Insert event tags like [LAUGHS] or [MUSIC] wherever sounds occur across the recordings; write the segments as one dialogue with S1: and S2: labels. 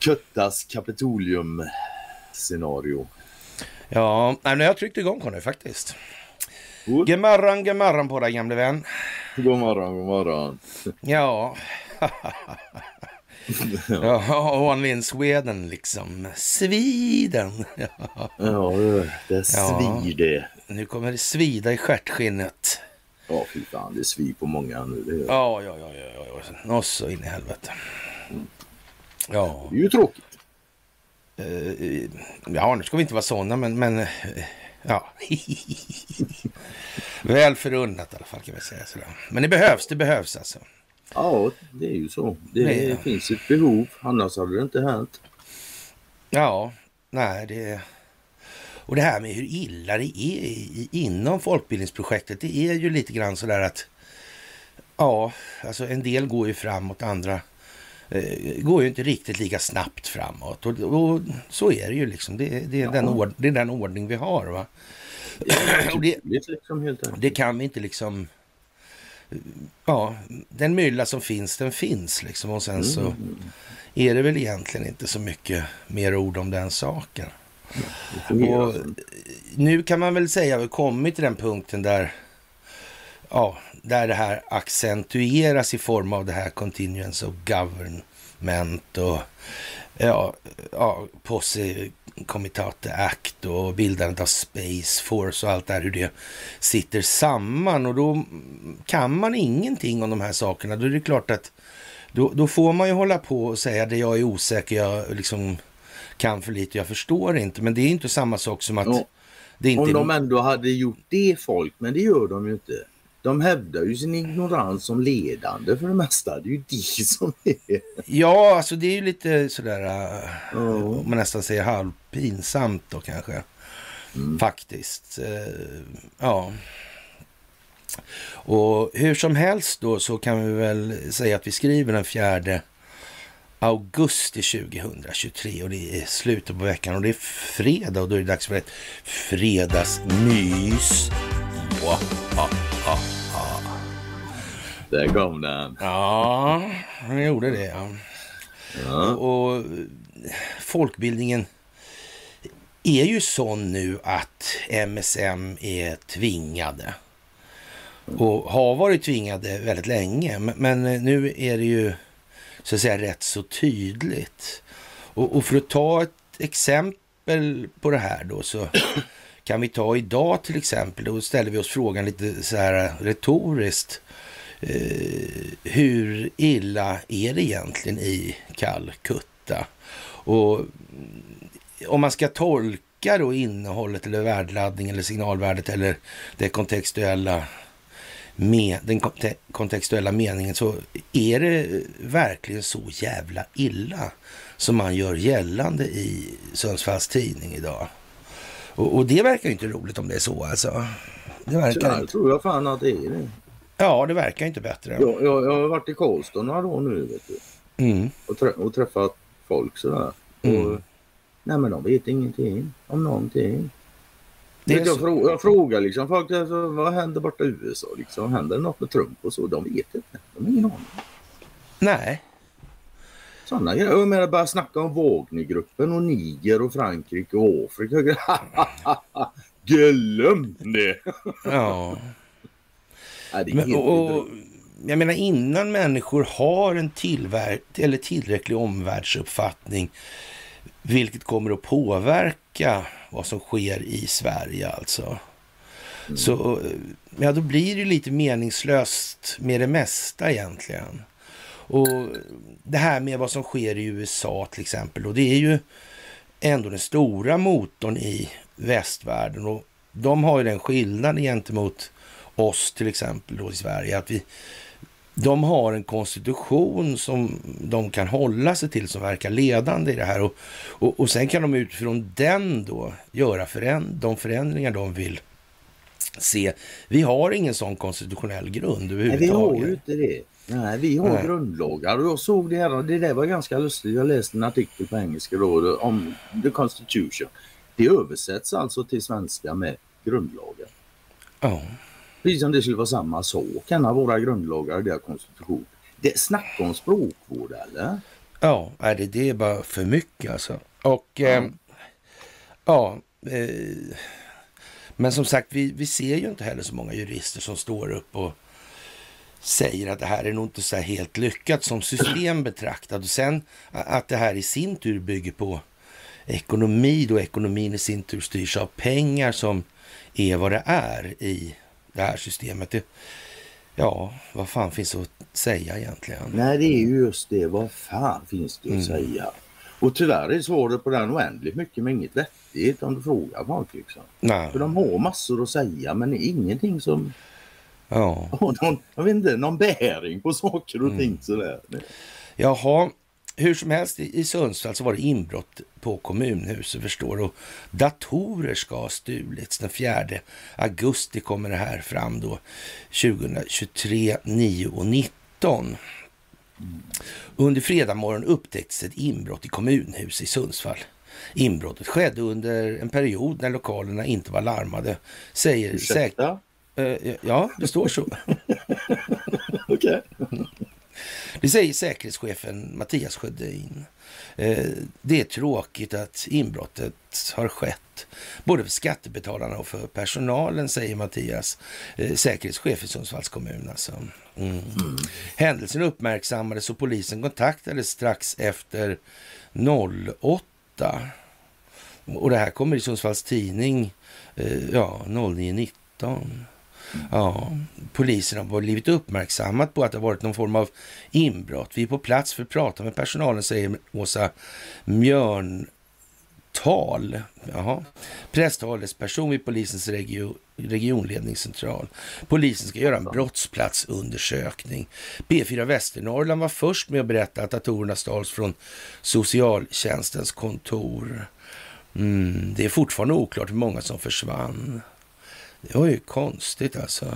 S1: Köttas Kapitolium-scenario.
S2: Ja, nej, men jag tryckte igång Conny faktiskt. God morgon, god morgon på dig gamle vän.
S1: God morgon, god morgon.
S2: Ja. [LAUGHS] ja, one in Sweden liksom. Sweden.
S1: ja, det svider. Ja,
S2: nu kommer det svida i stjärtskinnet.
S1: Ja, fy fan. Det svir på många nu. Det
S2: ja, ja, ja, ja, ja. Och så in i helvete. Ja.
S1: Det är ju tråkigt.
S2: Uh, ja, nu ska vi inte vara sådana, men, men uh, ja. [LAUGHS] Väl förunnat i alla fall kan vi säga sådär. Men det behövs, det behövs alltså.
S1: Ja, det är ju så. Det nej. finns ett behov, annars hade det inte hänt.
S2: Ja, nej det... Och det här med hur illa det är inom folkbildningsprojektet, det är ju lite grann sådär att ja, alltså en del går ju framåt, andra eh, går ju inte riktigt lika snabbt framåt. Och, och så är det ju liksom. Det, det, är, ja. den ord, det är den ordning vi har. Va? det, liksom det kan vi inte liksom... Ja, den mylla som finns, den finns liksom. Och sen så mm. är det väl egentligen inte så mycket mer ord om den saken. Och nu kan man väl säga att vi kommit till den punkten där, ja, där det här accentueras i form av det här continuance of government och ja, ja, Posse Comitate Act och bildandet av Space Force och allt det här, hur det sitter samman. Och då kan man ingenting om de här sakerna. Då är det klart att då, då får man ju hålla på och säga det jag är osäker, jag liksom kan för lite, jag förstår inte. Men det är inte samma sak som att... Ja. Det inte
S1: Om de ändå hade gjort det folk, men det gör de ju inte. De hävdar ju sin ignorans som ledande för det mesta. Det är ju det [LAUGHS] som är...
S2: Ja, alltså det är ju lite sådär, uh, om man nästan säger halvpinsamt då kanske. Mm. Faktiskt. Uh, ja. Och hur som helst då så kan vi väl säga att vi skriver den fjärde augusti 2023 och det är slutet på veckan och det är fredag och då är det dags för ett fredagsmys. Oh, oh, oh.
S1: Där kom den.
S2: Ja, han gjorde det. Ja. ja. Och folkbildningen är ju sån nu att MSM är tvingade och har varit tvingade väldigt länge. Men nu är det ju så att säga rätt så tydligt. Och, och för att ta ett exempel på det här då så [CLEARS THROAT] kan vi ta idag till exempel. Då ställer vi oss frågan lite så här retoriskt. Eh, hur illa är det egentligen i Calcutta? Och om man ska tolka då innehållet eller värdeladdning eller signalvärdet eller det kontextuella med den kontextuella meningen så är det verkligen så jävla illa som man gör gällande i Sundsvalls tidning idag. Och, och det verkar ju inte roligt om det är så alltså.
S1: Det verkar jag inte. tror jag fan att det är det.
S2: Ja, det verkar inte bättre.
S1: Jag, jag, jag har varit i Karlstad några dagar nu vet du. Mm. Och, trä, och träffat folk sådär. Mm. Och, nej men de vet ingenting om någonting. Det jag, frå, jag frågar liksom folk, alltså, vad händer borta i USA? Liksom? Händer det något med Trump och så? De vet inte. De har ingen aning.
S2: Nej.
S1: Sådana grejer. Jag menar bara snacka om Wagnergruppen och Niger och Frankrike och Afrika. [LAUGHS] Glöm det!
S2: ja. Nej, det Men, och, jag menar innan människor har en eller tillräcklig omvärldsuppfattning vilket kommer att påverka vad som sker i Sverige alltså. Mm. Så ja, då blir det lite meningslöst med det mesta egentligen. Och det här med vad som sker i USA till exempel, och det är ju ändå den stora motorn i västvärlden. Och de har ju den skillnaden gentemot oss till exempel då i Sverige, att vi, de har en konstitution som de kan hålla sig till som verkar ledande i det här. Och, och, och sen kan de utifrån den då göra föränd de förändringar de vill se. Vi har ingen sån konstitutionell grund överhuvudtaget.
S1: Nej, vi har ju inte det. Nej, vi har Nej. grundlagar och jag såg det här och det där var ganska lustigt. Jag läste en artikel på engelska då om the constitution. Det översätts alltså till svenska med grundlagar.
S2: Ja.
S1: Precis som det skulle vara samma sak. En av våra grundlagar, deras konstitution. Det Snacka om språkvård eller?
S2: Ja, det, det är bara för mycket alltså. Och mm. eh, ja, eh, men som sagt, vi, vi ser ju inte heller så många jurister som står upp och säger att det här är nog inte så helt lyckat som system [CLEARS THROAT] betraktat. Och sen att det här i sin tur bygger på ekonomi då ekonomin i sin tur styrs av pengar som är vad det är i det här systemet. Det, ja, vad fan finns att säga egentligen?
S1: Nej, det är ju just det. Vad fan finns det att mm. säga? Och tyvärr är svaret på den oändligt mycket, men inget vettigt om du frågar folk. Liksom. Nej. För de har massor att säga, men ingenting som Ja. [LAUGHS] någon, jag vet inte, någon bäring på saker och mm. ting sådär.
S2: Jaha, hur som helst i Sundsvall så var det inbrott på kommunhuset förstår du. Datorer ska ha stulits. Den 4 augusti kommer det här fram då. 2023 9 och 19. Under fredag morgon upptäcktes ett inbrott i kommunhus i Sundsvall. Inbrottet skedde under en period när lokalerna inte var larmade. Säger
S1: Ursäkta?
S2: Uh, ja, det står så. [LAUGHS]
S1: Okej.
S2: Det säger säkerhetschefen Mattias Sjödin. Uh, det är tråkigt att inbrottet har skett, både för skattebetalarna och för personalen, säger Mattias, uh, säkerhetschef i Sundsvalls kommun. Alltså. Mm. Mm. Händelsen uppmärksammades och polisen kontaktades strax efter 08. Och det här kommer i Sundsvalls tidning ja, 09.19. Ja, polisen har blivit uppmärksammat på att det har varit någon form av inbrott. Vi är på plats för att prata med personalen, säger Åsa Mjörntal. Jaha. Presstalesperson vid polisens regio, regionledningscentral. Polisen ska göra en brottsplatsundersökning. B4 Västernorrland var först med att berätta att datorerna stals från socialtjänstens kontor. Mm, det är fortfarande oklart hur många som försvann. Det var ju konstigt alltså.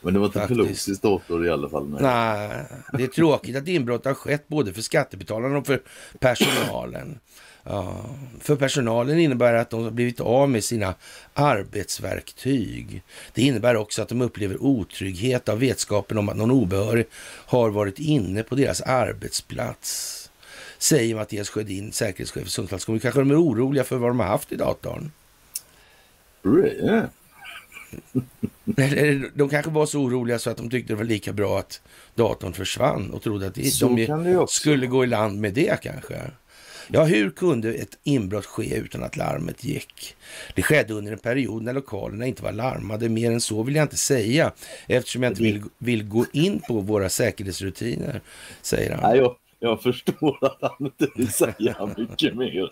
S1: Men det var inte Pelosis dator i alla fall?
S2: Nej. nej, det är tråkigt att inbrott har skett både för skattebetalarna och för personalen. Ja, för personalen innebär att de har blivit av med sina arbetsverktyg. Det innebär också att de upplever otrygghet av vetskapen om att någon obehörig har varit inne på deras arbetsplats. Säger Mattias Sjödin, säkerhetschef i Sundsvalls kommun. Kanske de är oroliga för vad de har haft i datorn.
S1: Yeah.
S2: De kanske var så oroliga så att de tyckte det var lika bra att datorn försvann och trodde att de skulle gå i land med det kanske. Ja, hur kunde ett inbrott ske utan att larmet gick? Det skedde under en period när lokalerna inte var larmade. Mer än så vill jag inte säga eftersom jag inte vill, vill gå in på våra säkerhetsrutiner, säger han.
S1: Nej, jag, jag förstår att han inte vill säga mycket mer.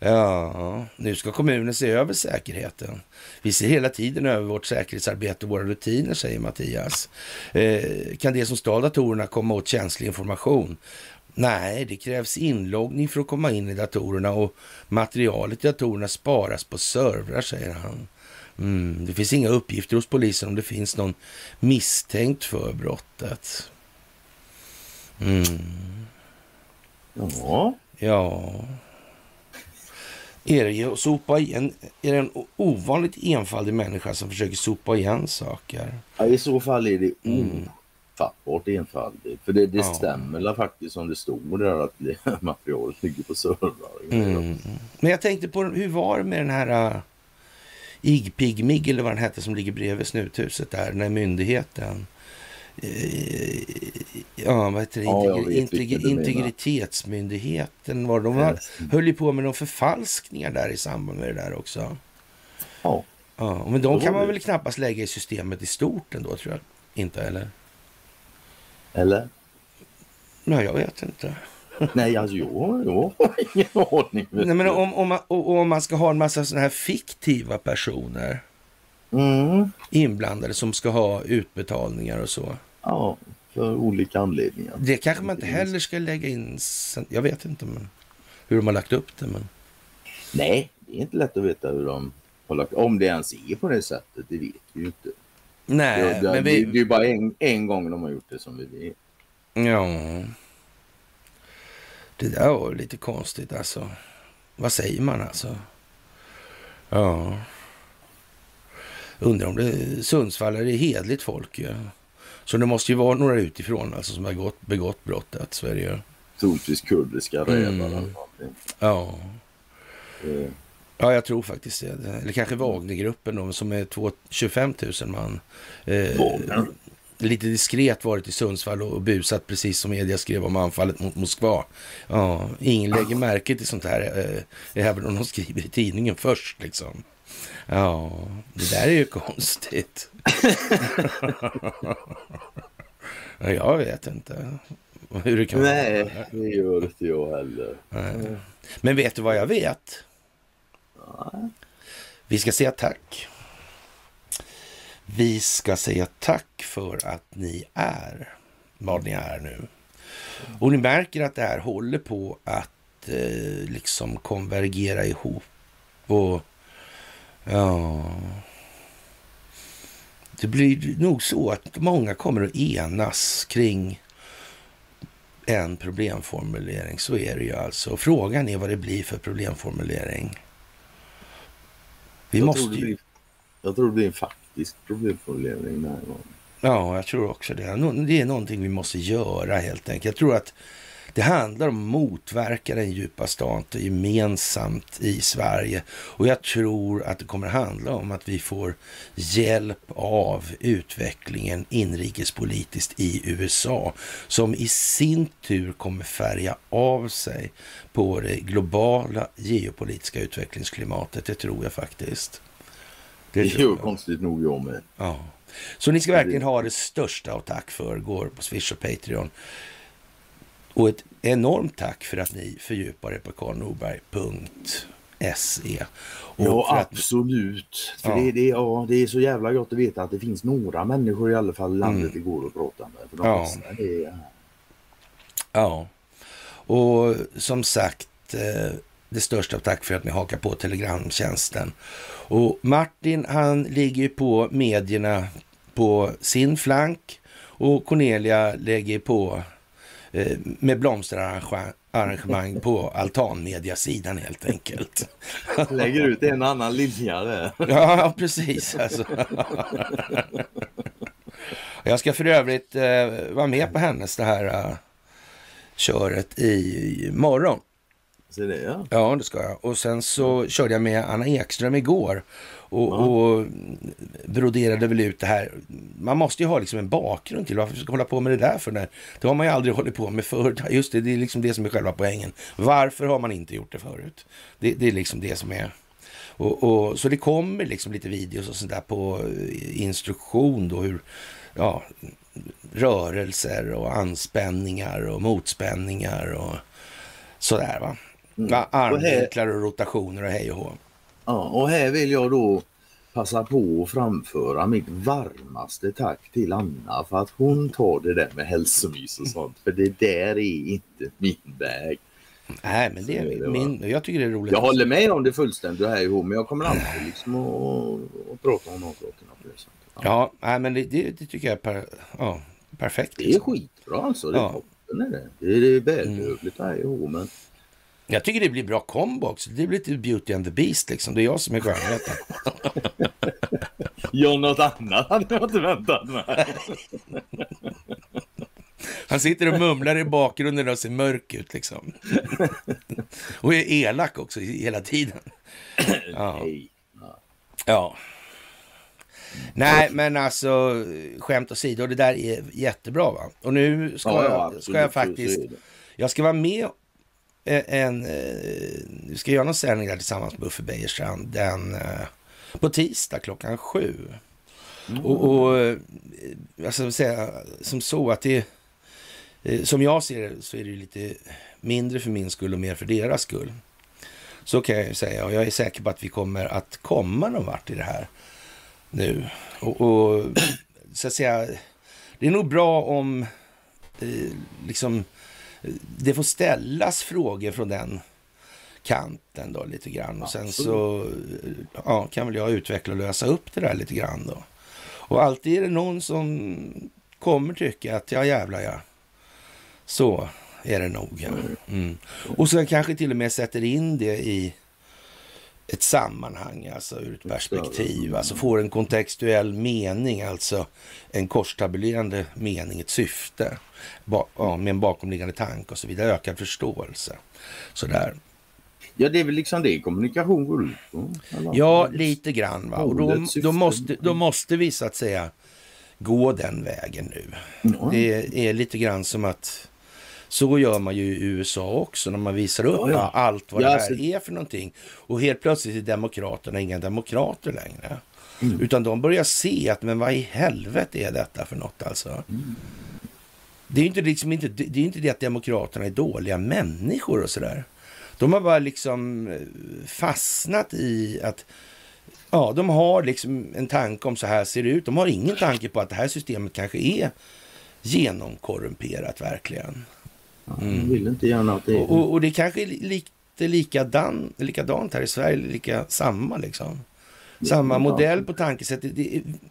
S2: Ja, nu ska kommunen se över säkerheten. Vi ser hela tiden över vårt säkerhetsarbete och våra rutiner, säger Mattias. Eh, kan det som stal datorerna komma åt känslig information? Nej, det krävs inloggning för att komma in i datorerna och materialet i datorerna sparas på servrar, säger han. Mm, det finns inga uppgifter hos polisen om det finns någon misstänkt för brottet. Mm.
S1: Ja.
S2: Ja. Är det, att sopa igen, är det en ovanligt enfaldig människa som försöker sopa igen saker?
S1: Ja, I så fall är det mm. ofattbart enfaldigt. För det, det ja. stämmer faktiskt som det stod där att [LAUGHS] materialet ligger på servrar.
S2: Mm. Men jag tänkte på hur var det med den här uh, Igpigmig eller vad den hette som ligger bredvid snuthuset där, när myndigheten Eh, ja, vad heter det? Ja, Integ integritetsmyndigheten var de var, höll ju på med några förfalskningar där i samband med det där också.
S1: Ja.
S2: ja men de kan man väl knappast lägga i systemet i stort ändå, tror jag. Inte, eller?
S1: Eller?
S2: Nej, jag vet inte. [LAUGHS]
S1: Nej, alltså jag [LAUGHS] har ingen aning.
S2: Nej, men om, om, man, om man ska ha en massa sådana här fiktiva personer
S1: mm.
S2: inblandade som ska ha utbetalningar och så.
S1: Ja, för olika anledningar.
S2: Det kanske man inte heller ska lägga in. Jag vet inte men, hur de har lagt upp det. Men...
S1: Nej, det är inte lätt att veta hur de har lagt Om det ens är på det sättet, det vet vi ju inte.
S2: Nej,
S1: det, det,
S2: men vi...
S1: det, det är bara en, en gång de har gjort det som vi vet.
S2: Ja. Det där var lite konstigt alltså. Vad säger man alltså? Ja. undrar om det Sundsvall är hedligt folk. Ja. Så det måste ju vara några utifrån alltså, som har gått, begått brottet. Ju.
S1: Troligtvis kurdiska rävar. Mm.
S2: Ja. Mm. Ja, jag tror faktiskt det. Eller kanske Wagnergruppen då, som är 25 000 man. Eh, lite diskret varit i Sundsvall och busat precis som media skrev om anfallet mot Moskva. Ja, ingen lägger märke till sånt här, eh, även om de skriver i tidningen först liksom. Ja, det där är ju [LAUGHS] konstigt. jag vet inte hur det kan
S1: Nej, vara. Nej, det gör inte jag heller. Nej.
S2: Men vet du vad jag vet? Nej. Vi ska säga tack. Vi ska säga tack för att ni är vad ni är nu. Och ni märker att det här håller på att eh, liksom konvergera ihop. Och ja... Det blir nog så att många kommer att enas kring en problemformulering. Så är det ju alltså. Frågan är vad det blir för problemformulering.
S1: Vi jag måste tror ju... Blir, jag tror det blir en faktisk problemformulering den här gången.
S2: Ja, jag tror också det. Det är någonting vi måste göra helt enkelt. Jag tror att det handlar om att motverka den djupa staten gemensamt i Sverige. Och jag tror att det kommer handla om att vi får hjälp av utvecklingen inrikespolitiskt i USA som i sin tur kommer färga av sig på det globala geopolitiska utvecklingsklimatet. Det tror jag faktiskt.
S1: Det, gör konstigt nog jag med.
S2: Ja. Så ni ska verkligen ha det största av tack för. Går på Swish och Patreon. Och ett enormt tack för att ni fördjupar er på karlnorberg.se.
S1: Ja, absolut. För ja. Det, det, ja, det är så jävla gott att veta att det finns några människor i alla fall i landet mm. det går att prata med. För de ja. det
S2: ja, och som sagt, eh, det största tack för att ni hakar på Telegramtjänsten. Och Martin, han ligger på medierna på sin flank och Cornelia lägger på med blomsterarrangemang på altanmediasidan helt enkelt. [LAUGHS]
S1: Lägger ut en annan linja där. [LAUGHS]
S2: Ja, precis. Alltså. [LAUGHS] Jag ska för övrigt eh, vara med på hennes det här uh, köret i morgon.
S1: Så det, ja.
S2: ja, det ska jag. Och sen så körde jag med Anna Ekström igår och, ja. och broderade väl ut det här. Man måste ju ha liksom en bakgrund till varför vi ska hålla på med det där för. När, det har man ju aldrig hållit på med förut. [LAUGHS] Just det, det är liksom det som är själva poängen. Varför har man inte gjort det förut? Det, det är liksom det som är... Och, och, så det kommer liksom lite videos och sånt där på instruktion då hur ja, rörelser och anspänningar och motspänningar och sådär va. Mm. Armvinklar och rotationer och hej och hå.
S1: Ja, och här vill jag då passa på att framföra mitt varmaste tack till Anna för att hon tar det där med hälsomys och sånt. För det där är inte min väg.
S2: Nej, men det är, det min, jag tycker det är roligt.
S1: Jag håller med om det fullständigt här ihop, men jag kommer alltid liksom att, prata om sättet.
S2: Ja, ja nej, men det, det, det, tycker jag är per, ja, perfekt.
S1: Det är liksom. skitbra alltså. Det är ja. toppen är det. Det är välbehövligt mm. här ihop, men
S2: jag tycker det blir bra kombo också. Det blir lite Beauty and the Beast liksom. Det är jag som är skönheten. [LAUGHS]
S1: ja, något annat [LAUGHS] hade jag inte väntat mig. [LAUGHS]
S2: Han sitter och mumlar i bakgrunden och ser mörk ut liksom. och är elak också hela tiden. [CLEARS THROAT] Ja. ja. Nej, men alltså skämt åsido, det där är jättebra va. Och nu ska, ja, jag, ska jag faktiskt, jag ska vara med en, eh, vi ska göra någon sändning där tillsammans med Uffe Bejerstrand den, eh, på tisdag klockan sju. Mm. Och, och eh, jag ska säga som så att det, som jag ser det så är det lite mindre för min skull och mer för deras skull. Så kan jag ju säga och jag är säker på att vi kommer att komma någon vart i det här nu. Och, och så att säga, det är nog bra om eh, liksom det får ställas frågor från den kanten då lite grann. Och sen så ja, kan väl jag utveckla och lösa upp det där lite grann då. Och alltid är det någon som kommer tycka att ja jävlar ja, så är det nog. Ja. Mm. Och sen kanske till och med sätter in det i ett sammanhang, alltså ur ett perspektiv, alltså får en kontextuell mening, alltså en korstabulerande mening, ett syfte med en bakomliggande tanke och så vidare, ökad förståelse. Sådär.
S1: Ja, det är väl liksom det kommunikation går ut på?
S2: Ja, lite grann. Va? Och då, då, måste, då måste vi så att säga gå den vägen nu. Det är lite grann som att så gör man ju i USA också när man visar upp ja, ja. allt vad ja, det här alltså... är för någonting. Och helt plötsligt är demokraterna inga demokrater längre. Mm. Utan de börjar se att men vad i helvete är detta för något alltså. Mm. Det är inte liksom inte, det är inte det att demokraterna är dåliga människor och sådär. De har bara liksom eh, fastnat i att ja, de har liksom en tanke om så här ser det ut. De har ingen tanke på att det här systemet kanske är genomkorrumperat verkligen.
S1: Mm. vill inte gärna att det
S2: är... Och, och, det kanske är lite likadan, likadant här i Sverige, lika samma liksom. Samma modell på tankesättet.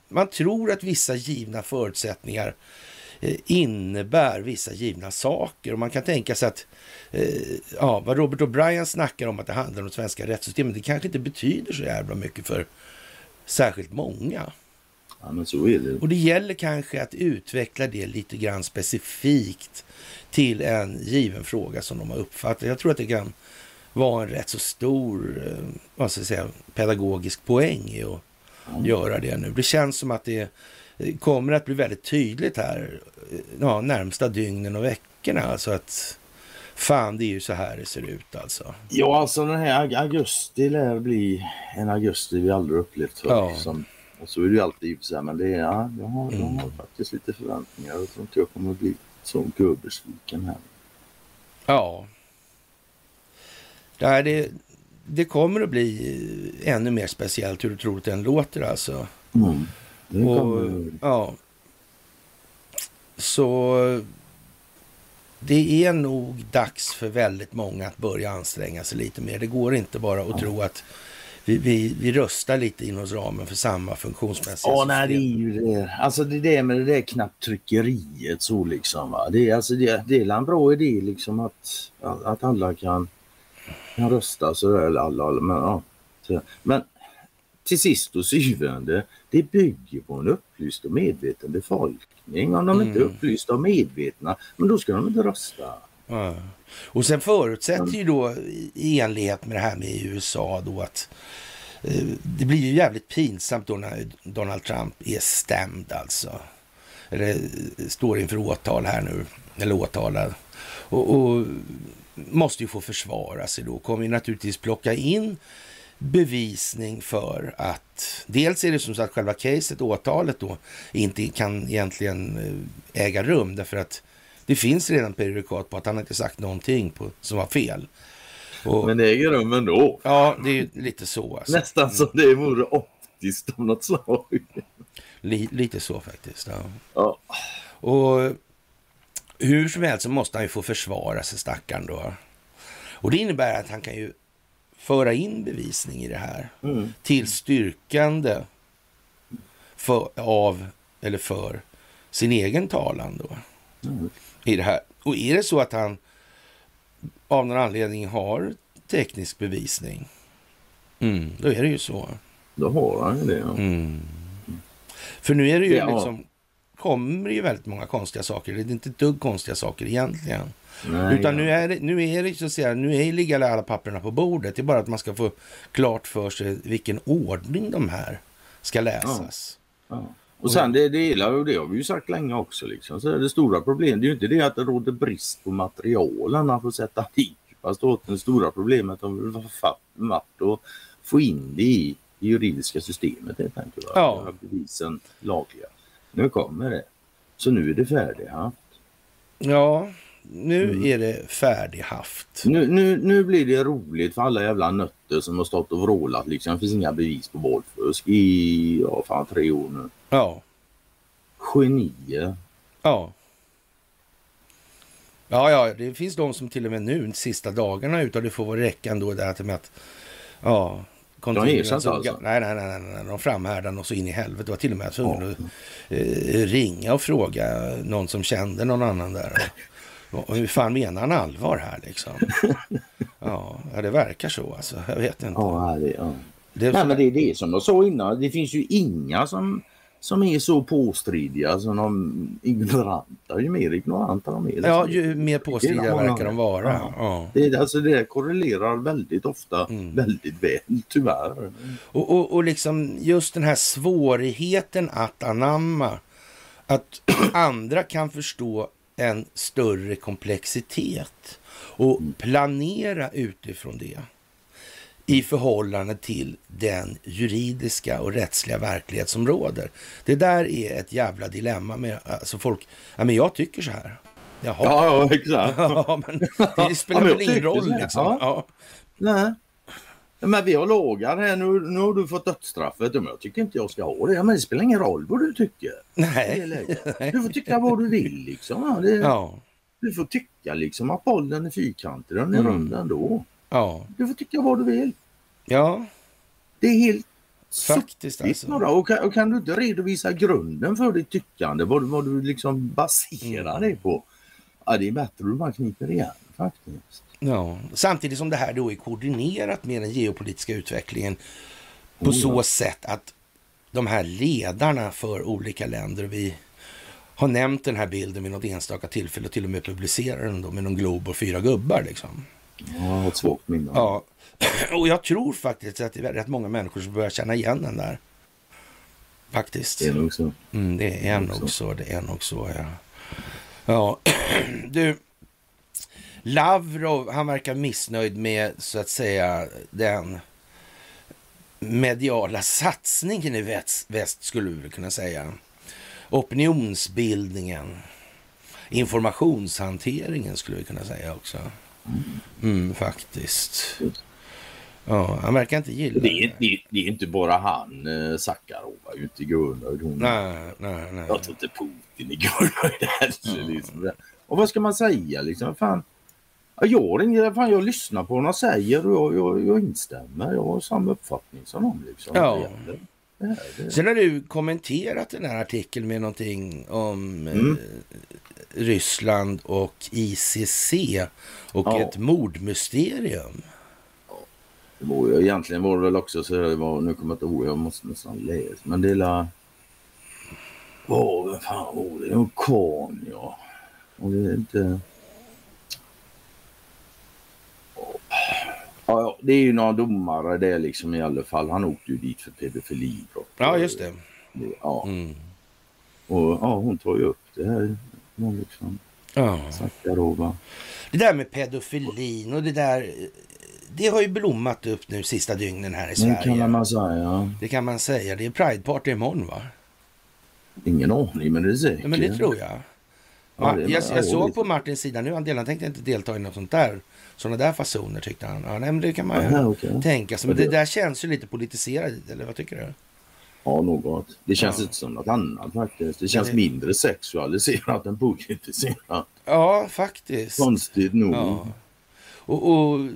S2: man tror att vissa givna förutsättningar eh, innebär vissa givna saker. Och man kan tänka sig att eh, ja, vad Robert O'Brien snackar om att det handlar om det svenska rättssystemet, det kanske inte betyder så jävla mycket för särskilt många.
S1: Ja, men så är det.
S2: Och det gäller kanske att utveckla det lite grann specifikt till en given fråga som de har uppfattat. Jag tror att det kan vara en rätt så stor eh, vad ska jag säga, pedagogisk poäng i att mm. göra det nu. Det känns som att det kommer att bli väldigt tydligt här eh, ja, närmsta dygnen och veckorna. Alltså att fan, det är ju så här det ser ut alltså.
S1: Ja, alltså den här augusti lär bli en augusti vi aldrig upplevt förr. Ja. Som, och så är det ju alltid så här, men det är, ja, jag har, mm. jag har faktiskt lite förväntningar. Jag tror inte jag kommer att bli så gubbesviken här.
S2: Ja. Ja, det, det kommer att bli ännu mer speciellt hur otroligt den låter alltså. Mm, det och, Ja. Så det är nog dags för väldigt många att börja anstränga sig lite mer. Det går inte bara att ja. tro att vi, vi, vi röstar lite inom ramen för samma funktionsmässiga
S1: Ja, nej, det är ju det. Alltså det är det med det där knapptryckeriet så liksom. Va? Det, är, alltså, det, det är en bra idé liksom att, att alla kan, kan rösta så där, eller alla, alla, men, ja. men till sist och syvende, det bygger på en upplyst och medveten befolkning. Om de mm. inte är upplysta och medvetna, men då ska de inte rösta.
S2: Och sen förutsätter ju då i enlighet med det här med USA då att eh, det blir ju jävligt pinsamt då när Donald Trump är stämd alltså. Eller eh, står inför åtal här nu, eller åtalad. Och, och måste ju få försvara sig då. Kommer ju naturligtvis plocka in bevisning för att dels är det som sagt själva caset, åtalet då, inte kan egentligen eh, äga rum därför att det finns redan prejudikat på att han inte sagt någonting på, som var fel.
S1: Och, Men det äger rum ändå.
S2: Ja, det är lite så. Alltså.
S1: Nästan som det vore optiskt av något slag.
S2: Li, lite så faktiskt. Ja. ja. Och hur som helst så måste han ju få försvara sig stackaren då. Och det innebär att han kan ju föra in bevisning i det här mm. till styrkande för, av eller för sin egen talan då. Mm i det här. Och är det så att han av någon anledning har teknisk bevisning, mm, då är det ju så.
S1: Då har han ju det, ja. Mm.
S2: För nu är det ju ja. liksom, kommer det ju väldigt många konstiga saker. Det är inte ett dugg konstiga saker egentligen. Nej, Utan ja. nu är det, nu är det så att säga, nu är, ligger alla papperna på bordet. Det är bara att man ska få klart för sig vilken ordning de här ska läsas.
S1: Ja. Och sen det, det gillar och det har vi ju sagt länge också. Liksom. Så det stora problemet det är ju inte det att det råder brist på materialen för att sätta dit det stora problemet har varit att få in det i det juridiska systemet helt enkelt. Ja. Bevisen lagliga. Nu kommer det. Så nu är det färdighaft.
S2: Ja, nu mm. är det färdighaft.
S1: Nu, nu, nu blir det roligt för alla jävla nötter som har stått och vrålat. Liksom. Det finns inga bevis på valfusk i ja, fan, tre år nu.
S2: Ja.
S1: Genier.
S2: Ja. Ja, ja, det finns de som till och med nu, de sista dagarna utav det får vara räcka ändå där med att, ja,
S1: de erkänns alltså?
S2: Nej, nej, nej, nej, de framhärdade och så in i helvete. Det var till och med tvungen ja. att eh, ringa och fråga någon som kände någon annan där. [LAUGHS] Och, hur fan menar han allvar här liksom? [LAUGHS] Ja, det verkar så alltså. Jag vet inte.
S1: Ja, det, ja. Det Nej, men det är det som jag sa innan. Det finns ju inga som som är så påstridiga som de ignoranta. Ju mer ignoranta de är.
S2: Ja, ju mer påstridiga verkar de vara. Ja.
S1: ja. Det, alltså det korrelerar väldigt ofta mm. väldigt väl, tyvärr.
S2: Och, och, och liksom just den här svårigheten att anamma att [CLEARS THROAT] andra kan förstå en större komplexitet och mm. planera utifrån det i förhållande till den juridiska och rättsliga verklighet som råder. Det där är ett jävla dilemma med alltså folk. Ja, men jag tycker så här.
S1: Jaha. Ja, exakt. [LAUGHS]
S2: ja, men det spelar väl ingen roll liksom. Ja. ja.
S1: Nej. Men vi har lagar här, nu, nu har du fått dödsstraffet. Men jag tycker inte jag ska ha det. Men det spelar ingen roll vad du tycker.
S2: Nej. [LAUGHS]
S1: Du får tycka vad du vill liksom. Det, ja. Du får tycka liksom att bollen är fyrkantig, den är mm. rund ändå. Ja. Du får tycka vad du vill.
S2: Ja.
S1: Det är helt
S2: Faktiskt alltså.
S1: Och kan, och kan, du inte redovisa grunden för ditt tyckande, vad, vad du liksom baserar mm. det på? Ja, det är bättre att bara kniper igen faktiskt.
S2: Ja, samtidigt som det här då är koordinerat med den geopolitiska utvecklingen på oh, så ja. sätt att de här ledarna för olika länder, vi har nämnt den här bilden vid något enstaka tillfälle och till och med publicerar den då med någon glob och fyra gubbar liksom.
S1: Ja, ett svagt minne.
S2: Ja, [CLEARS THROAT] och jag tror faktiskt att det är rätt många människor som börjar känna igen den där. Faktiskt.
S1: Det är nog så.
S2: Mm, det är nog så. Det är nog så, ja. Ja, [CLEARS THROAT] du. Lavrov, han verkar missnöjd med så att säga den mediala satsningen i väst, väst skulle vi kunna säga. Opinionsbildningen, informationshanteringen skulle vi kunna säga också. Mm, faktiskt. Ja, han verkar inte gilla
S1: det. Är, det, det är inte bara han, eh, ju inte Gurnöjd.
S2: Hon... Nej, nej, nej.
S1: Jag tror inte Putin är Gurnöjd heller. Liksom. Och vad ska man säga liksom? Fan, jag, ringer, fan, jag lyssnar på vad de säger och jag, jag, jag instämmer. Jag har samma uppfattning som de. Liksom.
S2: Ja. Det här, det... Sen har du kommenterat den här artikeln med någonting om mm. eh, Ryssland och ICC och ja. ett mordmysterium.
S1: Det var ju, egentligen var det väl också så det var, nu kommer jag inte ihåg, jag måste nästan läsa, men det la... Vad fan var det? Orkan ja. Och det är inte... Ja, det är ju några domare det liksom i alla fall. Han åkte ju dit för pedofilibrott.
S2: Ja, just det.
S1: Ja. Mm. Och ja, hon tar ju upp det här. Liksom. Ja.
S2: Det där med pedofilin och det där det har ju blommat upp nu sista dygnen här i Sverige.
S1: Det kan man säga.
S2: Det kan man säga. Det är Pride-party imorgon va?
S1: Ingen aning, men det är säkert.
S2: Ja, men det tror jag. Ja, jag, jag såg på Martins sida nu, han tänkte inte delta i något sånt där. Sådana där fasoner tyckte han. Ja, nej, men det kan man ju Aha, okay. tänka sig. Men det där känns ju lite politiserat, eller vad tycker du?
S1: Ja, något. Det känns ja. inte som något annat faktiskt. Det känns det... mindre sexualiserat än politiserat.
S2: Ja, faktiskt.
S1: Konstigt nog. Ja.
S2: Och, och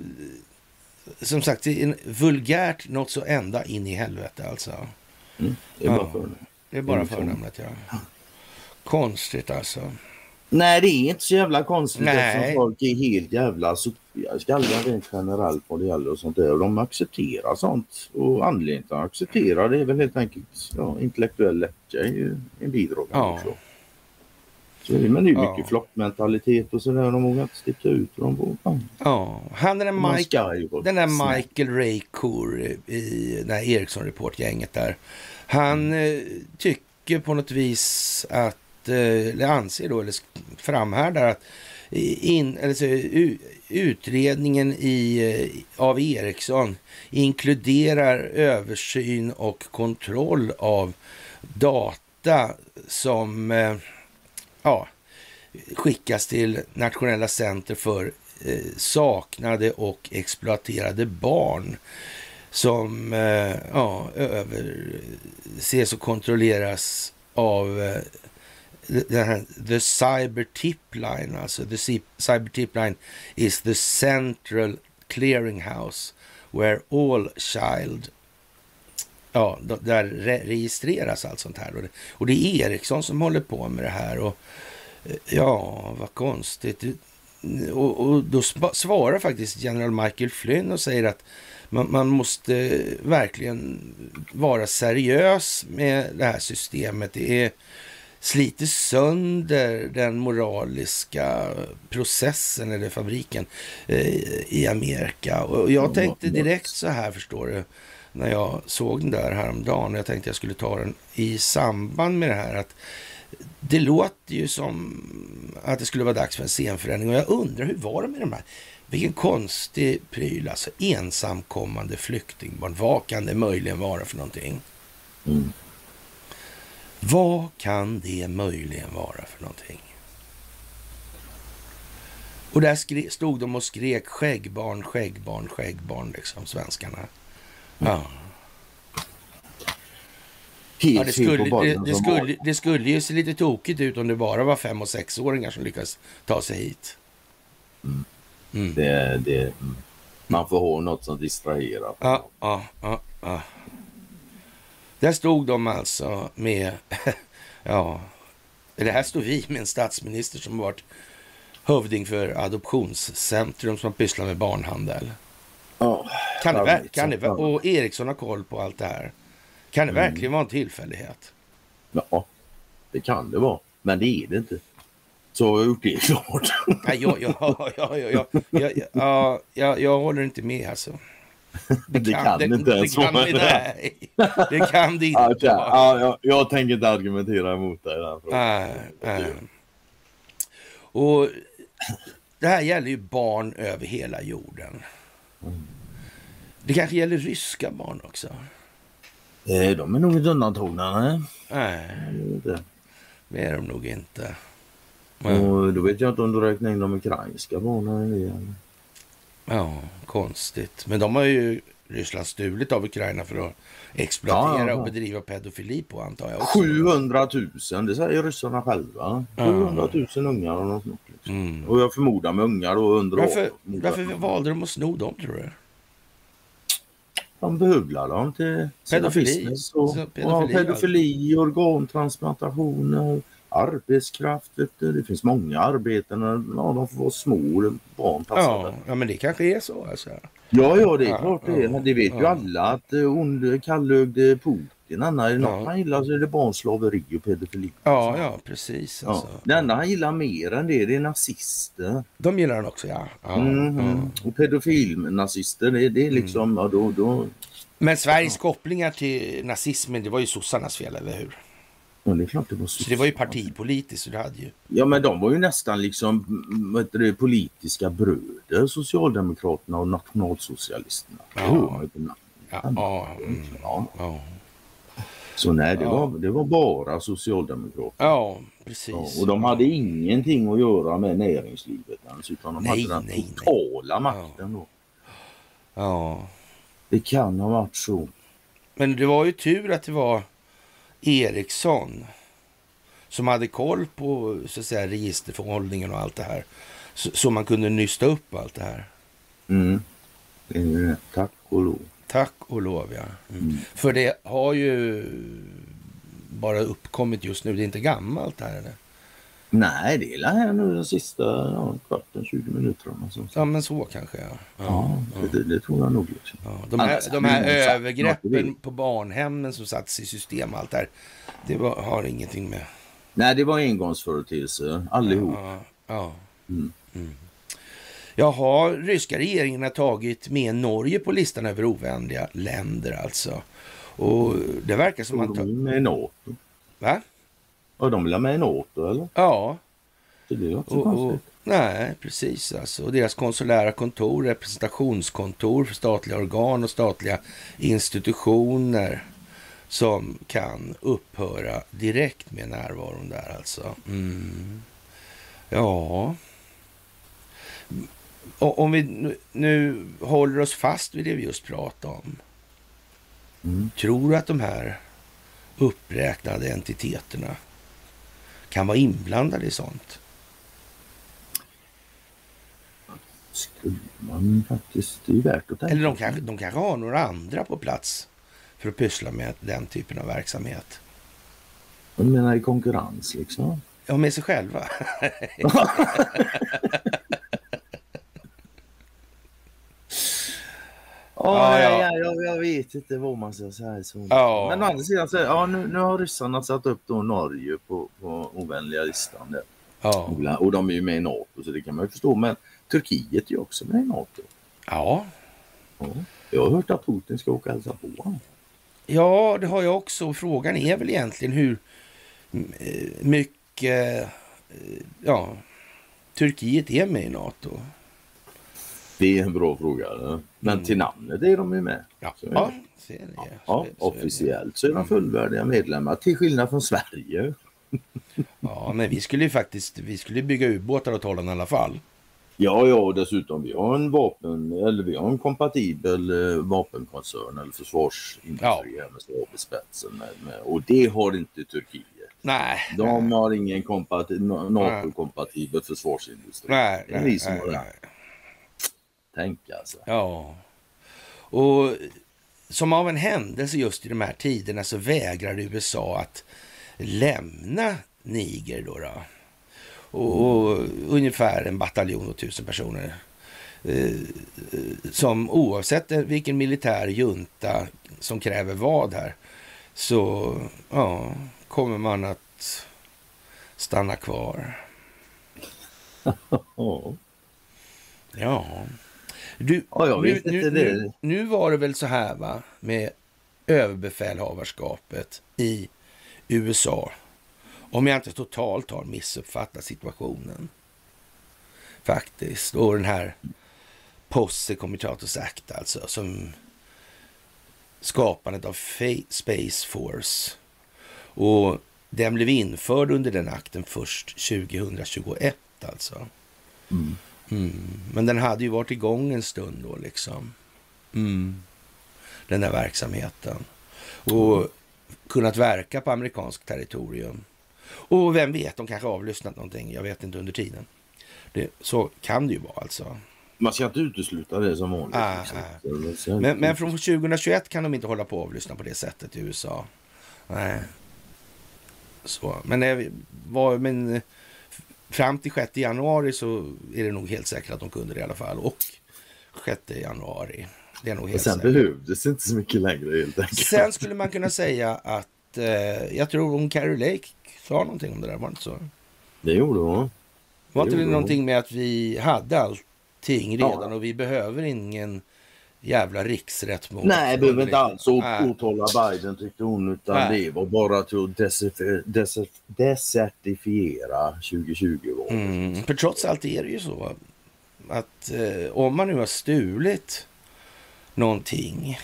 S2: som sagt, det är vulgärt något så ända in i helvete alltså.
S1: Mm, det är bara ja, förnamnet.
S2: Det är bara förnamnet, ja. Konstigt alltså.
S1: Nej, det är inte så jävla konstigt Nej. eftersom folk är helt jävla sopiga skallar rent generellt vad det gäller och sånt där. Och de accepterar sånt. Och anledningen till att acceptera det är väl helt enkelt ja, intellektuell lättja är ju en bidragande ja. Så, men det är mycket ja. flockmentalitet och sådär. De vågar inte sticka ut. De
S2: ja. ja, han den där, Mike, den där Michael Raycour i det här Ericsson Report-gänget där. Han mm. eh, tycker på något vis att, Eh, eller anser då, eller framhärdar att in, alltså, utredningen i, eh, av Ericsson inkluderar översyn och kontroll av data som eh, ja, skickas till Nationella center för saknade och exploaterade barn som ja, ses och kontrolleras av den här, the cyber tip line, alltså the cyber tip line is the central clearinghouse where all child Ja, där registreras allt sånt här. Och det, och det är Ericsson som håller på med det här. Och eh, Ja, vad konstigt. och, och, då svarar faktiskt general Michael Flynn och säger att man, man, måste verkligen vara seriös med det här systemet. Det är sliter sönder den moraliska processen eller fabriken eh, i Amerika. Och jag tänkte direkt så här, förstår du, när jag såg den där häromdagen. Jag tänkte jag skulle ta den i samband med det här. att det låter ju som att det skulle vara dags för en scenförändring och jag undrar hur var det med de här? Vilken konstig pryl alltså. Ensamkommande flyktingbarn. Vad kan det möjligen vara för någonting? Mm. Vad kan det möjligen vara för någonting? Och där stod de och skrek skäggbarn, skäggbarn, skäggbarn, liksom svenskarna. Ja. Ja, det, skulle, det, det, skulle, det skulle ju se lite tokigt ut om det bara var fem och sexåringar som lyckas ta sig hit.
S1: Mm. Mm. Det, det, mm. man får ha något som distraherar.
S2: Ja, ja, ja, ja. Där stod de alltså med, [LAUGHS] ja, det här står vi med en statsminister som varit hövding för adoptionscentrum som pysslar med barnhandel.
S1: Ja,
S2: kan det, kan det, och Eriksson har koll på allt det här. Kan det mm. verkligen vara en tillfällighet?
S1: Ja, det kan det vara. Men det är det inte. Så har jag gjort det klart.
S2: ja, ja, ja, ja, ja, ja, ja, ja, jag håller inte med alltså.
S1: Det kan, det kan det, inte ens
S2: vara. Nej, det kan det inte
S1: okay. ja, jag, jag tänker inte argumentera emot dig i den frågan.
S2: Äh, äh. Och det här gäller ju barn över hela jorden. Mm. Det kanske gäller ryska barn också?
S1: Eh, de är nog inte undantagna,
S2: nej. Nej, det är de nog inte.
S1: Men... Och då vet jag inte om du räknar in de ukrainska barnen.
S2: Ja, konstigt. Men de har ju Ryssland stulit av Ukraina för att exploatera ja, och bedriva pedofili på antar jag.
S1: Också. 700 000, det säger ryssarna själva. 700 000 ungar och något liksom. mm. Och jag förmodar med ungar då under
S2: Varför, varför valde de att sno dem tror du?
S1: De behövlar dem till pedofili, och, pedofili, och pedofili organtransplantationer, arbetskraft. Det finns många arbeten. Ja, de får vara små barn.
S2: Ja, ja, men det kanske är så. Alltså.
S1: Ja, ja, det är ja, klart det är. Det vet ja. ju alla att eh, ond, kallögd Putin är det något ja. han gillar så är det barnslaveri och pedofili.
S2: Ja, ja precis. Alltså. Ja.
S1: Det enda han gillar mer än det, det är nazister.
S2: De gillar han också, ja. ja.
S1: Mm -hmm. Och pedofilnazister, det, det är liksom, mm. ja, då, då...
S2: Men Sveriges kopplingar till nazismen, det var ju sossarnas fel, eller hur?
S1: Ja, det är klart det var
S2: så. Så det var ju partipolitiskt. Det hade ju...
S1: Ja, men de var ju nästan liksom vad det, politiska bröder, Socialdemokraterna och nationalsocialisterna.
S2: Ja. Ja, ja, mm. ja. ja.
S1: Så nej, det, var, det var bara Socialdemokraterna.
S2: Ja, precis.
S1: och de hade ingenting att göra med näringslivet ens, utan de nej, hade den nej, totala nej. makten då.
S2: Ja.
S1: Det kan ha varit så.
S2: Men det var ju tur att det var Ericsson som hade koll på så att säga, registerförhållningen och allt det här. Så, så man kunde nysta upp allt det här.
S1: Mm. Det rätt. Tack och lov.
S2: Tack och lov, ja. Mm. Mm. För det har ju bara uppkommit just nu. Det är inte gammalt här eller?
S1: Nej, det är här nu den sista ja, kvarten, 20 minuterna.
S2: Ja, men så kanske ja.
S1: Ja, ja, Det, det, tror jag nog. Liksom.
S2: Ja, de här, de här övergreppen på barnhemmen som satts i system allt det här, det var, har ingenting med...
S1: Nej, det var engångsföreteelser allihop.
S2: Ja, ja. Mm. Mm. Jaha, ryska regeringen har tagit med Norge på listan över ovänliga länder alltså. Och det verkar som
S1: att... De är med i NATO.
S2: Va?
S1: Och de vill ha med i NATO eller?
S2: Ja.
S1: Det blir inte och, konstigt. Och,
S2: nej, precis alltså. Och deras konsulära kontor, representationskontor för statliga organ och statliga institutioner som kan upphöra direkt med närvaron där alltså. Mm. Ja. Och om vi nu, nu, håller oss fast vid det vi just pratade om. Mm. Tror du att de här uppräknade entiteterna kan vara inblandade i sånt?
S1: Skulle man faktiskt, det är värt att tänka
S2: Eller de kanske, de kanske har några andra på plats för att pyssla med den typen av verksamhet.
S1: Du menar i konkurrens liksom?
S2: Ja, med sig själva. [LAUGHS] [LAUGHS]
S1: Ja, ja, ja. Jag, jag, vet inte vad man ska säga. Så. Ja. Men å andra sidan, så, ja, nu, nu har ryssarna satt upp då Norge på, på ovänliga listan. Där. Ja. Och de är ju med i NATO, så det kan man ju förstå. Men Turkiet är ju också med i NATO.
S2: Ja.
S1: ja. Jag har hört att Putin ska åka och hälsa på honom.
S2: Ja, det har jag också. Frågan är väl egentligen hur eh, mycket eh, ja, Turkiet är med i NATO.
S1: Det är en bra fråga. Men mm. till namnet är de ju med.
S2: Ja, så, ja,
S1: så ja, ja officiellt så är de fullvärdiga medlemmar till skillnad från Sverige.
S2: ja, men vi skulle ju faktiskt vi skulle bygga ubåtar åt Holland i alla fall.
S1: Ja, ja, och dessutom vi har en vapen eller vi har en kompatibel eh, vapenkoncern eller försvarsindustri ja. med spetsen. Med, med, och det har inte Turkiet.
S2: Nej.
S1: De nej. har ingen NATO-kompatibel försvarsindustri.
S2: Nej,
S1: det är
S2: vi
S1: som har det. Tänk alltså.
S2: Ja. Och som av en händelse just i de här tiderna så vägrar USA att lämna Niger då. då. Och, och ungefär en bataljon och tusen personer. Eh, som oavsett vilken militär junta som kräver vad här så ja, kommer man att stanna kvar. [LAUGHS] ja. Du,
S1: ja,
S2: nu, nu, nu, nu, var det väl så här va, med överbefälhavarskapet i USA. Om jag inte totalt har missuppfattat situationen. Faktiskt. Och den här Posse Comitatus Act alltså. Som skapandet av Space Force. Och den blev införd under den akten först 2021 alltså. Mm. Mm. Men den hade ju varit igång en stund då liksom. Mm. Den där verksamheten. Och kunnat verka på amerikansk territorium. Och vem vet, de kanske avlyssnat någonting. Jag vet inte under tiden. Det, så kan det ju vara alltså.
S1: Man ska inte utesluta det som vanligt. Ah,
S2: ah. Men, men, från 2021 kan de inte hålla på och avlyssna på det sättet i USA. Nej. Så. Men, det var, men fram till 6 januari så är det nog helt säkert att de kunde det i alla fall. Och 6 januari. Det är nog helt
S1: sen
S2: säkert.
S1: behövdes inte så mycket längre helt enkelt.
S2: Sen skulle man kunna säga att eh, jag tror hon Carrie Lake sa någonting om det där, var det inte så?
S1: Det gjorde hon.
S2: Var inte det, det någonting med att vi hade allting redan ja. och vi behöver ingen jävla riksrätt
S1: mot... Nej, behöver inte alls åtala Biden tyckte hon, utan Nej. det var bara till att desertifiera 2020
S2: Mm, för trots allt är det ju så att eh, om man nu har stulit någonting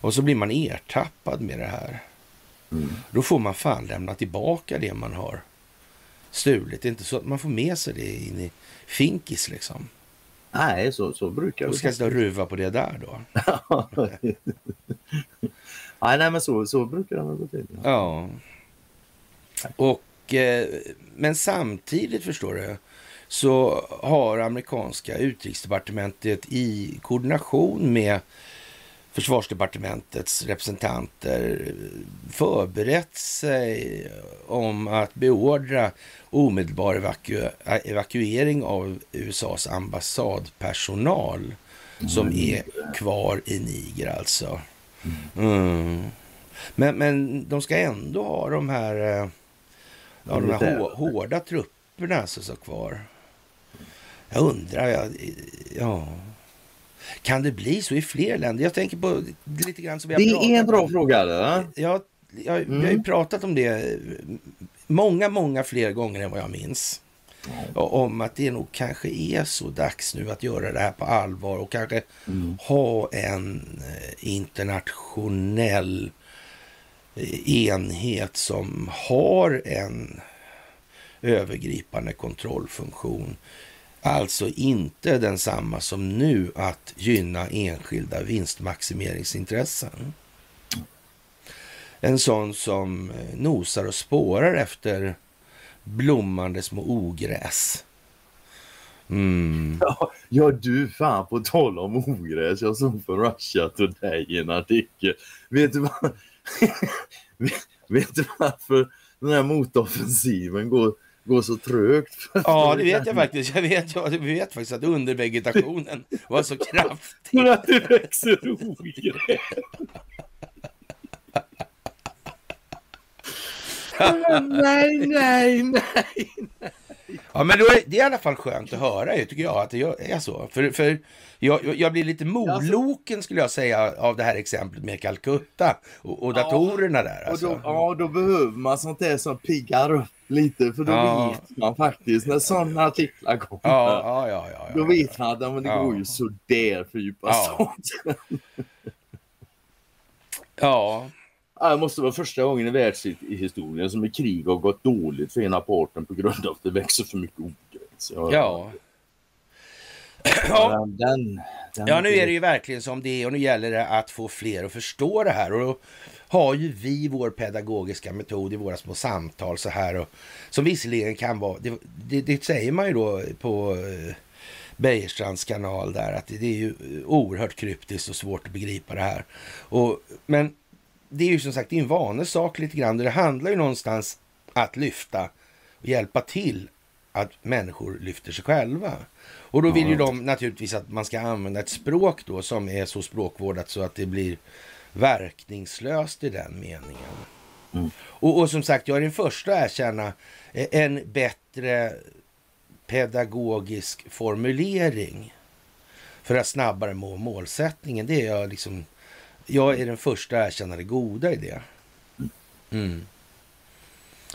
S2: och så blir man ertappad med det här. Mm. Då får man fan lämna tillbaka det man har stulit. Det är inte så att man får med sig det in i finkis liksom.
S1: Nej, så, så brukar det
S2: Och ska inte ruva på det där då? [LAUGHS]
S1: nej, nej, men så, så brukar det gå till.
S2: Ja. Och, eh, men samtidigt förstår du så har amerikanska utrikesdepartementet i koordination med försvarsdepartementets representanter förberett sig om att beordra omedelbar evaku evakuering av USAs ambassadpersonal mm. som är kvar i Niger alltså. Mm. Men, men de ska ändå ha de här, eh, ja, de här hårda trupperna alltså, så kvar. Jag undrar, ja, ja kan det bli så i fler länder? Jag tänker på lite grann som vi har
S1: Det är en bra om. fråga. Eller?
S2: Ja, jag, mm. Vi har ju mm. pratat om det många, många fler gånger än vad jag minns. Mm. Om att det nog kanske är så dags nu att göra det här på allvar och kanske mm. ha en eh, internationell eh, enhet som har en övergripande kontrollfunktion Alltså inte densamma som nu att gynna enskilda vinstmaximeringsintressen. En sån som eh, nosar och spårar efter blommande små ogräs.
S1: Mm. [LAUGHS] Ja, ja, du fan på tal om ogräs. Jag såg på Russia Today en artikel. Vet du vad? vet, [LAUGHS] vet du varför den här motoffensiven går går så trögt. [LAUGHS]
S2: Ja, det vet jag faktiskt. Jag vet, jag vet faktiskt att undervegetationen var så kraftig.
S1: För att det växer ogräs. [LAUGHS] nej, nej, nej.
S2: Ja, men är, det är i alla fall skönt att höra tycker jag, att det är så. För, för jag, jag blir lite moloken skulle jag säga av det här exemplet med Calcutta och, och datorerna ja, där.
S1: Alltså. Och då, ja, då behöver man sånt där som piggar upp lite, för då ja. vet man faktiskt när sådana artiklar kommer.
S2: Ja, ja, ja, ja,
S1: då vet man att men det går ju sådär för djupa ja.
S2: ja.
S1: Det måste vara första gången i världshistorien som ett krig har gått dåligt för ena parten på grund av att det växer för mycket ogräs.
S2: Ja. Ja. Den, den ja, nu är det ju verkligen som det är och nu gäller det att få fler att förstå det här. Och då har ju vi vår pedagogiska metod i våra små samtal så här. Och, som visserligen kan vara, det, det, det säger man ju då på eh, Beijerstrands kanal där, att det, det är ju oerhört kryptiskt och svårt att begripa det här. Och, men det är ju som sagt det är en vanesak lite grann. Det handlar ju någonstans att lyfta och hjälpa till att människor lyfter sig själva. Och då vill ju de naturligtvis att man ska använda ett språk då som är så språkvårdat så att det blir verkningslöst i den meningen. Mm. Och, och, som sagt, jag är den första att erkänna en bättre pedagogisk formulering för att snabbare må målsättningen. Det är jag liksom jag är den första att erkänna det goda i det. Mm.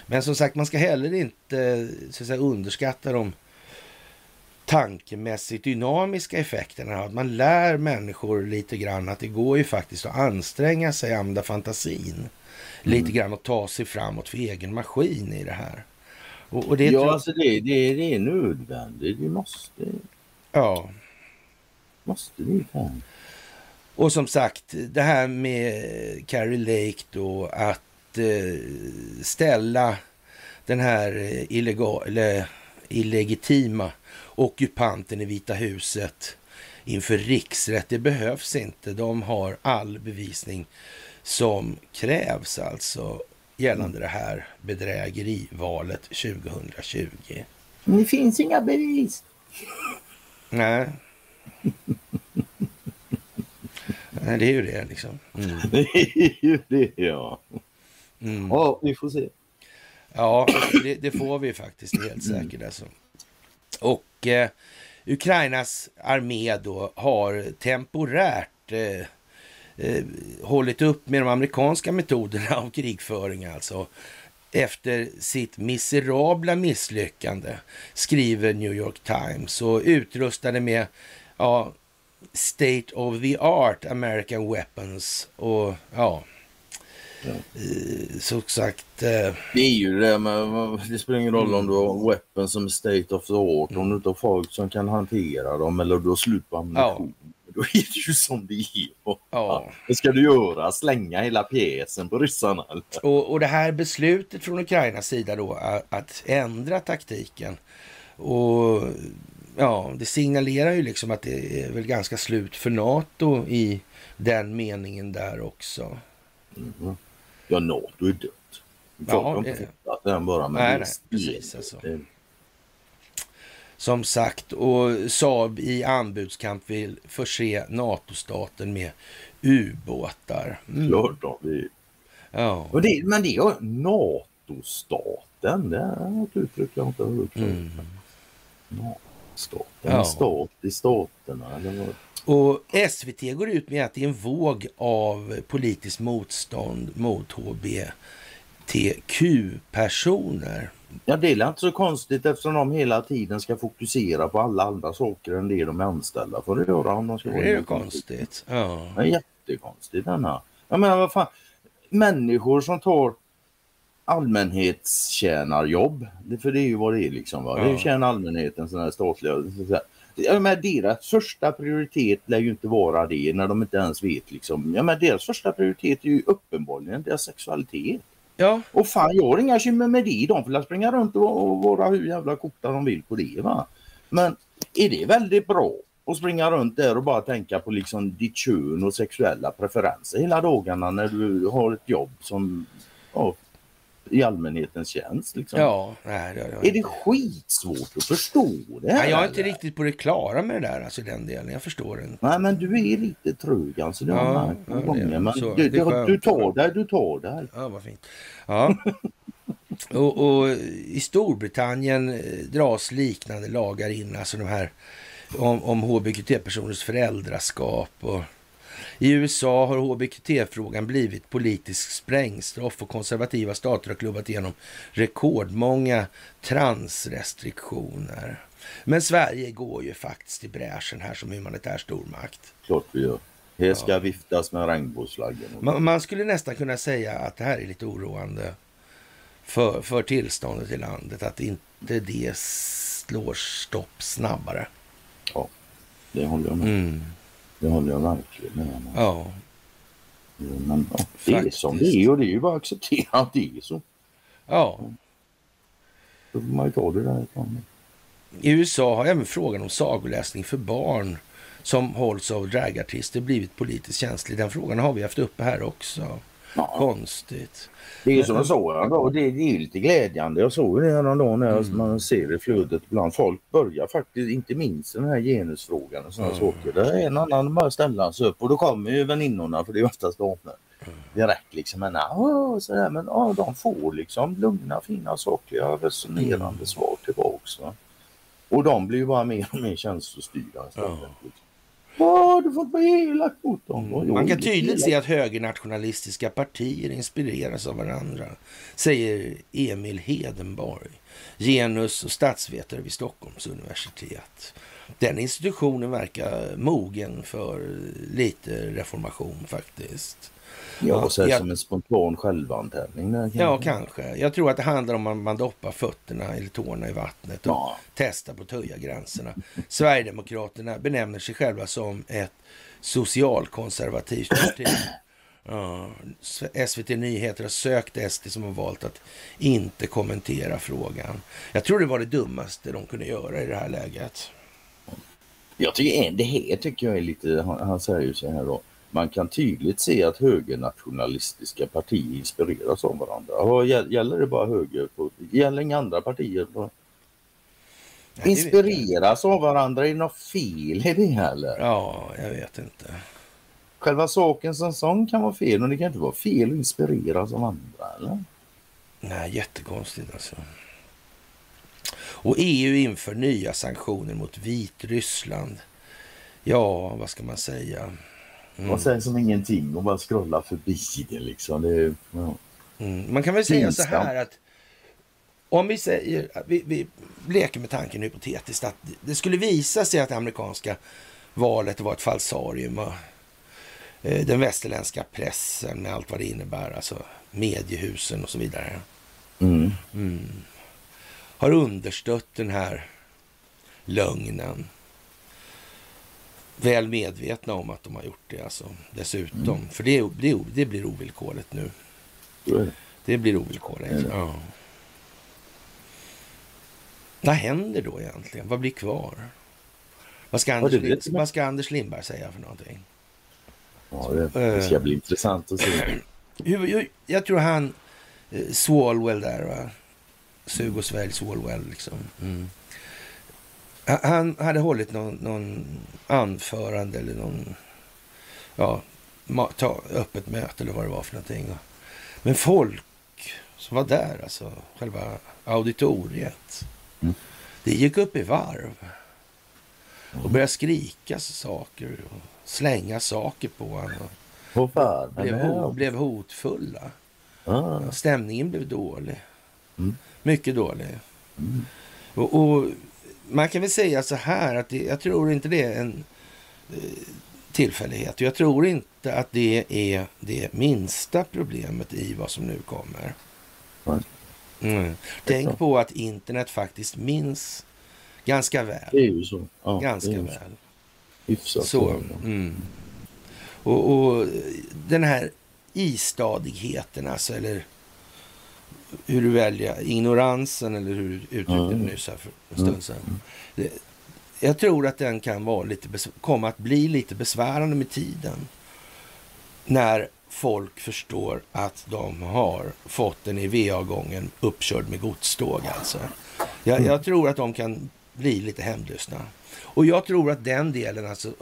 S2: Men som sagt, man ska heller inte så säga, underskatta de tankemässigt dynamiska effekterna. Att man lär människor lite grann att det går ju faktiskt att anstränga sig, använda fantasin. Mm. Lite grann och ta sig framåt för egen maskin i det här.
S1: Och, och det ja, tror... alltså det, det, det är nödvändigt. Vi måste...
S2: Ja.
S1: Måste vi fan.
S2: Och som sagt, det här med Carrie Lake då, att eh, ställa den här eh, illegal, illegitima ockupanten i Vita huset inför riksrätt. Det behövs inte. De har all bevisning som krävs alltså gällande det här bedrägerivalet 2020.
S1: Men det finns inga bevis.
S2: Nej. Nej, det är ju det liksom.
S1: Mm. [LAUGHS] det är ju det, ja. Mm. Ja, vi får se.
S2: Ja, det, det får vi faktiskt helt säkert alltså. Och eh, Ukrainas armé då har temporärt eh, eh, hållit upp med de amerikanska metoderna av krigföring alltså efter sitt miserabla misslyckande, skriver New York Times och utrustade med ja, state of the art American weapons och ja, Ja. Eh, så sagt. Eh...
S1: Det är ju det, men det spelar ingen roll om du har weapons som är state of the art, mm. om du inte har folk som kan hantera dem eller du har slut på ammunition. Ja. Då är det ju som det är. Ja. Vad ska du göra? Slänga hela pjäsen på ryssarna?
S2: Och, och det här beslutet från Ukrainas sida då att ändra taktiken och ja, det signalerar ju liksom att det är väl ganska slut för NATO i den meningen där också.
S1: Mm. Ja, NATO är dött. Ja, det... den bara med
S2: nej, nej, precis alltså. Som sagt, och Saab i anbudskamp vill förse NATO-staten med ubåtar.
S1: Mm. Klart de vill. Ja. Och det, men det är NATO-staten, det är ett uttryck jag inte har hört mm. NATO-staten, ja. stat i staterna. Eller?
S2: Och SVT går ut med att det är en våg av politiskt motstånd mot hbtq-personer.
S1: Ja, det är inte så konstigt eftersom de hela tiden ska fokusera på alla andra saker än det de är anställda för att göra. Om de ska
S2: det är ju konstigt. Ja.
S1: Det är jättekonstigt denna. Jag menar vad fan, människor som tar allmänhetstjänarjobb, för det är ju vad det är liksom. Va? Ja. Det är ju tjäna allmänheten, sådana här statliga ja, men deras första prioritet lär ju inte vara det när de inte ens vet liksom. Ja, men deras första prioritet är ju uppenbarligen deras sexualitet.
S2: Ja.
S1: Och fan, jag har inga bekymmer med det. De får springa runt och vara hur jävla korta de vill på det. Va? Men är det väldigt bra att springa runt där och bara tänka på liksom ditt kön och sexuella preferenser hela dagarna när du har ett jobb som ja, i allmänhetens tjänst. Liksom.
S2: Ja, nej, det, det,
S1: är det skitsvårt att förstå det
S2: här? Nej, jag är inte eller? riktigt på det klara med det där, alltså den delen. Jag förstår det
S1: Nej, men du är lite trög alltså. Det har ja, ja, gånger. Men så, du, du, du, tar dig, du tar dig.
S2: Ja, vad fint. Ja. [LAUGHS] och, och, i Storbritannien eh, dras liknande lagar in, alltså de här om, om hbqt-personers föräldraskap och i USA har hbqt-frågan blivit politisk sprängstoff och konservativa stater har klubbat igenom rekordmånga transrestriktioner. Men Sverige går ju faktiskt i bräschen här som humanitär stormakt.
S1: Klart vi gör. Här ska ja. viftas med regnbågsflaggen.
S2: Man, man, skulle nästan kunna säga att det här är lite oroande för, för tillståndet i landet. Att inte det slår stopp snabbare.
S1: Ja, det håller jag med mm. Det håller jag verkligen med om.
S2: Ja.
S1: Men ja, det Faktiskt. är som det är och det är ju bara att acceptera att det är så.
S2: Ja.
S1: Då får man ju ta det därifrån.
S2: I USA har även frågan om sagoläsning för barn som hålls av dragartister blivit politiskt känslig. Den frågan har vi haft uppe här också. Ja. Konstigt.
S1: Det är som jag sa, det, det är lite glädjande. Jag såg det häromdagen när mm. man ser det flödet bland folk börjar faktiskt, inte minst den här genusfrågan och sådana mm. saker. Det är en annan bara ställa sig upp och då kommer ju väninnorna för det är oftast damer. Mm. Direkt liksom, men, åh, sådär, men åh, de får liksom lugna, fina, sakliga, resonerande mm. svar tillbaks. Va? Och de blir ju bara mer och mer känslostyrda istället. Mm. Åh, du får inte vara elak mot dem.
S2: Man kan tydligt se att högernationalistiska partier inspireras av varandra, säger Emil Hedenborg, genus och statsvetare vid Stockholms universitet. Den institutionen verkar mogen för lite reformation faktiskt.
S1: Ja, och så jag, som en spontan självantändning.
S2: Kanske. Ja, kanske. Jag tror att det handlar om att man doppar fötterna eller tårna i vattnet och ja. testar på att höja gränserna. Sverigedemokraterna benämner sig själva som ett socialkonservativt parti. Ja, SVT Nyheter har sökt SD som har valt att inte kommentera frågan. Jag tror det var det dummaste de kunde göra i det här läget.
S1: Jag tycker det här tycker jag är lite, han, han säger ju så här då man kan tydligt se att högernationalistiska partier inspireras av varandra. Och gäller det bara höger? På, gäller inga andra partier? På, inspireras av varandra, är det något fel i det eller?
S2: Ja, jag vet inte.
S1: Själva saken som sån kan vara fel, men det kan inte vara fel att inspireras av andra eller?
S2: Nej, jättekonstigt alltså. Och EU inför nya sanktioner mot Vitryssland. Ja, vad ska man säga?
S1: Mm. Och sen som ingenting och bara scrolla förbi det liksom. Det, ja.
S2: mm. Man kan väl säga så här att om vi säger, vi, vi leker med tanken hypotetiskt att det skulle visa sig att det amerikanska valet var ett falsarium och eh, den västerländska pressen med allt vad det innebär, alltså mediehusen och så vidare.
S1: Mm.
S2: Mm. Har understött den här lögnen väl medvetna om att de har gjort det alltså, dessutom. Mm. För det, det, det, blir ovillkorligt nu.
S1: Mm.
S2: Det blir ovillkorligt. Mm. Ja. Vad händer då egentligen? Vad blir kvar? Vad ska Anders, Lind, vad ska Anders Lindberg säga för någonting?
S1: Ja, det, ska bli uh, intressant att se. [CLEARS THROAT]
S2: Hur, jag tror han, uh, Swalwell där, va? Sug och svälj Swalwell liksom. Mm. Han hade hållit någon, någon anförande eller någon ja, ta, öppet möte eller vad det var för någonting. Men folk som var där, alltså själva auditoriet, mm. det gick upp i varv. Och började skrika saker och slänga saker på honom.
S1: Oh, fan,
S2: blev, blev hotfulla. Ah. Stämningen blev dålig. Mm. Mycket dålig. Mm. Och, och, man kan väl säga så här att det, jag tror inte det är en eh, tillfällighet. Jag tror inte att det är det minsta problemet i vad som nu kommer. Mm. Tänk på att internet faktiskt minns ganska väl.
S1: Det är ju så. Ja,
S2: ganska väl.
S1: Hyfsat.
S2: Så, mm. och, och, den här istadigheten, alltså, eller hur du väljer, ignoransen eller hur du uttryckte det mm. nyss här för en stund mm. sedan. Det, jag tror att den kan vara lite komma att bli lite besvärande med tiden. När folk förstår att de har fått den i VA-gången uppkörd med godståg alltså. Jag, jag, tror att de kan bli lite hämndlystna. Och jag tror att den delen, alltså,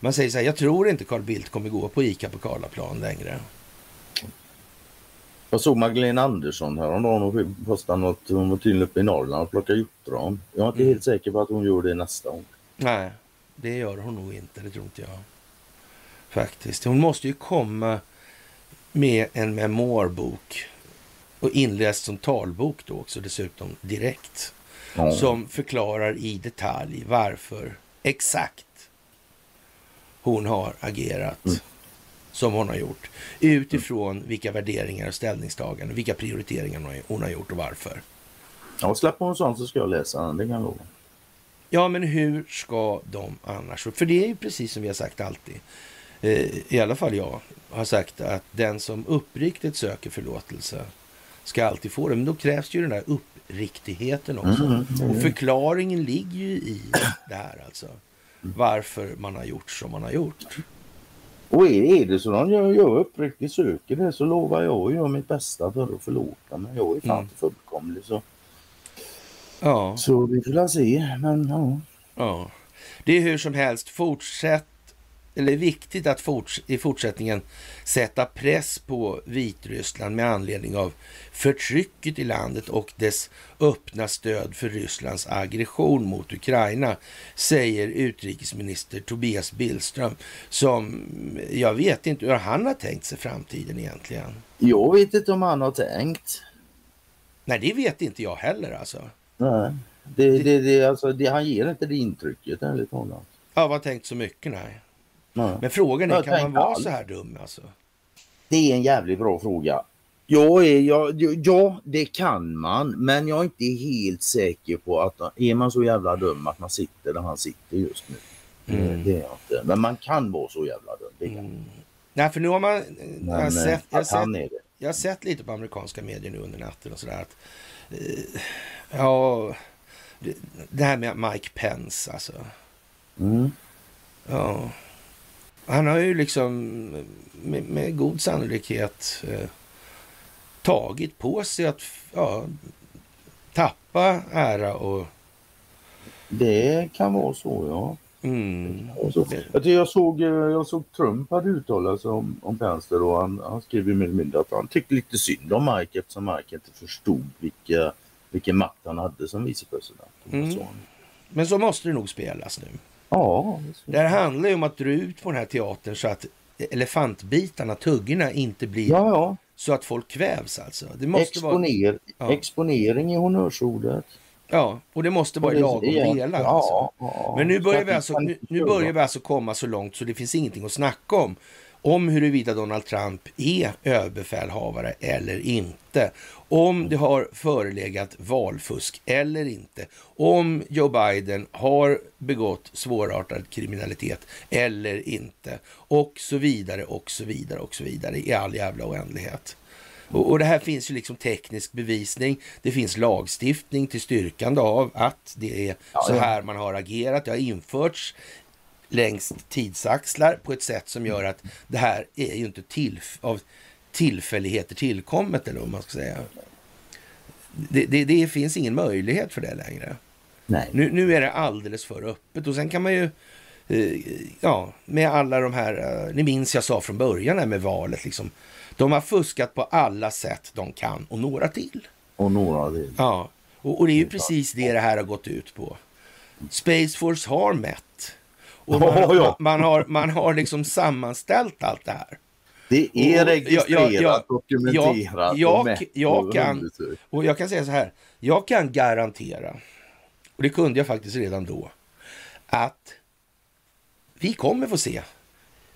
S2: man säger så här, jag tror inte Carl Bildt kommer gå på ICA på Karlaplan längre.
S1: Jag såg Magdalena Andersson häromdagen och postade något, hon var tydligen uppe i Norrland och plockade hjortron. Jag är inte mm. helt säker på att hon gör det nästa gång.
S2: Nej, det gör hon nog inte, det tror inte jag. Faktiskt. Hon måste ju komma med en memoarbok och inläst som talbok då också dessutom direkt. Mm. Som förklarar i detalj varför exakt hon har agerat mm. Som hon har gjort. Utifrån mm. vilka värderingar och ställningstaganden, vilka prioriteringar hon har gjort och varför.
S1: Ja, släpper hon sånt så ska jag läsa den, det kan jag lova.
S2: Ja, men hur ska de annars? För det är ju precis som vi har sagt alltid. Eh, I alla fall jag har sagt att den som uppriktigt söker förlåtelse ska alltid få det. Men då krävs ju den där uppriktigheten också. Mm, mm, och förklaringen ligger ju i det här alltså varför man har gjort som man har gjort.
S1: Och är, det så att jag, jag uppriktigt söker det så lovar jag att göra mitt bästa för att förlåta mig. Jag är fan mm. fullkomlig så. Ja. Så vi får se, men ja.
S2: Ja. Det är hur som helst, fortsätt eller viktigt att forts i fortsättningen sätta press på Vitryssland med anledning av förtrycket i landet och dess öppna stöd för Rysslands aggression mot Ukraina, säger utrikesminister Tobias Billström, som jag vet inte hur han har tänkt sig framtiden egentligen.
S1: Jag vet inte om han har tänkt.
S2: Nej, det vet inte jag heller alltså.
S1: Nej, det, det, det, alltså, det, han ger inte det intrycket ärligt talat.
S2: Ja, vad tänkt så mycket nej. Nej. Men frågan är, kan man vara så här dum alltså?
S1: Det är en jävligt bra fråga. Ja, ja, ja, det kan man, men jag är inte helt säker på att är man så jävla dum att man sitter där han sitter just nu. Mm. Det är jag inte. Men man kan vara så jävla dum. Det. Mm.
S2: Nej, för nu har man... Men, jag, har sett, jag, sett, jag har sett lite på amerikanska medier nu under natten och sådär. Att, uh, ja, det, det, här med Mike Pence alltså. Mm. Ja. Han har ju liksom med, med god sannolikhet eh, tagit på sig att ja, tappa ära och...
S1: Det kan vara så, ja. Mm. Så, jag, såg, eh, jag såg Trump hade uttalat sig om, om Pence och han, han skrev mer eller mindre att han tyckte lite synd om Mike eftersom Mike inte förstod vilka, vilken makt han hade som vicepresident. Mm.
S2: Men så måste det nog spelas nu.
S1: Ja.
S2: Det här handlar ju om att dra ut på den här teatern så att elefantbitarna, tuggorna, inte blir ja, ja. så att folk kvävs alltså.
S1: Det måste Exponer vara... ja. Exponering är honnörsordet.
S2: Ja, och det måste vara i lagom delar. Alltså. Men nu börjar, vi alltså, nu, nu börjar vi alltså komma så långt så det finns ingenting att snacka om om huruvida Donald Trump är överbefälhavare eller inte. Om det har förelegat valfusk eller inte. Om Joe Biden har begått svårartad kriminalitet eller inte. Och så vidare och så vidare och så vidare i all jävla oändlighet. Och, och det här finns ju liksom teknisk bevisning. Det finns lagstiftning till styrkande av att det är så här man har agerat. Det har införts längs tidsaxlar på ett sätt som gör att det här är ju inte tillf av tillfälligheter tillkommet eller vad man ska säga. Det, det, det, finns ingen möjlighet för det längre.
S1: Nej.
S2: Nu, nu är det alldeles för öppet och sen kan man ju eh, ja, med alla de här, eh, ni minns jag sa från början här med valet liksom. De har fuskat på alla sätt de kan och några till.
S1: Och några till.
S2: Ja, och, och det är ju precis det det här har gått ut på. Space Force har mätt och man, oh, ja. man, har, man har liksom sammanställt allt det här.
S1: Det är registrerat, jag, jag, dokumenterat
S2: jag, och jag kan, och jag kan säga så här. Jag kan garantera, och det kunde jag faktiskt redan då, att vi kommer få se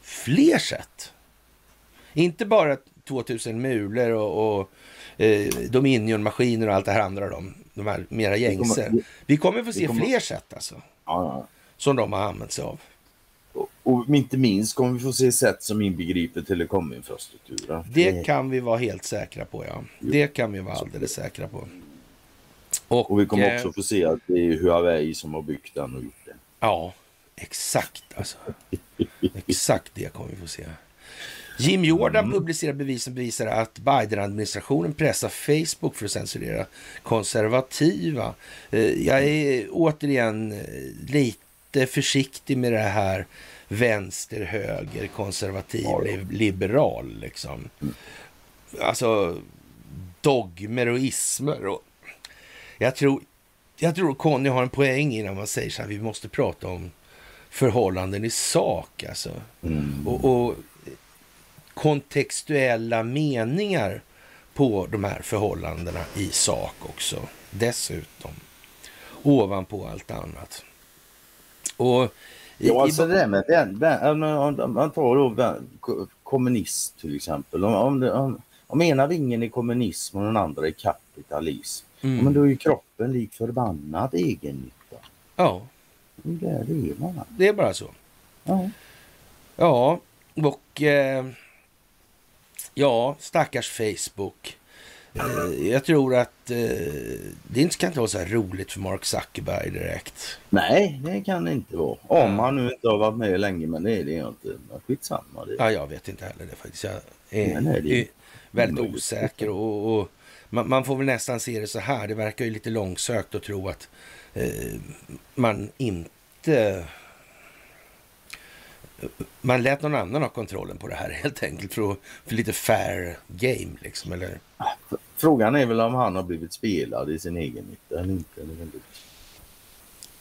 S2: fler sätt. Inte bara 2000 mulor och, och eh, Dominion-maskiner och allt det här andra, de, de här mera gängse. Vi kommer få se kommer, fler sätt alltså. Ja, ja som de har använt sig av.
S1: Och, och inte minst kommer vi få se sätt som inbegriper telekominfrastrukturen.
S2: Det kan vi vara helt säkra på, ja. Jo. Det kan vi vara alldeles säkra på.
S1: Och, och vi kommer eh, också få se att det är Huawei som har byggt den och gjort det.
S2: Ja, exakt alltså. [LAUGHS] exakt det kommer vi få se. Jim Jordan mm. publicerar bevis som bevisar att Biden-administrationen pressar Facebook för att censurera konservativa. Eh, jag är återigen eh, lite försiktig med det här vänster, höger, konservativ, liberal liksom. Alltså dogmer och ismer. Och jag tror, jag tror Conny har en poäng innan man säger så här, vi måste prata om förhållanden i sak alltså. Mm. Och, och, kontextuella meningar på de här förhållandena i sak också. Dessutom. Ovanpå allt annat. Och
S1: Ja, alltså det där med den, om man tar då kommunist till exempel. Om, om, om, om ena vingen är kommunism och den andra är kapitalism. Mm. men då är ju kroppen lik förbannad egennytta.
S2: Ja.
S1: Det är det man.
S2: Det är bara så.
S1: Ja.
S2: Ja, och eh, ja, stackars Facebook. Eh, jag tror att eh, det kan inte vara så här roligt för Mark Zuckerberg direkt.
S1: Nej, det kan det inte vara. Om han nu inte har varit med länge, men det är det inte. Men skitsamma. Det.
S2: Ja, jag vet inte heller det faktiskt. Jag är, nej, nej, är väldigt osäker och, och man, man, får väl nästan se det så här. Det verkar ju lite långsökt att tro att eh, man inte man lät någon annan ha kontrollen på det här [LAUGHS] helt enkelt för, att, för lite fair game liksom, eller?
S1: Frågan är väl om han har blivit spelad i sin egen nytta eller inte.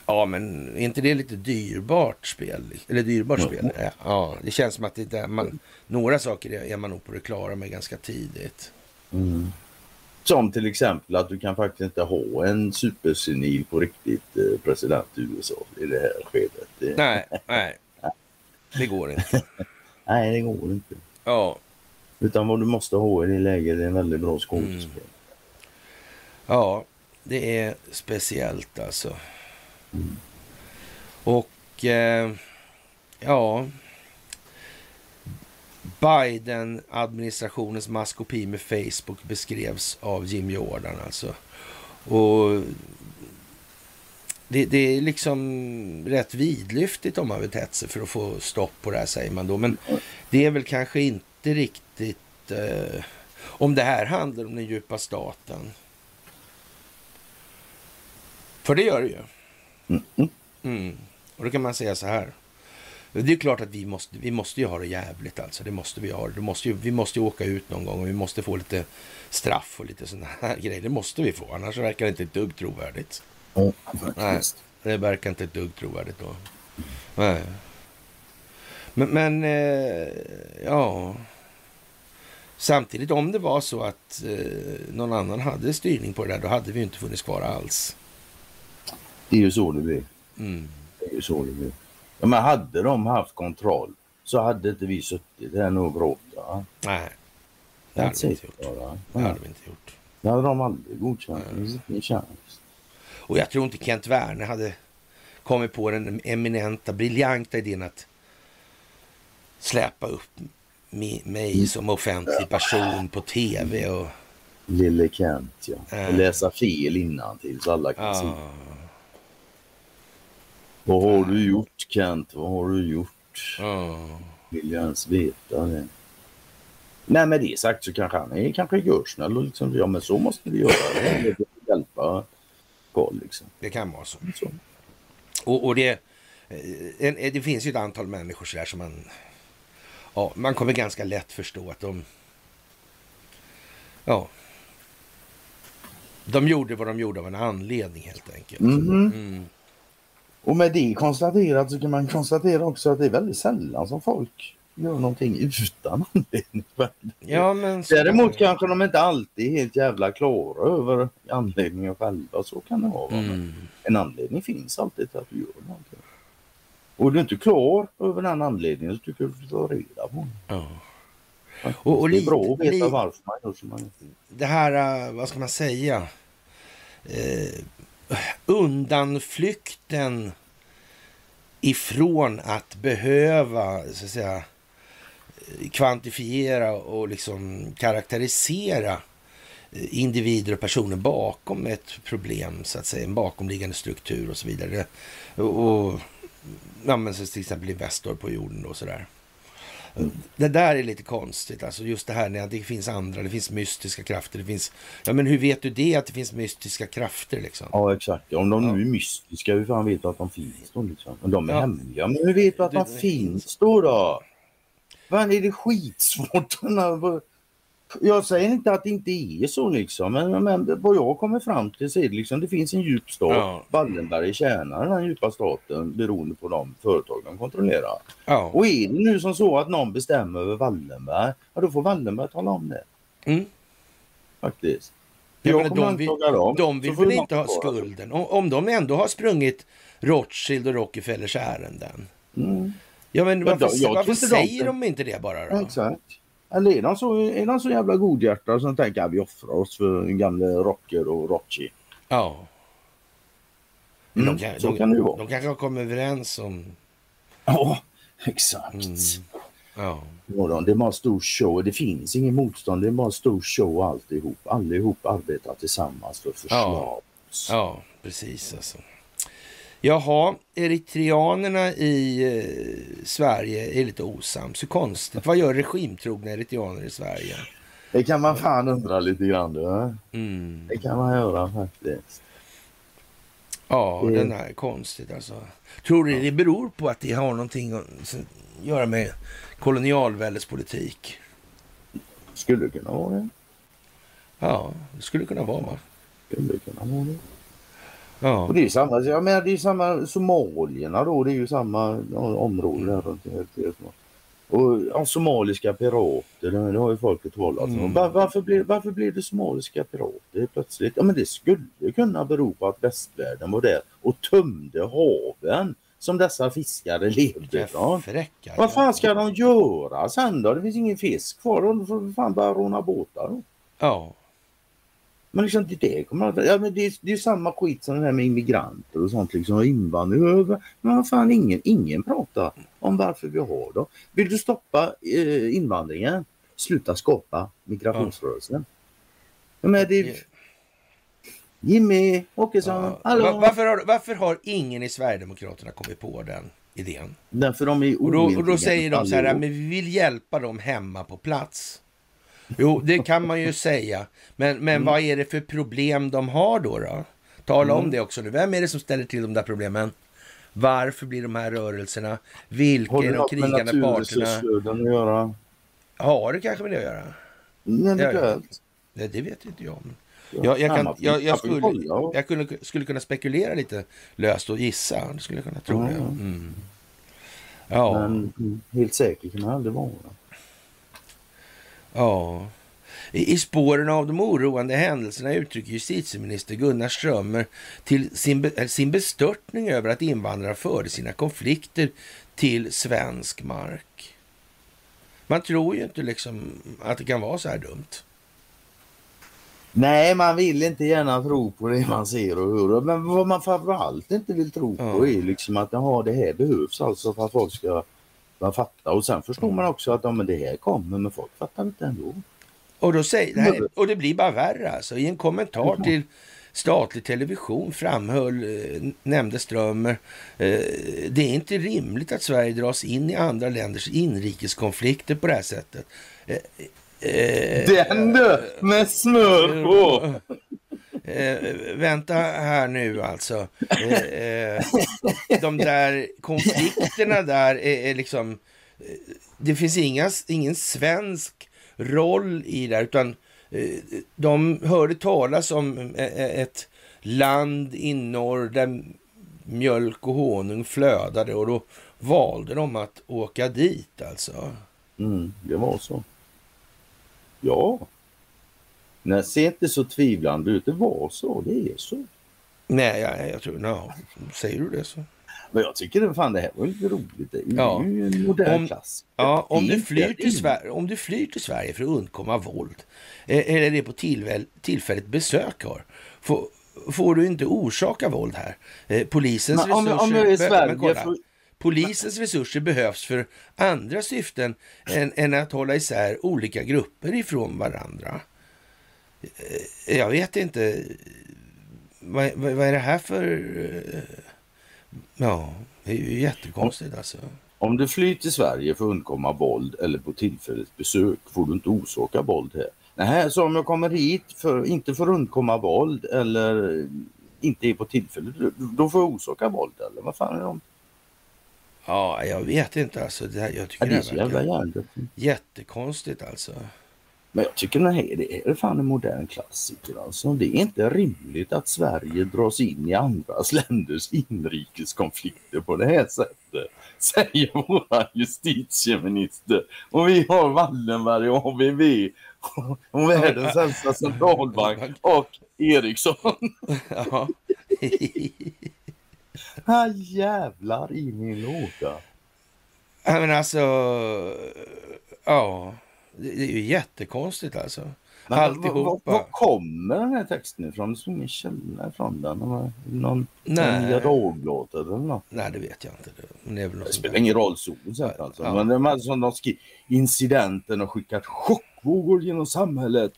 S2: Ja, men är inte det lite dyrbart spel? Eller dyrbart mm. spel? Ja, det känns som att det där man, några saker är man nog på det klara med ganska tidigt.
S1: Mm. Som till exempel att du kan faktiskt inte ha en supersenil på riktigt eh, president i USA i det här skedet.
S2: Nej, nej. Det går inte. [LAUGHS]
S1: nej, det går inte.
S2: Ja.
S1: Utan vad du måste ha i det är en väldigt bra skådespel. Mm.
S2: Ja, det är speciellt alltså. Mm. Och eh, ja, Biden-administrationens maskopi med Facebook beskrevs av Jim Jordan alltså. Och det, det, är liksom rätt vidlyftigt om man vill sig för att få stopp på det här säger man då. Men det är väl kanske inte riktigt eh, om det här handlar om den djupa staten. För det gör det ju. Mm. Och då kan man säga så här. Det är klart att vi måste, vi måste ju ha det jävligt alltså. Det måste vi ha. Det måste ju, vi måste ju åka ut någon gång och vi måste få lite straff och lite sådana här [LAUGHS] grejer. Det måste vi få. Annars verkar det inte ett dugg trovärdigt.
S1: Mm,
S2: Nej, det verkar inte ett dugg trovärdigt då. Nej. Men, men eh, ja. Samtidigt om det var så att eh, någon annan hade styrning på det där, då hade vi inte funnits kvar alls.
S1: Det är ju så det blir. Mm. Det är ju så det blir. Ja, men hade de haft kontroll så hade inte vi suttit här nu och gråta.
S2: Nej, det hade vi inte gjort. Det hade vi inte gjort.
S1: Det hade de aldrig godkänt. Mm. chans.
S2: Och jag tror inte Kent Werner hade kommit på den eminenta, briljanta idén att släpa upp mig som offentlig person på tv. Och...
S1: Lille Kent, ja. Äh. Och läsa fel innan till så alla kan ah. se. Vad har du gjort Kent? Vad har du gjort?
S2: Oh.
S1: Vill jag ens veta det? Nej med det sagt så kanske han är kanske görsnäll och liksom, ja men så måste vi göra. Det. Hjälpa Karl liksom.
S2: Det kan vara så. så. Och, och det, eh, det finns ju ett antal människor så där som man, ja, man kommer ganska lätt förstå att de, ja, de gjorde vad de gjorde av en anledning helt enkelt.
S1: Mm. Mm. Och med det konstaterat så kan man konstatera också att det är väldigt sällan som folk gör någonting utan [LAUGHS] anledning.
S2: Ja, men
S1: Däremot kanske de inte alltid är helt jävla klara över anledningen själva. Så kan det vara. Mm. En anledning finns alltid till att du gör någonting. Och är du inte klar över den anledningen så tycker jag du ska ta reda på
S2: den. Ja.
S1: Och, och det är bra att veta varför man gör som man gör.
S2: Det här, vad ska man säga? Eh, undanflykten ifrån att behöva så att säga, kvantifiera och liksom karaktärisera individer och personer bakom ett problem, så att säga, en bakomliggande struktur och så vidare. Och ja, men till exempel Investor på jorden och sådär. Det där är lite konstigt, alltså just det här när det finns andra, det finns mystiska krafter, det finns... Ja men hur vet du det att det finns mystiska krafter liksom?
S1: Ja exakt, om de nu är mystiska, hur fan vet du att de finns då liksom? Men de är ja. hemliga, men hur vet du att de finns då då? Fan är det skitsvårt? [LAUGHS] jag säger inte att det inte är så liksom, men, men vad jag kommer fram till så är det liksom, det finns en djup stat. Ja. Wallenberg tjänar den djupa staten beroende på de företag de kontrollerar. Ja. Och är det nu som så att någon bestämmer över Wallenberg, ja då får Wallenberg tala om det.
S2: Mm.
S1: Faktiskt.
S2: Jag jag de, vill, dem, de vill väl inte ha skulden? Om, om de ändå har sprungit Rothschild och Rockefellers ärenden.
S1: Mm.
S2: Ja men varför, jag, varför säger de, de inte det bara då?
S1: Exakt. Eller är de så, är de så jävla godhjärtade som tänker att vi offrar oss för den gamle Rocker och Rocci?
S2: Ja.
S1: Mm, de kan, så de, kan det ju vara.
S2: De kanske har kommit överens om...
S1: Ja, exakt. Mm.
S2: Ja.
S1: det är bara stor show. Det finns ingen motstånd. Det är bara stor show alltihop. Allihop arbetar tillsammans för förslag.
S2: Ja, ja precis alltså. Jaha, eritreanerna i eh, Sverige är lite osams. Hur konstigt. Vad gör regimtrogna eritreaner i Sverige?
S1: Det kan man fan undra lite grann.
S2: Du. Mm.
S1: Det kan man göra faktiskt.
S2: Ja, det... den är konstigt alltså. Tror du det beror på att det har någonting att göra med kolonialväldespolitik?
S1: Skulle kunna vara det.
S2: Ja, det skulle kunna vara. Va?
S1: Skulle kunna vara det.
S2: Ja.
S1: Och det är samma, jag menar, det är samma somalierna då, det är ju samma område där runt och ja, somaliska pirater, det har ju folket talat om. Mm. Var, varför, blev, varför blev det somaliska pirater plötsligt? Ja men det skulle kunna bero på att västvärlden var där och tömde haven som dessa fiskare levde ifrån. Vad fan ska de göra sen då? Det finns ingen fisk kvar. De får fan bara råna båtar. Då.
S2: Ja.
S1: Men liksom det, kommer, ja, men det, det är samma skit som det här med immigranter och sånt liksom invandring. Men vad fan ingen, ingen pratar om varför vi har dem. Vill du stoppa eh, invandringen? Sluta skapa migrationsrörelsen. Ja. Men det, Jimmy Åkesson, ja. hallå!
S2: Varför har, varför har ingen i Sverigedemokraterna kommit på den idén?
S1: Därför de är
S2: och då, och då säger de så här, men vi vill hjälpa dem hemma på plats. Jo, det kan man ju säga. Men, men mm. vad är det för problem de har då? då? Tala mm. om det också nu. Vem är det som ställer till de där problemen? Varför blir de här rörelserna? Vilka är de krigande parterna?
S1: Att göra?
S2: Har det kanske med det att göra?
S1: Eventuellt.
S2: Ja, det vet inte jag. Jag, jag, kan, jag, jag, skulle, jag kunde, skulle kunna spekulera lite löst och gissa. Det skulle jag kunna tro. Mm. Ja.
S1: Men helt säker kan man aldrig vara.
S2: Ja. I spåren av de oroande händelserna uttrycker justitieminister Gunnar Strömmer till sin, sin bestörtning över att invandrare förde sina konflikter till svensk mark. Man tror ju inte liksom att det kan vara så här dumt.
S1: Nej, man vill inte gärna tro på det man ser och hör. Men vad man framförallt inte vill tro på ja. är liksom att aha, det här behövs alltså för att folk ska man fattar och sen förstår man också att ja, men det här kommer men folk fattar inte ändå.
S2: Och, då säger, här, och det blir bara värre alltså. I en kommentar till statlig television framhöll, eh, nämnde Strömmer, eh, det är inte rimligt att Sverige dras in i andra länders inrikeskonflikter på det här sättet. Eh
S1: Den du! Med smör på!
S2: Eh, vänta här nu alltså. Eh, eh, de där konflikterna där är, är liksom... Eh, det finns inga, ingen svensk roll i det utan eh, de hörde talas om ett land i norr där mjölk och honung flödade och då valde de att åka dit alltså.
S1: Mm, det var så. Ja. Nej, se inte så tvivlande ut. Det var så. Det är så.
S2: Nej, jag, jag tror... No. Säger du det så.
S1: Men jag tycker fan det här var lite roligt. Det är ja. ju en modern om, klass.
S2: Ja, om du, flyr till Sverige, om du flyr till Sverige för att undkomma våld, eh, eller det på tillfäll, tillfälligt besök har, får, får du inte orsaka våld här. Eh, polisens men, resurser... Om, jag är Sverige, kolla, får... Polisens resurser behövs för andra syften än, än att hålla isär olika grupper ifrån varandra. Eh, jag vet inte. Vad, vad, vad, är det här för... Eh, ja, det är ju jättekonstigt alltså.
S1: Om du flyr till Sverige för att undkomma våld eller på tillfälligt besök får du inte orsaka våld här. Nej, så om jag kommer hit för, inte för att undkomma våld eller inte är på tillfället, då får jag orsaka våld eller vad fan är det om?
S2: Ja, jag vet inte alltså. Det här, jag tycker
S1: ja, det är så jävla jävligt.
S2: Jättekonstigt alltså.
S1: Men jag tycker här det är fan en modern klassiker alltså. Det är inte rimligt att Sverige dras in i andras [LAUGHS] länders inrikeskonflikter på det här sättet. [LAUGHS] Säger vår justitieminister. Och vi har Wallenberg och ABB och världens äldsta centralbank och Ericsson. [LAUGHS] Ja. ah, jävlar i min låda.
S2: Ja, men alltså, ja, det är ju jättekonstigt alltså. Men, Alltihopa.
S1: Var, kommer den här texten ifrån? Det står ingen källa ifrån den. Någon Nya Dagbladet eller något?
S2: Nej, det vet jag inte.
S1: Det, det, det spelar ingen roll så sett alltså. Ja. Men det är som de skriver, incidenten har skickat chockvågor genom samhället.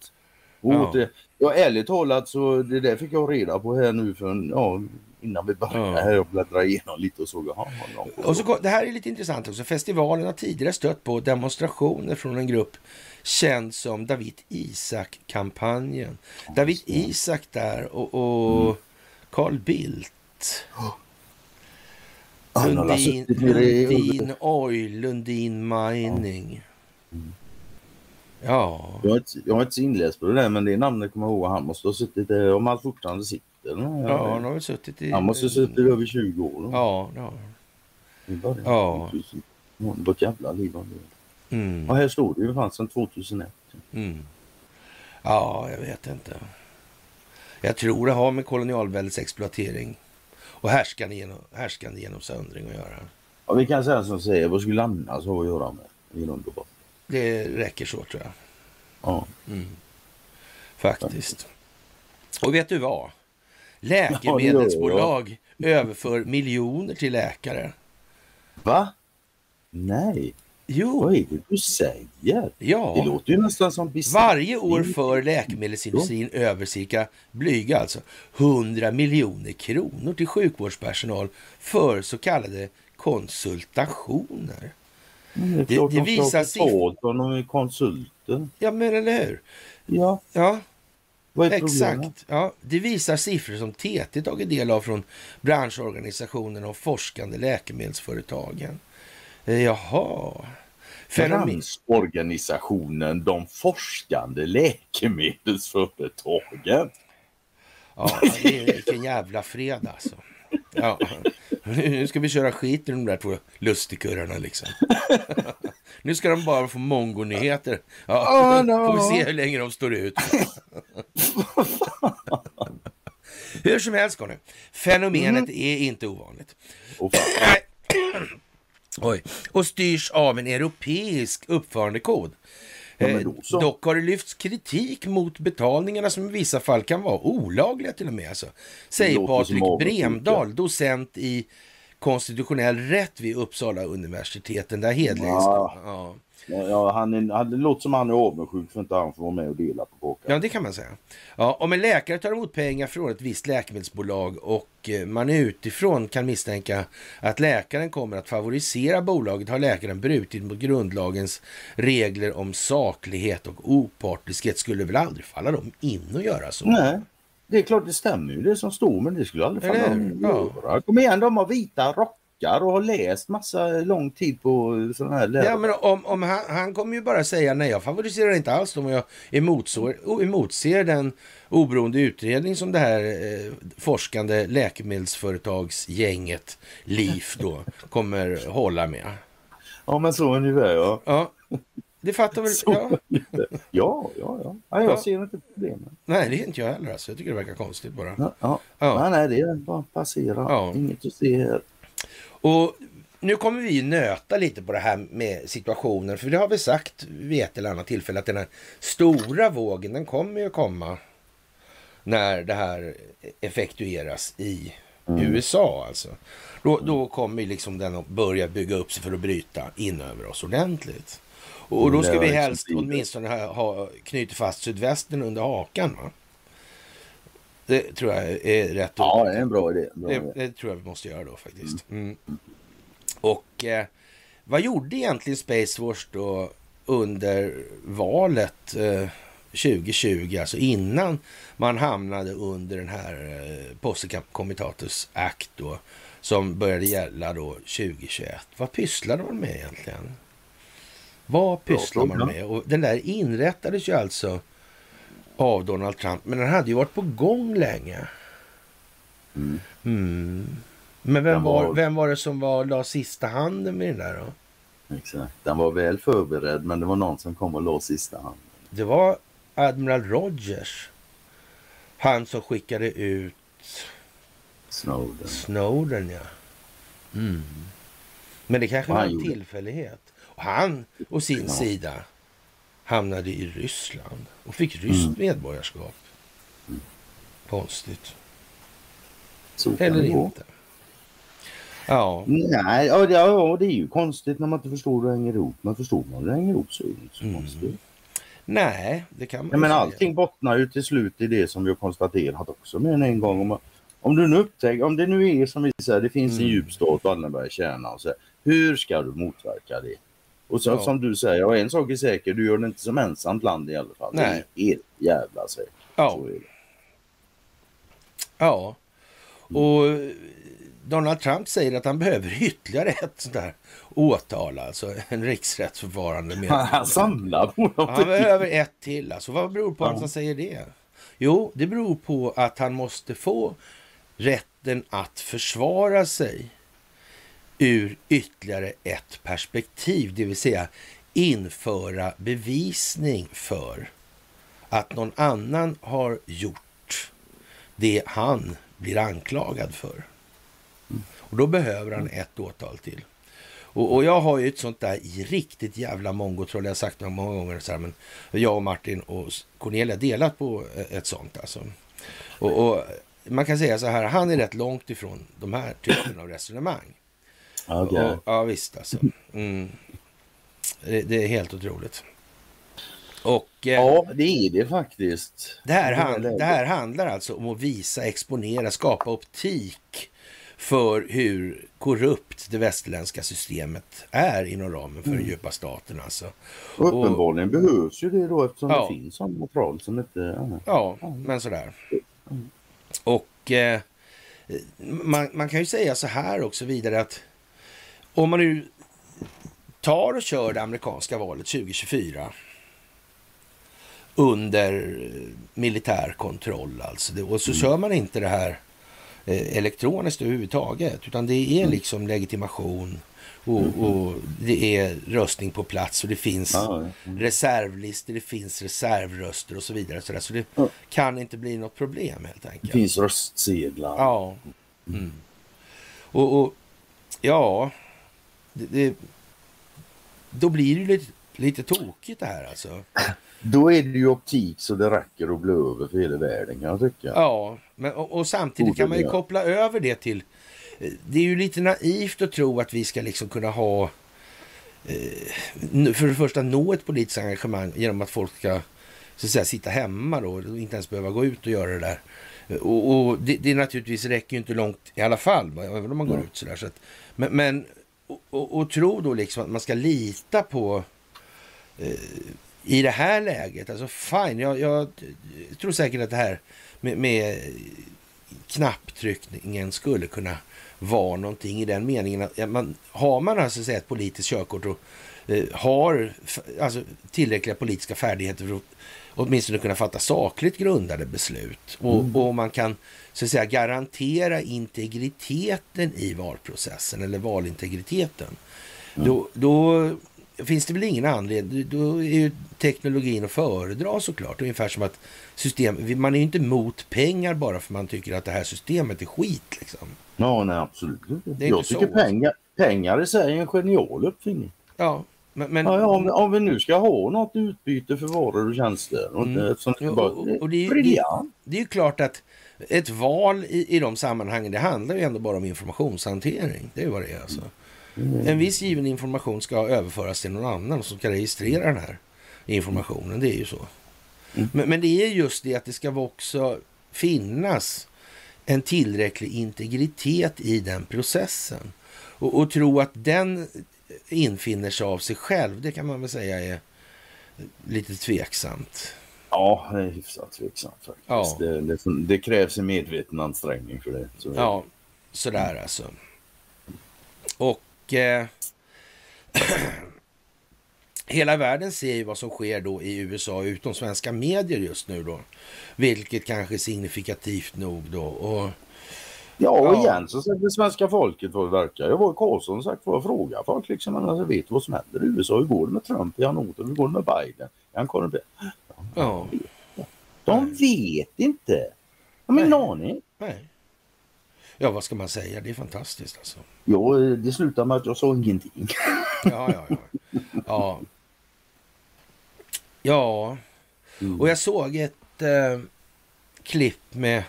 S1: Och ja. det, ja, ärligt talat så det där fick jag reda på här nu för ja, innan vi började här och bläddra igenom lite och såg. Aha,
S2: och så, det här är lite intressant också. Festivalen har tidigare stött på demonstrationer från en grupp känd som David Isak-kampanjen. David Isak där och, och mm. Carl Bildt. Lundin, Lundin Oil, Lundin Mining. Mm. Ja.
S1: Jag har, inte, jag har inte inläst på det där men det namnet kommer jag ihåg. Han måste ha suttit där, om han fortfarande sitter.
S2: Ja, han har väl suttit i...
S1: Han måste ha suttit i över 20 år. Då.
S2: Ja, det har
S1: han. Ja. Ett jävla liv han mm. Och här står det ju fan sedan 2001.
S2: Mm. Ja, jag vet inte. Jag tror det har med kolonialväldets exploatering och härskande, genom, härskande genomsöndring att göra.
S1: Ja, vi kan säga som säger, vad skulle annars ha att göra med i grund och
S2: Det räcker så tror jag.
S1: Ja.
S2: Mm. Faktiskt. Och vet du vad? Läkemedelsbolag ja, överför miljoner till läkare.
S1: Va? Nej.
S2: Jo.
S1: Vad är det du säger?
S2: Ja.
S1: Det låter ju nästan som business.
S2: Varje år för läkemedelsindustrin ja. över cirka blyga alltså 100 miljoner kronor till sjukvårdspersonal för så kallade konsultationer.
S1: Mm, det, det, det visar siffror. De är konsulter.
S2: Ja, men eller hur?
S1: Ja.
S2: ja. Vad är Exakt. Ja, det visar siffror som TT tagit del av från branschorganisationen och forskande läkemedelsföretagen. Eh, jaha.
S1: Fenomen. Branschorganisationen, de forskande läkemedelsföretagen.
S2: Ja, det är vilken jävla fredag alltså. Ja. Nu ska vi köra skit i de där två lustigkurrarna liksom. Nu ska de bara få mongonyheter. Ja, oh, no. Får vi se hur länge de står ut. hur som helst, Conny. Fenomenet mm. är inte ovanligt. Oh, Oj. Och styrs av en europeisk uppförandekod. Ja, eh, dock har det lyfts kritik mot betalningarna som i vissa fall kan vara olagliga till och med. Alltså. Säger Patrik Bremdahl, docent i konstitutionell rätt vid Uppsala universiteten. Där Hedlings... Ja.
S1: Ja. Han, är, det låter som han är avundsjuk för att inte han får vara med och dela på kakan.
S2: Ja, det kan man säga. Ja, om en läkare tar emot pengar från ett visst läkemedelsbolag och eh, man utifrån kan misstänka att läkaren kommer att favorisera bolaget har läkaren brutit mot grundlagens regler om saklighet och opartiskhet. Skulle väl aldrig falla dem in att göra så?
S1: Nej, det är klart det stämmer ju det som står men det skulle aldrig falla dem ja. Kom igen, de har vita rockar och har läst massa lång tid på sådana här
S2: lärare. Ja, men om, om han, han kommer ju bara säga nej, jag favoriserar inte alls dem och jag emotser, emotser den oberoende utredning som det här eh, forskande läkemedelsföretagsgänget LIF då kommer hålla med.
S1: Ja, men så ungefär ja.
S2: Ja, det fattar väl... [LAUGHS]
S1: Ja. ja, ja, ja. ja jag ja. ser inte problemet.
S2: Nej, det är inte jag heller. Alltså. Jag tycker det verkar konstigt bara.
S1: Ja, ja. ja. Nej, nej, det är bara passera. Inget att se här.
S2: Och nu kommer vi nöta lite på det här med situationen. För det har vi sagt vid ett eller annat tillfälle att den här stora vågen den kommer ju komma när det här effektueras i mm. USA. Alltså. Då, då kommer liksom den att börja bygga upp sig för att bryta in över oss ordentligt. Och då ska vi helst åtminstone ha, ha knutit fast sydvästen under hakan. Va? Det tror jag är rätt.
S1: Ja, det är en bra idé. Bra
S2: det, det, tror jag vi måste göra då faktiskt. Mm. Och eh, vad gjorde egentligen Space Force då under valet eh, 2020, alltså innan man hamnade under den här eh, Posse Comitatus Act då, som började gälla då 2021. Vad pysslade man med egentligen? Vad pysslar man med? Och den där inrättades ju alltså av Donald Trump, men den hade ju varit på gång länge. Mm. Mm. Men vem var, vem var det som var, la sista handen med den där då?
S1: Exakt. Den var väl förberedd, men det var någon som kom och la sista handen.
S2: Det var Admiral Rogers. Han som skickade ut
S1: Snowden.
S2: Snowden, ja. Mm. Men det kanske var en gjorde... tillfällighet. Och han å sin ja. sida hamnade i Ryssland och fick ryskt mm. medborgarskap. Mm. Konstigt. Så Eller inte. Ja.
S1: Nej, ja, ja, det är ju konstigt när man inte förstår hur det hänger ihop. Men förstår man hur det hänger ihop så är det inte så mm. konstigt.
S2: Nej, det kan man
S1: ja, Men säga. allting bottnar ju till slut i det som vi har konstaterat också med en gång. Om, om du nu upptäcker, om det nu är som vi säger, det finns mm. en djup stat, Wallenberg kärna och så, hur ska du motverka det? Och så, ja. som du säger, och en sak är säker, du gör det inte som ensamt land i alla fall. Nej. Det är helt jävla säkert.
S2: Ja. Ja. Och Donald Trump säger att han behöver ytterligare ett sånt där åtal, alltså en riksrättsförfarande. Med [LAUGHS]
S1: han samlar på
S2: något. Han behöver ett till. Alltså, vad beror på ja. att han säger det? Jo, det beror på att han måste få rätten att försvara sig ur ytterligare ett perspektiv, det vill säga införa bevisning för att någon annan har gjort det han blir anklagad för. Och då behöver han ett åtal till. Och, och, jag har ju ett sånt där riktigt jävla mongotroll, jag har sagt det många gånger, så här, men jag och Martin och Cornelia delat på ett sånt alltså. Och, och, man kan säga så här, han är rätt långt ifrån de här typen av resonemang.
S1: Okay. Och,
S2: ja visst alltså. Mm. Det, det, är helt otroligt. Och,
S1: eh, ja, det är det faktiskt.
S2: Det här, hand, det här handlar alltså om att visa, exponera, skapa optik för hur korrupt det västerländska systemet är inom ramen för mm. den djupa staten. Alltså.
S1: Och uppenbarligen och, behövs ju det då eftersom ja. det finns sån material som inte... Ja,
S2: ja men sådär. Mm. Och eh, man, man, kan ju säga så här också vidare att om man nu tar och kör det amerikanska valet 2024 under militär kontroll alltså. Och så mm. kör man inte det här Eh, elektroniskt överhuvudtaget. Utan det är mm. liksom legitimation och, mm. och det är röstning på plats och det finns mm. reservlistor, det finns reservröster och så vidare. Så, så det mm. kan inte bli något problem helt enkelt.
S1: Det finns röstsedlar.
S2: Ja. Mm. Och, och, ja, det, det, då blir det lite, lite tokigt det här alltså.
S1: Då är det ju optik så det räcker att bli över för hela världen kan jag tycka.
S2: Ja, men, och, och samtidigt kan man ju koppla över det till... Eh, det är ju lite naivt att tro att vi ska liksom kunna ha... Eh, för det första nå ett politiskt engagemang genom att folk ska så att säga, sitta hemma då och inte ens behöva gå ut och göra det där. Och, och det, det naturligtvis räcker ju inte långt i alla fall, även om man går ut sådär. Så att, men, men och, och, och, tro då liksom att man ska lita på eh, i det här läget, alltså fine, jag, jag tror säkert att det här med, med knapptryckningen skulle kunna vara någonting i den meningen att man, har man alltså ett politiskt körkort och eh, har alltså, tillräckliga politiska färdigheter för att åtminstone kunna fatta sakligt grundade beslut och, mm. och man kan så att säga garantera integriteten i valprocessen eller valintegriteten. Mm. Då, då finns det väl ingen anledning, då är ju teknologin att föredra såklart. Ungefär som att system, man är ju inte emot pengar bara för man tycker att det här systemet är skit. Liksom.
S1: Ja, nej absolut inte. Jag tycker så. pengar, pengar i sig är en genial uppfinning.
S2: Ja, men, men
S1: ja, ja, om, om, vi nu ska ha något utbyte för varor och tjänster. Och, mm. som
S2: det, bara, och, och det, är, det, det är ju klart att ett val i, i de sammanhangen, det handlar ju ändå bara om informationshantering. Det är vad det är alltså. Mm. En viss given information ska överföras till någon annan som ska registrera den här informationen. Det är ju så. Mm. Men, men, det är just det att det ska också finnas en tillräcklig integritet i den processen. Och, och tro att den infinner sig av sig själv. Det kan man väl säga är lite tveksamt.
S1: Ja, det är hyfsat tveksamt faktiskt. Ja. Det, det, det, krävs en medveten ansträngning för det.
S2: Så ja, sådär alltså. Och eh, [CLEARS THROAT] hela världen ser ju vad som sker då i USA utom svenska medier just nu då. Vilket kanske är signifikativt nog då. Och,
S1: ja, och ja. igen så säger svenska folket vad det verkar. Jag var i Karlsson och sagt vad jag frågar folk liksom. Alltså vet vad som händer i USA. Hur går det med Trump? Är han åter? Hur går det med Biden? Är han Corbyn? Ja. De vet inte. De har ingen aning.
S2: Nej. Ja, vad ska man säga? Det är fantastiskt alltså.
S1: Ja, det slutar med att jag sa ingenting.
S2: ja, ja, ja. Ja. Ja. Mm. Och jag såg ett eh, klipp med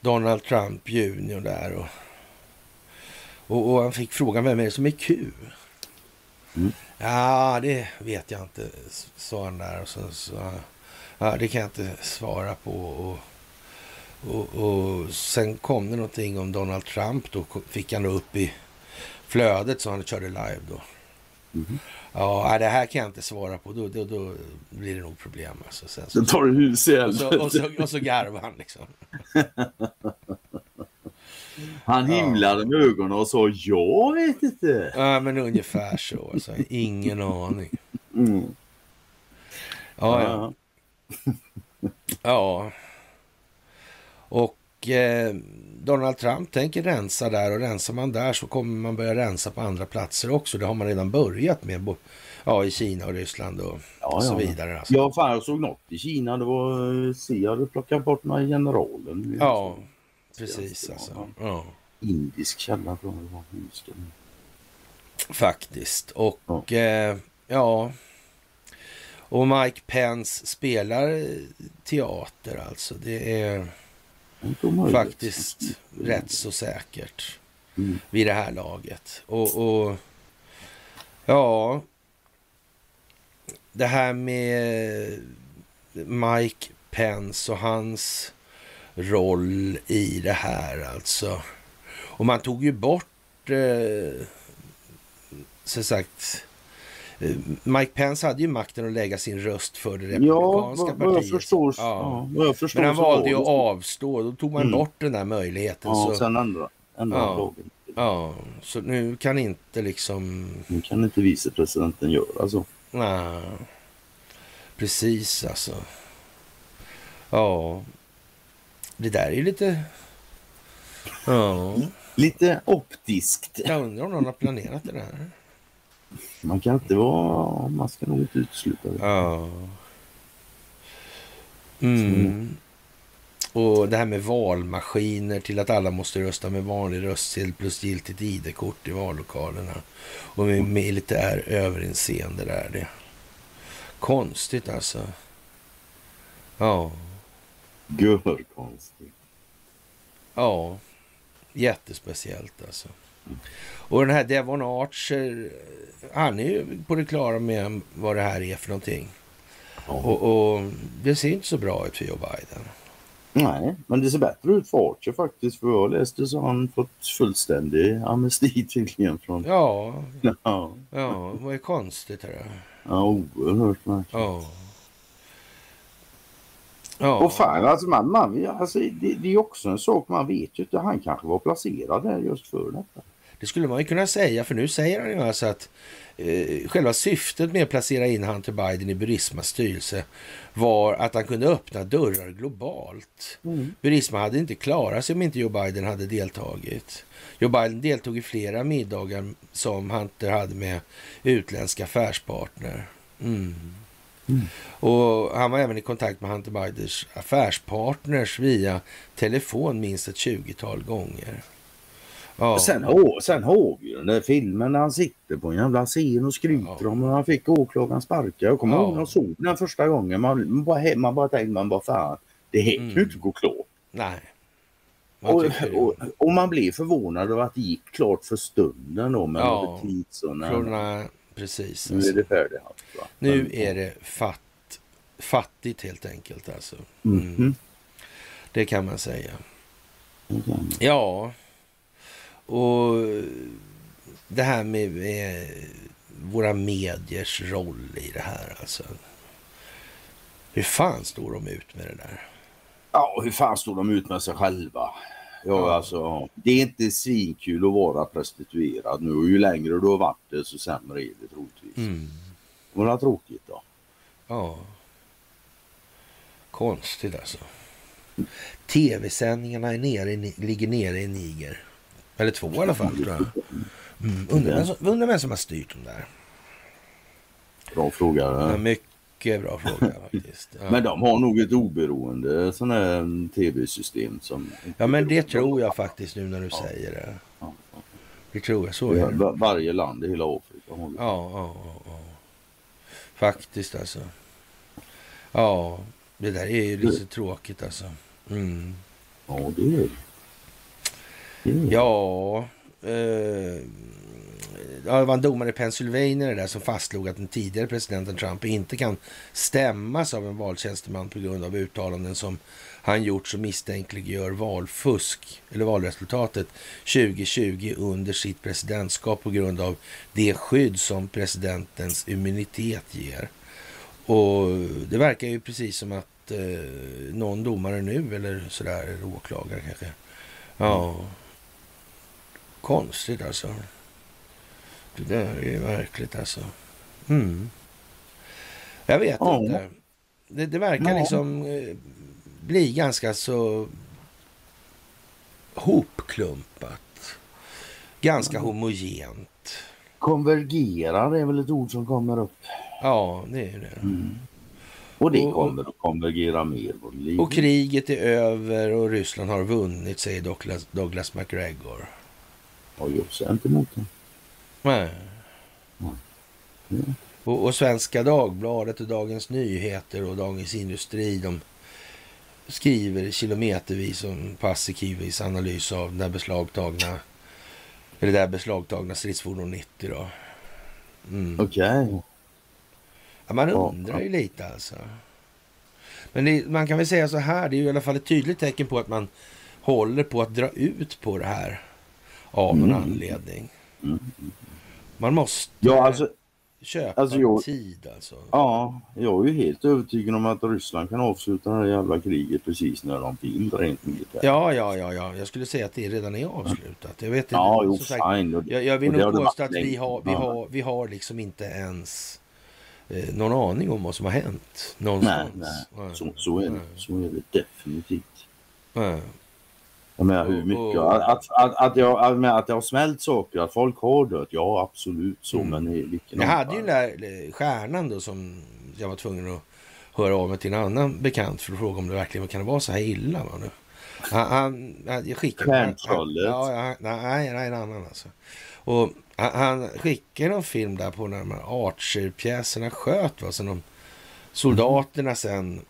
S2: Donald Trump junior där. Och, och, och, han fick frågan vem är det som är Q? Mm. Ja, det vet jag inte, sa han där. Och så, så, ja, det kan jag inte svara på. Och, och, och, sen kom det någonting om Donald Trump. Då fick han upp i flödet så han körde live då. Mm. Ja, det här kan jag inte svara på. Då, då, då blir det nog problem. Alltså.
S1: Sen så, tar du hus i
S2: och så, och, så, och så garvar han liksom. [LAUGHS]
S1: Han himlade med ögonen och sa jag vet inte.
S2: Ja, men ungefär så. Alltså. Ingen aning. Mm. Ja, ja. Ja. Och eh, Donald Trump tänker rensa där och rensar man där så kommer man börja rensa på andra platser också. Det har man redan börjat med ja, i Kina och Ryssland och, ja, och så vidare.
S1: Alltså. Ja, fan jag såg något i Kina. Det var CIA hade plockat bort några generalen.
S2: Ja, precis alltså. Ja.
S1: Indisk källa jag det var.
S2: Faktiskt. Och ja. Eh, ja. Och Mike Pence spelar teater alltså. Det är faktiskt rätt så säkert mm. vid det här laget. Och, och ja, det här med Mike Pence och hans roll i det här alltså. Och man tog ju bort, eh, så sagt, Mike Pence hade ju makten att lägga sin röst för det republikanska ja, vad, partiet. Förstår, ja. Ja, jag förstår, Men han valde ju att avstå. Då tog man mm. bort den där möjligheten.
S1: Ja, så, sen ändra, ändra
S2: ja, ja, så nu kan inte liksom...
S1: Nu kan inte vicepresidenten göra så.
S2: Nej, precis alltså. Ja, det där är ju lite...
S1: Ja. Lite optiskt.
S2: Jag undrar om någon har planerat det där.
S1: Man kan inte vara... Man ska nog inte utesluta det.
S2: Ja. Mm. Och det här med valmaskiner till att alla måste rösta med vanlig röstsedel plus giltigt ID-kort i vallokalerna. Och med militär överinseende där. Det. Konstigt alltså. Ja.
S1: Görkonstigt.
S2: Ja. Jättespeciellt alltså. Och den här Devon Archer, han är ju på det klara med vad det här är för någonting. Och, och, det ser inte så bra ut för Joe Biden.
S1: Nej, men det ser bättre ut för Archer faktiskt. För jag läste så har han fått fullständig amnesti [LAUGHS] tydligen. Från...
S2: Ja, ja. ja, vad är konstigt här?
S1: Ja, oerhört märkligt. Ja. Ja. Och fan, alltså, man, man, alltså, det, det är också en sak man vet ju att han kanske var placerad där just för detta.
S2: Det skulle man ju kunna säga, för nu säger han ju alltså att eh, själva syftet med att placera in Hunter Biden i Burismas styrelse var att han kunde öppna dörrar globalt. Mm. Burisma hade inte klarat sig om inte Joe Biden hade deltagit. Joe Biden deltog i flera middagar som Hunter hade med utländska affärspartner. Mm. Mm. Och han var även i kontakt med Hunter Bidens affärspartners via telefon minst ett tjugotal gånger.
S1: Ja. Sen, sen har vi den där filmen när han sitter på en jävla scen och skryter ja. om hur han fick åklagaren sparka. Jag kommer ja. ihåg när jag såg den första gången. Man, man, bara, man bara tänkte, man bara fan, det här mm. kan ju inte gå klart.
S2: Nej.
S1: Och, och, och, man blev förvånad över att det gick klart för stunden då med ja.
S2: tidsarna. Precis.
S1: Nu alltså. är det färdigt.
S2: Nu är det fatt, fattigt helt enkelt alltså. Mm. Mm. Det kan man säga. Ja. Och det här med, med våra mediers roll i det här alltså. Hur fan står de ut med det där?
S1: Ja, hur fan står de ut med sig själva? Ja, alltså, det är inte svinkul att vara prostituerad nu och ju längre du har varit det så sämre är det troligtvis. Mm. Vad tråkigt då.
S2: Ja. Konstigt alltså. Tv-sändningarna är nere, ligger nere i Niger. Eller två i alla fall tror jag. Mm. Undrar, undrar vem som har styrt dem där.
S1: Bra fråga.
S2: Ja, mycket bra fråga [LAUGHS] faktiskt.
S1: Ja. Men de har nog ett oberoende sån här tv-system som...
S2: Ja men det tror jag faktiskt nu när du ja. säger det. Ja. Det tror jag så är
S1: det. Varje land i hela Afrika
S2: har Ja, ja, ja, Faktiskt alltså. Ja, det där är ju lite tråkigt alltså. Mm.
S1: Ja, det är
S2: det. Ja, eh, det var en domare i Pennsylvania där som fastslog att den tidigare presidenten Trump inte kan stämmas av en valtjänsteman på grund av uttalanden som han gjort som misstänkliggör valfusk eller valresultatet 2020 under sitt presidentskap på grund av det skydd som presidentens immunitet ger. Och det verkar ju precis som att eh, någon domare nu eller sådär, eller åklagare kanske. Ja, konstigt alltså. Det där är märkligt alltså. Mm. Jag vet ja. inte. Det, det verkar ja. liksom eh, bli ganska så hopklumpat. Ganska ja. homogent.
S1: Konvergerar är väl ett ord som kommer upp.
S2: Ja, det är det. Mm.
S1: Och det kommer att konvergera mer.
S2: Och kriget är över och Ryssland har vunnit, säger Douglas, Douglas McGregor.
S1: Ja, jag säger inte emot det.
S2: Nej. Mm. Och, och, Svenska Dagbladet och Dagens Nyheter och Dagens Industri de skriver kilometervis om passikivis analys av den beslagtagna eller det där beslagtagna stridsfordon 90 då.
S1: Mm. Okej. Okay.
S2: Ja, man undrar ju lite alltså. Men det, man kan väl säga så här, det är ju i alla fall ett tydligt tecken på att man håller på att dra ut på det här av någon mm. anledning. Mm. Man måste
S1: ja, alltså,
S2: köpa alltså, jag, tid alltså.
S1: Ja, jag är ju helt övertygad om att Ryssland kan avsluta det här jävla kriget precis när de vill rent militärt.
S2: Ja, ja, ja, ja. Jag skulle säga att det redan är avslutat. Jag vet inte.
S1: Ja, jo, sagt, fine.
S2: Jag, jag vill nog påstå att vi har, vi, har, vi har liksom inte ens eh, någon aning om vad som har hänt någonstans.
S1: Nej, nej. Så, så, är det. Så är det definitivt. Nej. Jag menar hur mycket, att, att, att, jag, att det har smält saker, att folk har dött, ja absolut så, mm. men i vilken
S2: Jag hade ju den där eh, stjärnan då som jag var tvungen att höra av mig till en annan bekant för att fråga om det verkligen kan vara så här illa. Va, nu. Han, han, jag skickade... Ja, nej, nej, en annan alltså. Och han, han skickade en film där på när de här Archer-pjäserna sköt. Va, så de, soldaterna sen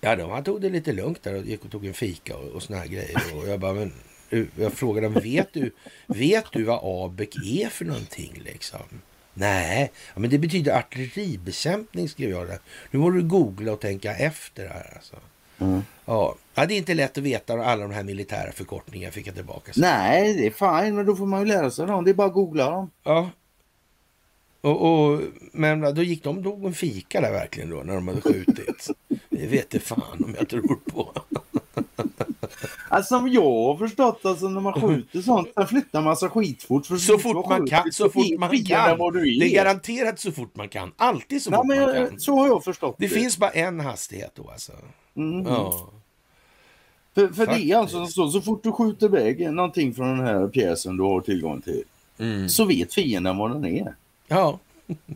S2: Ja, de, han tog det lite lugnt där och gick och tog en fika och, och såna här grejer. Och jag bara, men jag frågade dem, vet du, vet du vad ABEC är för någonting liksom? Nej, ja, men det betyder artilleribekämpning skrev jag där. Nu måste du googla och tänka efter här alltså. Mm. Ja. ja, det är inte lätt att veta alla de här militära förkortningarna fick jag tillbaka.
S1: Så. Nej, det är fine, men då får man ju lära sig dem. Det är bara att googla dem.
S2: Ja, och, och, men då gick de tog en fika där verkligen då när de hade skjutit. Det vet jag fan om jag tror på.
S1: Alltså som jag har förstått, alltså när man skjuter sånt, sen flyttar man massa skitfort.
S2: För så fort man kan. Så fort man kan. Det är garanterat så fort man kan. Alltid så fort Nej, man kan.
S1: Så har jag förstått
S2: det. Det finns bara en hastighet då alltså. Mm. Ja.
S1: För, för det är alltså så, så fort du skjuter iväg någonting från den här pjäsen du har tillgång till, mm. så vet fienden vad den är.
S2: Ja.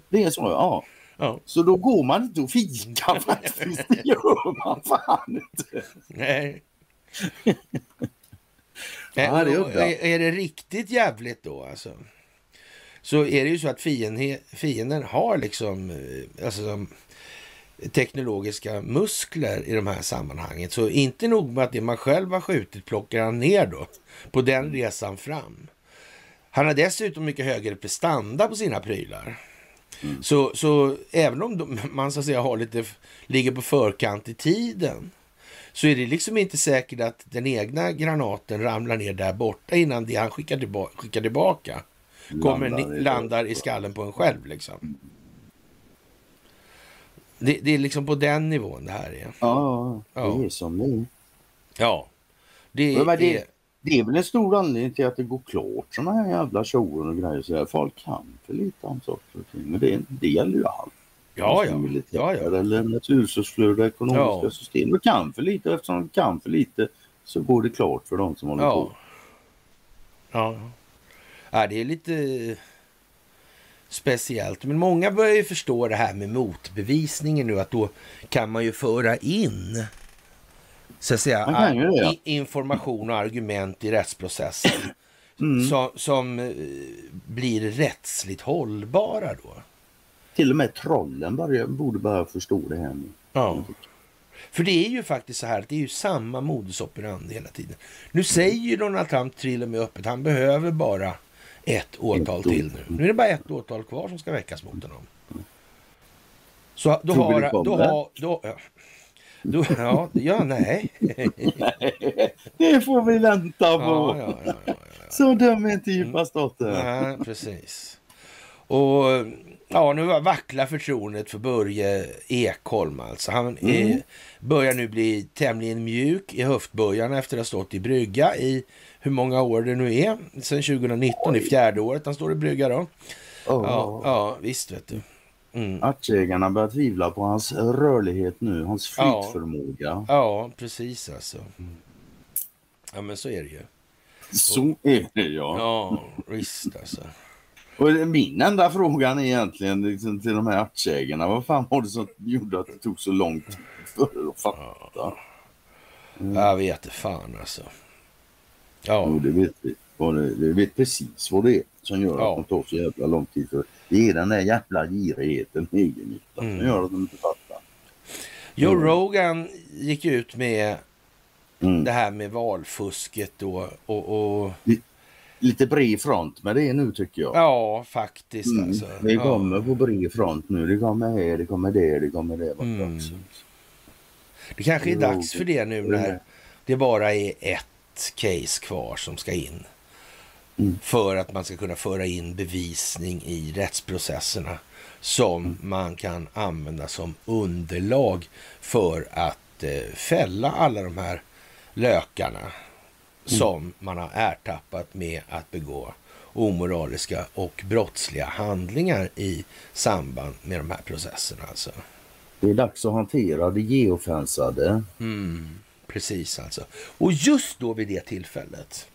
S1: Det är så, ja. ja. Så då går man inte och fikar faktiskt. Det gör man fan inte.
S2: Nej. ja, det är, det riktigt jävligt då alltså? Så är det ju så att fienden, fienden har liksom eh, alltså, teknologiska muskler i de här sammanhanget. Så inte nog med att det man själv har skjutit plockar han ner då på den resan fram. Han har dessutom mycket högre prestanda på sina prylar. Mm. Så, så även om man så att säga har lite, ligger på förkant i tiden så är det liksom inte säkert att den egna granaten ramlar ner där borta innan det han skickar tillbaka, skickar tillbaka kommer landar, i, landar i skallen på en själv liksom. Det, det, är liksom på den nivån det här är.
S1: Ja, det är som det.
S2: Ja. Det,
S1: är, det är väl en stor anledning till att det går klart sådana här jävla shower och grejer. Så folk kan för lite om saker och ting. Men det, det gäller ju allt.
S2: Ja, ja. ja, ja.
S1: Eller naturresursflöde, ekonomiska ja. system. De kan för lite eftersom de kan för lite så går det klart för de som håller
S2: ja.
S1: på.
S2: Ja. ja, det är lite speciellt. Men många börjar ju förstå det här med motbevisningen nu att då kan man ju föra in så att säga, det, ja. information och argument i rättsprocessen [CLEARS THROAT] mm. som, som eh, blir rättsligt hållbara då.
S1: Till och med trollen börjar, borde börja förstå det här nu.
S2: Ja. För det är ju faktiskt så här att det är ju samma modus operandi hela tiden. Nu säger ju Donald Trump till och med öppet han behöver bara ett åtal till nu. Nu är det bara ett åtal kvar som ska väckas mot honom. Så då har... Då har då. Då, ja, ja, nej. [LAUGHS]
S1: det får vi vänta på. Ja, ja, ja, Så dum är inte djupast
S2: mm. Nej, precis. Och Ja, nu vacklar förtroendet för Börje Ekholm alltså. Han mm. är, börjar nu bli tämligen mjuk i höftböjarna efter att ha stått i brygga i hur många år det nu är. Sen 2019, i fjärde året han står i brygga då. Oh. Ja, ja, visst vet du.
S1: Mm. Aktieägarna börjar tvivla på hans rörlighet nu, hans flytförmåga. Ja,
S2: ja precis alltså. Ja, men så är det ju.
S1: Så är det ja.
S2: Ja, visst alltså.
S1: Och min enda fråga är egentligen liksom, till de här aktieägarna. Vad fan var det som gjorde att det tog så lång tid för att fatta?
S2: Mm. Jag vet fan alltså. Ja.
S1: Jo, det vet vi. Vi vet precis vad det är som gör ja. att det tar så jävla lång tid. För det är den där jävla girigheten, egennyttan, mm. som gör att de inte fattar.
S2: Joe mm. Rogan gick ut med mm. det här med valfusket då och, och
S1: lite bred front med det nu tycker jag.
S2: Ja, faktiskt. Mm. Alltså.
S1: Det kommer ja. på bred front nu. Det kommer här, det kommer där, det kommer där. Mm.
S2: Det kanske är dags för det nu när det bara är ett case kvar som ska in. Mm. För att man ska kunna föra in bevisning i rättsprocesserna som mm. man kan använda som underlag för att eh, fälla alla de här lökarna som man har ertappat med att begå omoraliska och brottsliga handlingar i samband med de här processerna. Alltså.
S1: Det är dags att hantera det geofensade.
S2: Mm, precis alltså. Och just då vid det tillfället.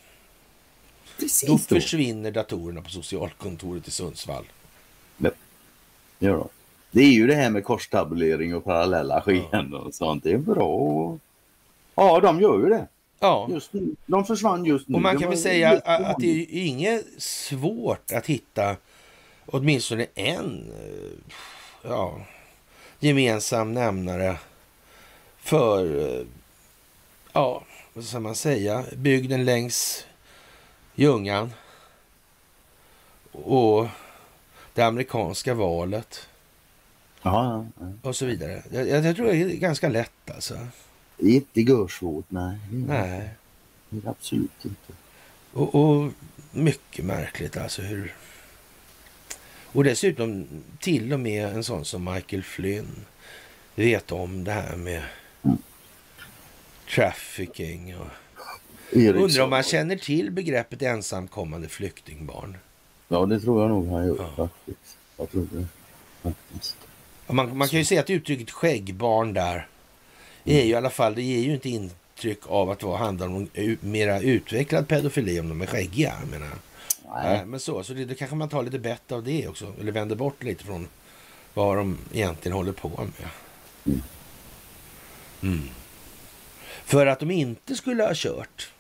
S2: Precis då, då försvinner datorerna på socialkontoret i Sundsvall.
S1: Ja, ja Det är ju det här med korstabulering och parallella skeenden ja. och sånt. Det är bra. Ja, de gör ju det.
S2: Ja.
S1: Just nu. De försvann just nu.
S2: Och man kan väl säga att, att det är inget svårt att hitta åtminstone en eh, ja, gemensam nämnare för, eh, ja, vad ska man säga, bygden längs Ljungan och det amerikanska valet.
S1: Ja, ja,
S2: Och så vidare. Jag, jag tror det är ganska lätt alltså.
S1: Det är inte görsvårt, nej.
S2: Nej.
S1: Det absolut inte.
S2: Och, och, mycket märkligt alltså hur... Och dessutom till och med en sån som Michael Flynn vet om det här med mm. trafficking och... Eriksson. Undrar om man känner till begreppet ensamkommande flyktingbarn?
S1: Ja, det tror jag nog han gör ja. faktiskt. Jag tror det. Faktiskt.
S2: Man, man kan ju säga att uttrycket skäggbarn där är ju i alla fall, det ger ju inte intryck av att det handlar om mera utvecklad pedofili om de är skäggiga. Menar. Nej. men så, så det, det kanske man tar lite bett av det också. Eller vänder bort lite från vad de egentligen håller på med. Mm. mm. För att de inte skulle ha kört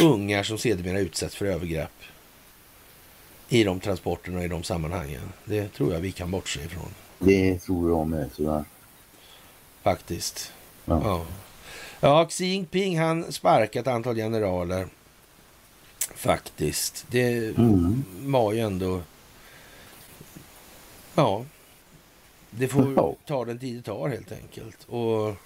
S2: ungar som sedermera utsätts för övergrepp i de transporterna och i de sammanhangen. Det tror jag vi kan bortse ifrån.
S1: Det tror jag med tyvärr.
S2: Faktiskt. Ja. ja. Ja, Xi Jinping han sparkat ett antal generaler. Faktiskt. Det mm. var ju ändå... Ja. Det får ta den tid det tar helt enkelt. Och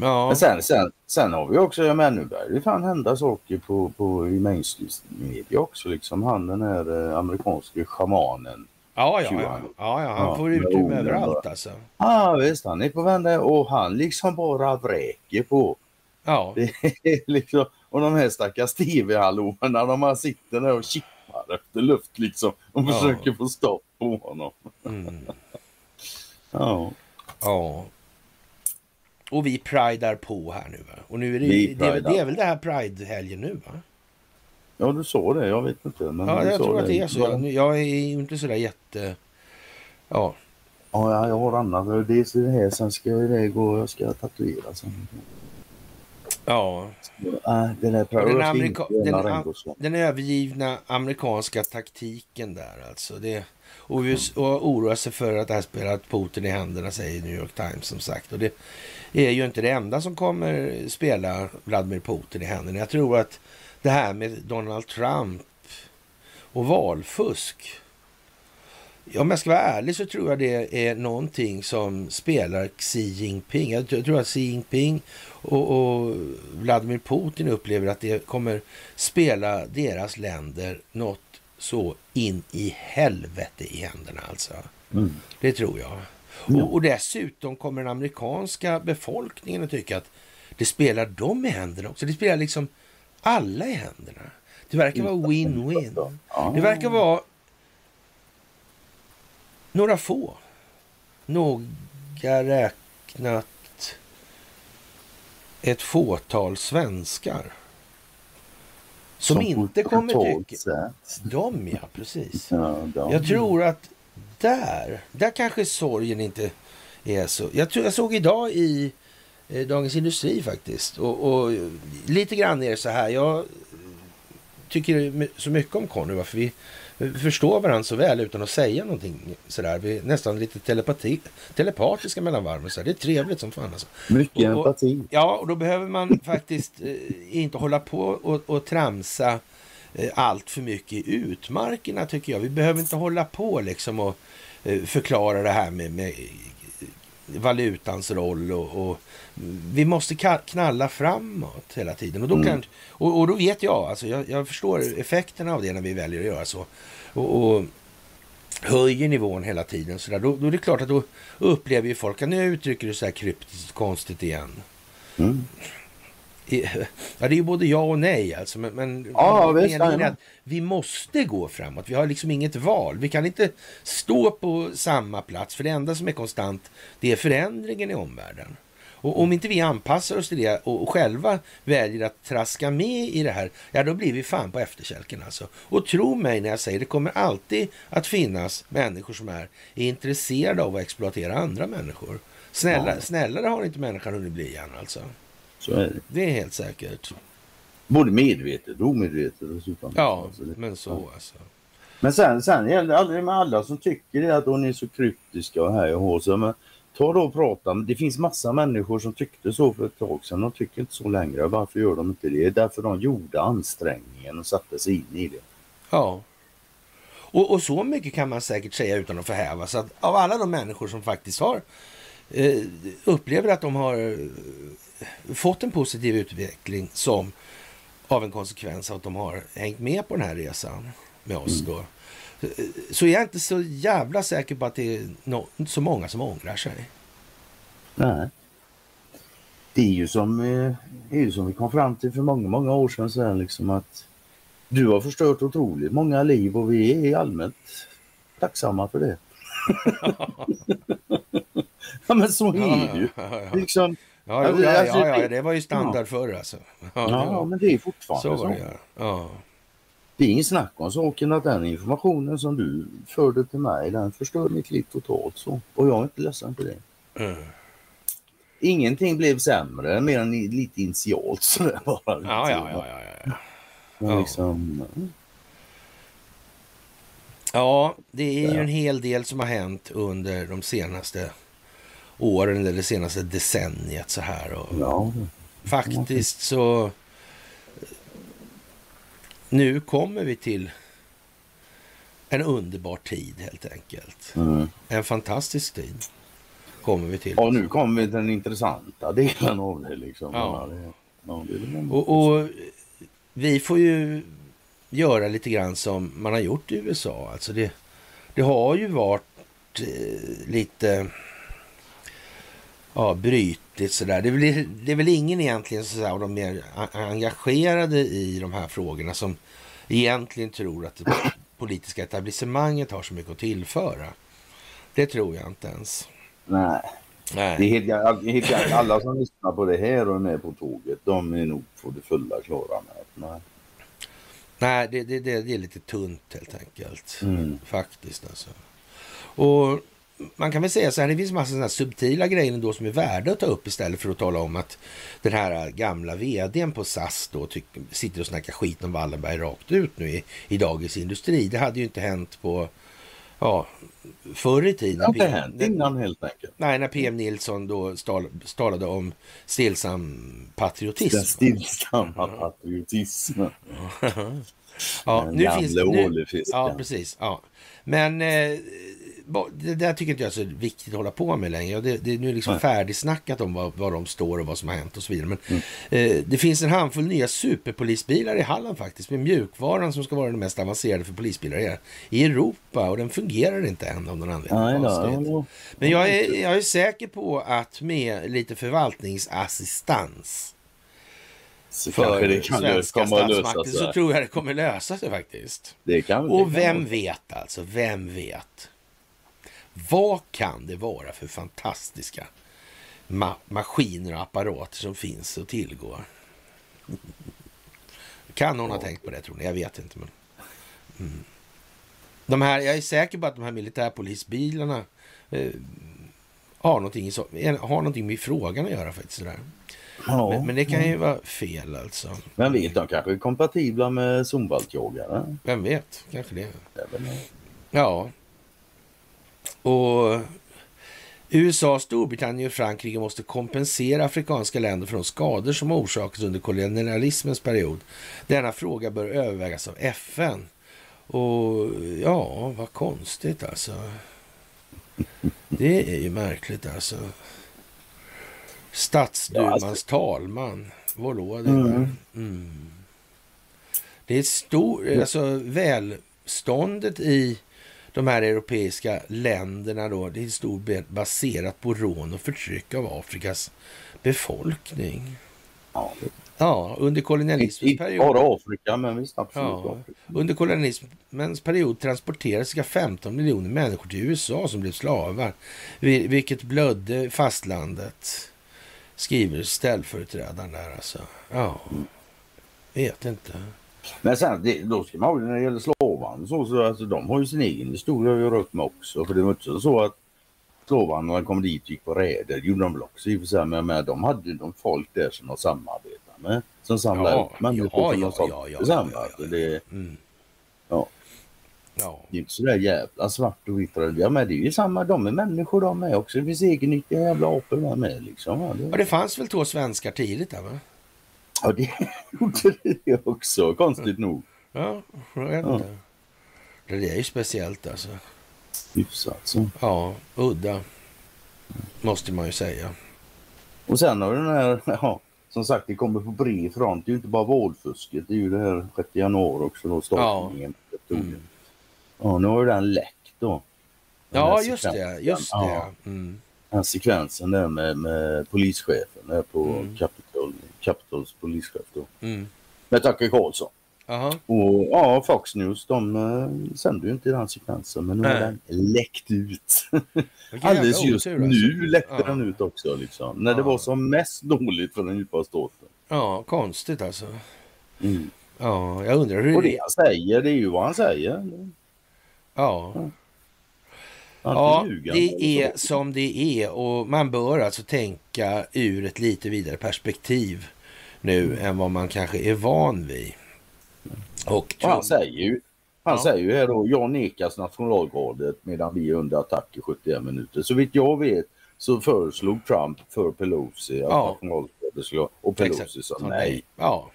S1: Ja. Men sen, sen, sen har vi också, jag menar nu börjar det fan hända saker på, på, i mainstream media också. Liksom han den här eh, amerikanske schamanen.
S2: Ja, ja, ja. ja, ja han ja, får utrymme överallt alltså.
S1: Ja visst, han är på vända och han liksom bara vräker på.
S2: Ja. [LAUGHS]
S1: Liksom, och de här stackars tv-hallåorna, de här sitter där och kippar efter luft liksom och ja. försöker få stopp på honom. Mm. [LAUGHS] ja.
S2: Ja. Och vi pridar på här nu va? Och nu är det, det, det, det är väl det här Pride-helgen nu va?
S1: Ja, du sa det. Jag vet inte. Men
S2: ja, jag tror det. att det är så. Jag, jag är inte sådär jätte... Ja.
S1: Ja, jag har annat. Är det här. Sen ska jag iväg och jag ska tatuera sen.
S2: Ja.
S1: Äh, den, är
S2: den, amerika den, den övergivna amerikanska taktiken där alltså. Det, och, vi, och oroar sig för att det här spelar Putin i händerna, säger New York Times som sagt. Och det är ju inte det enda som kommer spela Vladimir Putin i händerna. Jag tror att det här med Donald Trump och valfusk. Om jag ska vara ärlig så tror jag det är någonting som spelar Xi Jinping. Jag tror att Xi Jinping och, och Vladimir Putin upplever att det kommer spela deras länder något så in i helvete i händerna alltså. Mm. Det tror jag. Mm. Och, och, dessutom kommer den amerikanska befolkningen att tycka att det spelar dem i händerna också. Det spelar liksom alla i händerna. Det verkar vara win-win. Det verkar vara några få. Noga räknat ett fåtal svenskar som, som inte kommer tycka... De ja, precis. Ja, de. Jag tror att där, där kanske sorgen inte är så. Jag, tror, jag såg idag i eh, Dagens Industri faktiskt. Och, och, lite grann är det så här. Jag tycker så mycket om Conny. Varför vi förstår varandra så väl utan att säga någonting sådär. Vi är nästan lite telepati, telepatiska mellan varven. Så Det är trevligt som fan. Alltså.
S1: Mycket och, empati.
S2: Ja, och då behöver man [LAUGHS] faktiskt eh, inte hålla på och, och tramsa eh, allt för mycket i utmarkerna tycker jag. Vi behöver inte hålla på liksom och förklara det här med, med valutans roll och, och, vi måste knalla framåt hela tiden. Och då, mm. kan, och, och, då vet jag, alltså jag, jag, förstår effekterna av det när vi väljer att göra så. Och, och höjer nivån hela tiden. Så där, då, då, är det klart att då upplever ju folk att nu uttrycker du så här kryptiskt konstigt igen. Mm. Ja, det är ju både ja och nej alltså. Men, men
S1: ja, visst, är
S2: att vi måste gå framåt. Vi har liksom inget val. Vi kan inte stå på samma plats. För det enda som är konstant, det är förändringen i omvärlden. Och om inte vi anpassar oss till det och själva väljer att traska med i det här, ja då blir vi fan på efterkälken alltså. Och tro mig när jag säger det kommer alltid att finnas människor som är intresserade av att exploatera andra människor. Snälla, ja. Snällare har inte människan hunnit bli än alltså.
S1: Så är det.
S2: Det är helt säkert.
S1: Både medvetet och omedvetet dessutom.
S2: Ja, alltså men så ja. alltså.
S1: Men sen, sen gäller det med alla som tycker det att hon är så kryptiska och här och hår. Så, men ta då och prata. Det finns massa människor som tyckte så för ett tag sedan. De tycker inte så längre. Varför gör de inte det? Därför de gjorde ansträngningen och satte sig in i det.
S2: Ja. Och, och så mycket kan man säkert säga utan att förhäva. Så att av alla de människor som faktiskt har eh, upplever att de har fått en positiv utveckling som av en konsekvens av att de har hängt med på den här resan med oss. Mm. Då. Så jag är inte så jävla säker på att det är no så många som ångrar sig.
S1: Nej. Det är ju som, eh, är ju som vi kom fram till för många, många år sedan. Så liksom att du har förstört otroligt många liv och vi är allmänt tacksamma för det. [LAUGHS] ja men så är det ju. Liksom,
S2: Ja, alltså, ja, alltså, ja, ja, det var ju standard ja. förr alltså.
S1: Ja, ja men det är fortfarande så.
S2: Var det, ja. ja.
S1: Det är ingen snack om saken att den informationen som du förde till mig, den förstör mitt liv totalt så. Och jag är inte ledsen för det. Mm. Ingenting blev sämre, mer än lite initialt sådär bara.
S2: Ja, ja, ja, ja, ja.
S1: Men liksom,
S2: ja, det är ju en hel del som har hänt under de senaste åren eller det senaste decenniet så här. Och ja. Faktiskt så... Nu kommer vi till en underbar tid helt enkelt. Mm. En fantastisk tid. kommer vi till.
S1: Ja, nu kommer vi till den intressanta delen av det. Liksom.
S2: Ja. Ja, det och, och, vi får ju göra lite grann som man har gjort i USA. Alltså det, det har ju varit eh, lite ja, brytigt sådär. Det väl, det är väl ingen egentligen så av de mer engagerade i de här frågorna som egentligen tror att det politiska etablissemanget har så mycket att tillföra. Det tror jag inte ens.
S1: Nej. Nej. Det är helt, helt, alla som lyssnar på det här och är med på tåget, de är nog på det fulla klara med att nej.
S2: Nej, det, det, det, är lite tunt helt enkelt. Mm. Faktiskt alltså. Och man kan väl säga så här, det finns massa sådana subtila grejer då som är värda att ta upp istället för att tala om att den här gamla vdn på SAS då tycker, sitter och snackar skit om Wallenberg rakt ut nu i, i Dagens Industri. Det hade ju inte hänt på ja, förr i tiden. Det
S1: har inte hänt innan helt enkelt.
S2: Nej, när PM Nilsson då talade om stillsam patriotism. Den
S1: stillsamma patriotism.
S2: ja, nu finns, nu, ja, precis. Ja. Men eh, det där tycker inte jag är så viktigt att hålla på med längre. Det, det är nu liksom färdigsnackat om vad, vad de står och vad som har hänt och så vidare. Men mm. eh, det finns en handfull nya superpolisbilar i Halland faktiskt med mjukvaran som ska vara den mest avancerade för polisbilar i Europa och den fungerar inte än av någon anledning. Men jag är, jag är säker på att med lite förvaltningsassistans
S1: så för det kan svenska statsmakten
S2: så tror jag det kommer lösa sig faktiskt.
S1: Det kan,
S2: och
S1: det
S2: vem kan. vet alltså, vem vet? Vad kan det vara för fantastiska ma maskiner och apparater som finns att tillgå? Kan någon ha tänkt på det tror ni? Jag vet inte. Men... Mm. De här, jag är säker på att de här militärpolisbilarna eh, har, någonting så, har någonting med frågan att göra faktiskt. Sådär. Ja, men, men, det kan ju vara fel alltså.
S1: Vem vet, de kanske är kompatibla med zumbaltjagare.
S2: Vem vet, kanske det ja, och USA, Storbritannien och Frankrike måste kompensera afrikanska länder för de skador som orsakats under kolonialismens period. Denna fråga bör övervägas av FN. Och ja, vad konstigt alltså. Det är ju märkligt alltså. Stadsdumans ja, alltså... talman. Vadå? Det, mm. mm. det är stort, alltså välståndet i de här europeiska länderna då, det är i stor del baserat på rån och förtryck av Afrikas befolkning. Ja, ja under kolonialismens period. Inte
S1: bara Afrika, men visst absolut. Ja,
S2: under kolonialismens period transporterades cirka 15 miljoner människor till USA som blev slavar, vilket blödde fastlandet, skriver ställföreträdaren där alltså. Ja, vet inte.
S1: Men sen, det, då ska man ha när det gäller slavarna så, så alltså, de har ju sin egen historia att göra upp med också. För det var inte så att slavarna kom dit och gick på räder. Det gjorde de väl också i och för sig. Men, men de hade de folk där som de samarbetade med. Som samlade ja, människor ja, som ja, de ja, ja, ja, ja, ja, det, mm. ja. Ja. Det är inte sådär jävla svart och vitt. Ja, men det är ju samma, de är människor de är också. Det finns egennyttiga jävla apor med, med liksom.
S2: Ja, det... Ja, det fanns väl två svenskar tidigt där va?
S1: Ja, det [LAUGHS] gjorde det också, konstigt nog.
S2: Ja, jag vet inte. Ja. Det är ju speciellt alltså.
S1: Hyfsat så.
S2: Ja, udda. Måste man ju säga.
S1: Och sen har den här, [LAUGHS] ja, som sagt det kommer på bred front. Det är ju inte bara valfusket, det är ju det här 6 januari också då, startningen. Ja. Mm. ja, nu har ju den läckt då.
S2: Den ja, just det. Just det. Ja. Mm.
S1: Den sekvensen där med, med polischefen där på mm. Capitol Capitals polischef då. Mm. Med Tucker Carlson. Aha. Och ja, Fox News de uh, sänder ju inte den sekvensen men nu har den läckt ut. Alldeles just otur, alltså. nu läckte ja. den ut också liksom. När ja. det var som mest dåligt för den djupa staten.
S2: Ja, konstigt alltså. Mm. Ja, jag undrar hur...
S1: Och det han säger, det är ju vad han säger.
S2: Ja. ja. Ja, det är som det är och man bör alltså tänka ur ett lite vidare perspektiv nu mm. än vad man kanske är van vid.
S1: Och, och han säger ju, han ja. säger ju här då, jag nekas nationalgardet medan vi är under attack i 71 minuter. Så vitt jag vet så föreslog Trump för Pelosi att ja. nationalgardet skulle och Pelosi sa nej.
S2: Ja.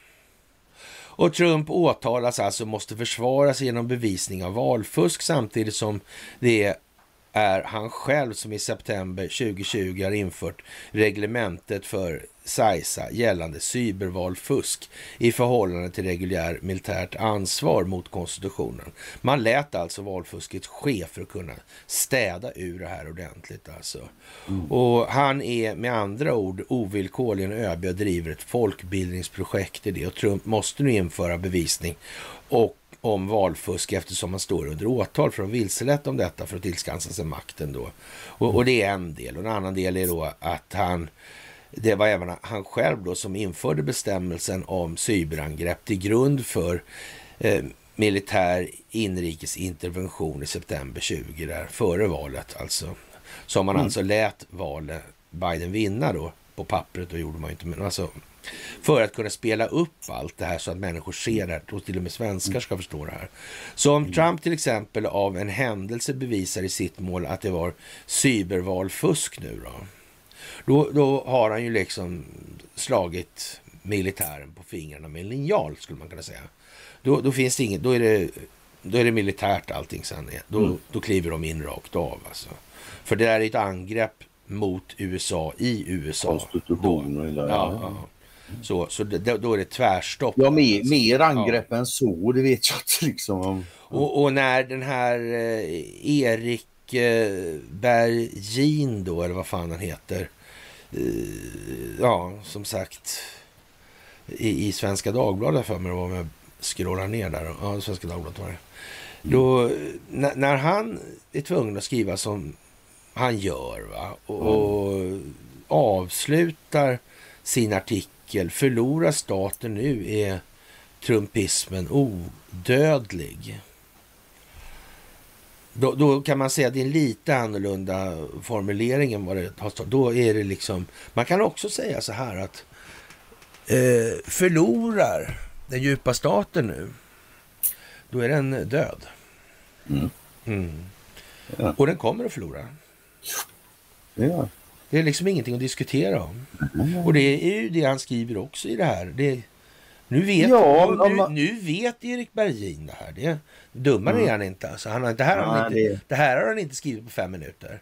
S2: Och Trump åtalas alltså måste försvara sig genom bevisning av valfusk samtidigt som det är han själv som i september 2020 har infört reglementet för SAISA gällande cybervalfusk i förhållande till reguljär militärt ansvar mot konstitutionen. Man lät alltså valfusket ske för att kunna städa ur det här ordentligt. Alltså. Mm. Och han är med andra ord ovillkorligen ÖB och driver ett folkbildningsprojekt i det och Trump måste nu införa bevisning och om valfusk eftersom man står under åtal för att vilselett om detta för att tillskansa sig makten då. Och, och, det är en del. Och en annan del är då att han det var även han själv då som införde bestämmelsen om cyberangrepp till grund för eh, militär inrikesintervention i september 20, där, före valet alltså. Som man mm. alltså lät valet Biden vinna då på pappret, då gjorde man inte, men alltså för att kunna spela upp allt det här så att människor ser det här, och till och med svenskar ska förstå det här. Så om. Trump till exempel av en händelse bevisar i sitt mål att det var cybervalfusk nu då, då, då har han ju liksom slagit militären på fingrarna med en linjal skulle man kunna säga. Då, då finns det inget, då är det, då är det militärt allting sen. Då, mm. då kliver de in rakt av alltså. För det där är ett angrepp mot USA i USA.
S1: Konstitutionen. Ja, ja.
S2: Så, så det, då är det tvärstopp.
S1: Ja, mer, mer angrepp ja. än så, det vet jag inte liksom.
S2: Och, och när den här eh, Erik eh, Bergin då, eller vad fan han heter, Eh, ja, som sagt, i, i Svenska Dagbladet för mig om jag scrollar ner där. Ja, Svenska Dagbladet var det. Då, när, när, han är tvungen att skriva som han gör va? Och, mm. och avslutar sin artikel Förlorar staten nu är trumpismen odödlig. Då, då, kan man säga att det är en lite annorlunda formulering än vad det har stått. Då är det liksom, man kan också säga så här att eh, förlorar den djupa staten nu, då är den död. Mm. Mm. Ja. Och den kommer att förlora. Ja. Det är liksom ingenting att diskutera om. Mm. Och det är ju det han skriver också i det här. Det, nu vet, ja, nu, nu, vet Erik Bergin det här. Det, dummare mm. är han inte. Alltså, han har, det, här har han inte det... det... här har han inte skrivit på fem minuter.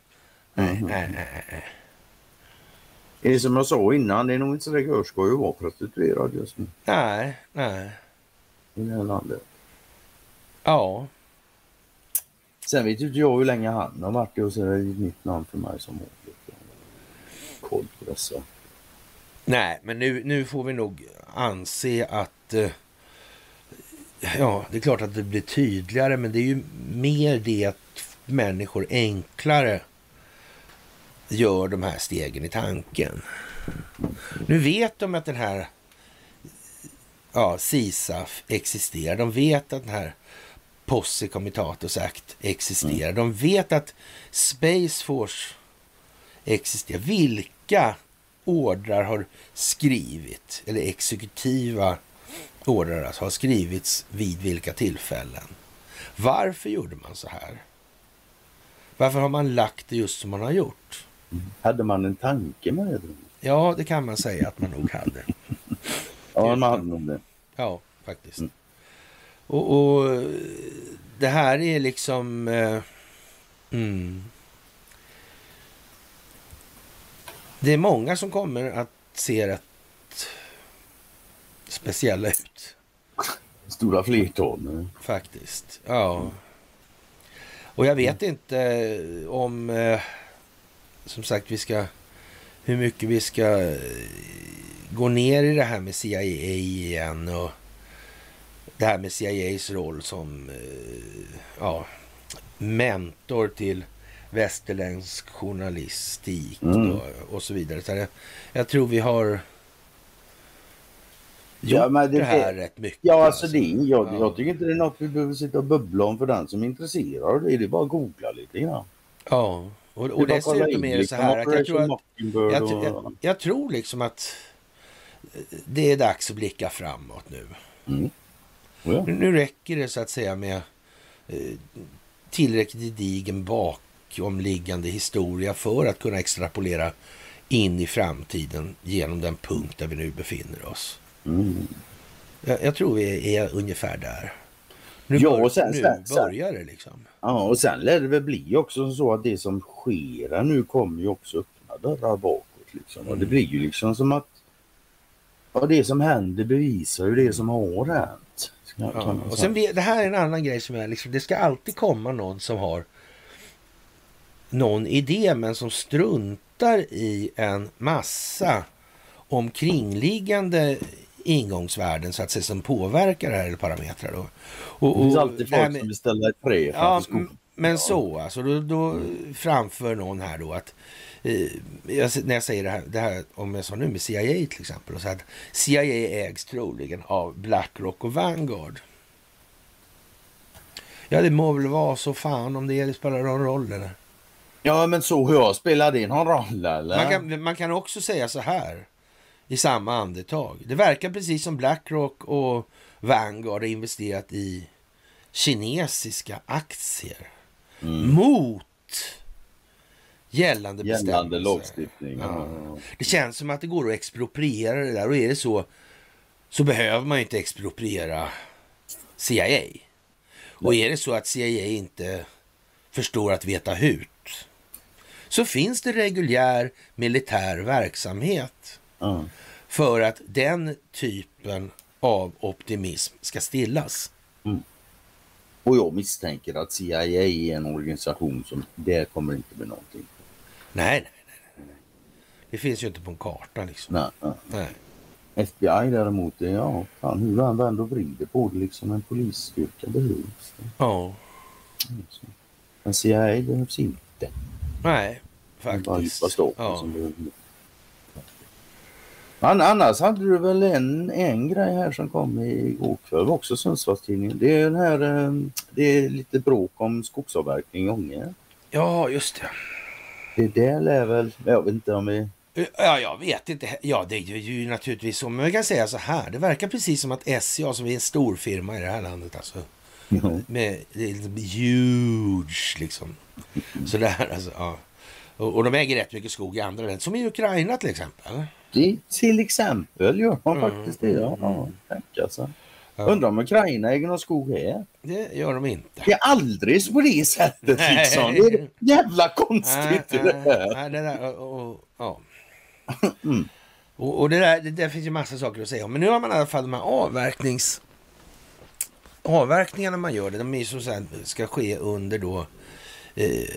S2: Mm. Nej, nej, nej,
S1: Det är som jag sa innan, det är nog inte så det görskoj att vara prostituerad just nu.
S2: Nej, nej.
S1: I det här landet.
S2: Ja.
S1: Sen vet inte jag hur länge han har varit och så är det ett nytt namn för mig som har koll på dessa.
S2: Nej, men nu, nu får vi nog anse att eh, ja, det är klart att det blir tydligare, men det är ju mer det att människor enklare gör de här stegen i tanken. Nu vet de att den här ja, CISAF existerar. De vet att den här Posse Comitatus Act existerar. Mm. De vet att Space Force existerar. Vilka ordrar har skrivit, eller exekutiva ordrar alltså, har skrivits vid vilka tillfällen. Varför gjorde man så här? Varför har man lagt det just som man har gjort?
S1: Hade man en tanke med det?
S2: Ja, det kan man säga att man nog hade. [LAUGHS]
S1: ja, man hade nog det.
S2: Ja, faktiskt. Mm. Och, och, det här är liksom... Eh, mm. Det är många som kommer att se rätt speciella ut.
S1: Stora flertal.
S2: Faktiskt, ja. Och jag vet inte om, eh, som sagt, vi ska, hur mycket vi ska eh, gå ner i det här med CIA igen och det här med CIAs roll som eh, ja, mentor till västerländsk journalistik mm. och, och, så vidare. Så jag, jag, tror vi har gjort ja, det, det, här rätt mycket.
S1: Ja, alltså, det, jag, ja. jag tycker inte det är något vi behöver sitta och bubbla om för den som är intresserad. Det är det bara att googla lite grann.
S2: Ja, och, och dessutom är det så här att jag tror att jag, jag, jag, tror liksom att det är dags att blicka framåt nu. Mm. Ja. Nu, nu räcker det så att säga med eh, tillräckligt gedigen bak bakomliggande historia för att kunna extrapolera in i framtiden genom den punkt där vi nu befinner oss. Mm. Jag, jag, tror vi är ungefär där. Nu, ja, och sen, nu sen, börjar det liksom.
S1: Ja, och sen lär det väl bli också så att det som sker nu kommer ju också öppna dörrar bakåt. Liksom. Mm. Och det blir ju liksom som att ja, det som händer bevisar ju det som har hänt.
S2: Ja. Och sen det här är en annan grej som är liksom, det ska alltid komma någon som har någon idé men som struntar i en massa omkringliggande ingångsvärden så att säga som påverkar det här eller parametrar. Då.
S1: Och, det finns alltid folk med, som vill ställa ett trä
S2: ja, Men så alltså, då, då framför någon här då att eh, när jag säger det här, det här, om jag sa nu med CIA till exempel, och så att CIA ägs troligen av Blackrock och Vanguard. Ja, det må väl vara så fan om det spelar någon roll eller?
S1: Ja, men så hur spelar det någon roll eller?
S2: Man kan, man kan också säga så här i samma andetag. Det verkar precis som Blackrock och Vanguard har investerat i kinesiska aktier mm. mot gällande,
S1: gällande lagstiftning. Ja.
S2: Det känns som att det går att expropriera det där och är det så så behöver man inte expropriera CIA. Och är det så att CIA inte förstår att veta hut så finns det reguljär militär verksamhet mm. för att den typen av optimism ska stillas. Mm.
S1: Och jag misstänker att CIA är en organisation som, det kommer inte bli någonting.
S2: Nej, nej, nej. Det finns ju inte på en karta liksom.
S1: Nej. nej. nej. FBI däremot, är, ja, fan, hur han vänder och vrider på det liksom. En polisstyrka behövs.
S2: Ja.
S1: Men CIA behövs inte.
S2: Nej, faktiskt. Ja.
S1: Men annars hade du väl en, en grej här som kom igår kväll också Sundsvallstidningen. Det är den här, ehm, det är lite bråk om skogsavverkning i Ånge.
S2: Ja, just det.
S1: Det där lär väl, jag vet inte om vi...
S2: Ja, jag vet inte. Ja, det är ju naturligtvis så. Men vi kan säga så här. Det verkar precis som att SCA som är en stor firma i det här landet alltså. Ja. Med, det är liksom huge liksom. Sådär alltså. Ja. Och, de äger rätt mycket skog i andra länder, som i Ukraina till exempel.
S1: Det, till exempel gör man mm. faktiskt det. Ja, mm. tänk alltså. Ja. Undrar om Ukraina äger någon skog här?
S2: Det gör de inte.
S1: Det är aldrig på det sättet Nej. liksom. Det är jävla konstigt
S2: nej, det här. Nej, det där, och, och, ja. [LAUGHS] mm. och, och det, där, det där finns ju massa saker att säga om. Men nu har man i alla fall de här avverknings... Avverkningarna man gör, det, de är ju så att ska ske under då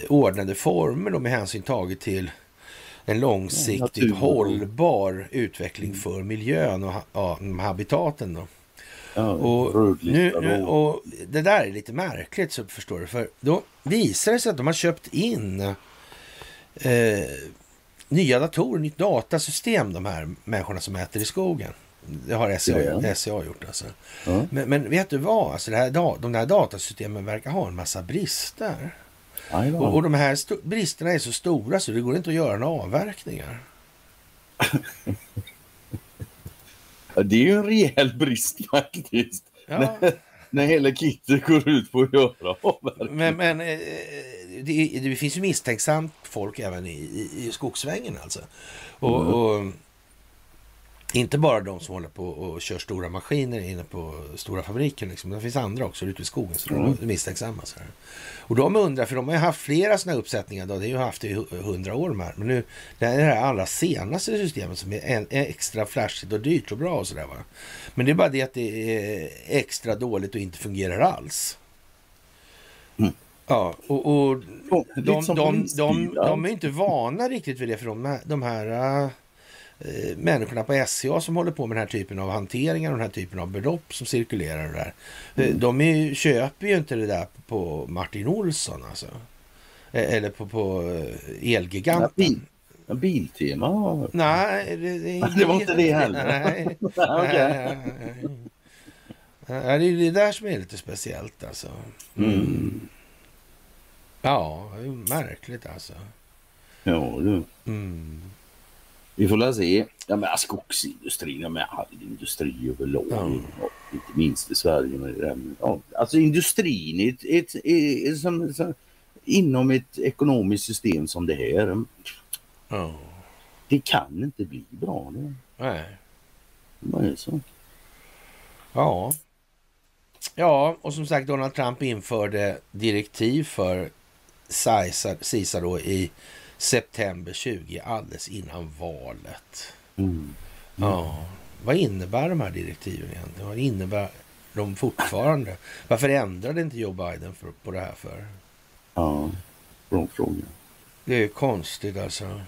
S2: ordnade former då med hänsyn taget till en långsiktigt ja, hållbar utveckling mm. för miljön och ja, habitaten. Då. Ja, och, nu, nu, och det där är lite märkligt så förstår du. För då visar det sig att de har köpt in eh, nya datorer, nytt datasystem, de här människorna som äter i skogen. Det har SCA, ja, SCA gjort alltså. Ja. Men, men, vet du vad? Alltså det här, de där datasystemen verkar ha en massa brister. Och, och, de här bristerna är så stora så det går inte att göra några avverkningar. [LAUGHS]
S1: det är ju en rejäl brist faktiskt. Ja. När, när hela kittet går ut på att göra avverkningar.
S2: Men, men eh, det, det, finns ju misstänksamt folk även i, i, i skogsvängen alltså. Och, mm. och inte bara de som håller på och kör stora maskiner inne på stora fabriker. Liksom. Det finns andra också ute i skogen som mm. är misstänksamma. Så här. Och de undrar, för de har ju haft flera sådana uppsättningar. Då. Det har ju haft i hundra år de här. Men nu, det är det här allra senaste systemet som är en, extra flashigt och dyrt och bra och sådär. Men det är bara det att det är extra dåligt och inte fungerar alls. Mm. Ja, och, och de, de, de, de, är inte vana riktigt vid det för de, de här eh, människorna på SCA som håller på med den här typen av hanteringar och den här typen av belopp som cirkulerar. Och där. Eh, mm. De är, köper ju inte det där på Martin Olsson alltså. Eh, eller på, på eh, Elgiganten. Bil,
S1: biltema?
S2: Nej, det, det, [LAUGHS]
S1: det var inte det heller. [LAUGHS]
S2: Nej. [LAUGHS] okay. Ja, det är det där som är lite speciellt alltså. Mm. Ja, det är märkligt alltså.
S1: Ja, du. Mm. Vi får väl se. Ja, men skogsindustrin, ja, med all industri överlag, mm. inte minst i Sverige. Men, ja, alltså industrin ett, ett, ett, ett som, som, inom ett ekonomiskt system som det här. Mm. Det kan inte bli bra. Det.
S2: Nej.
S1: Det är så.
S2: Ja. Ja, och som sagt Donald Trump införde direktiv för CISA då i september 20, alldeles innan valet. Mm. Ja, vad innebär de här direktiven egentligen? Vad innebär de fortfarande? Varför ändrade inte Joe Biden för, på det här för?
S1: Ja, bra fråga.
S2: Det är konstigt alltså.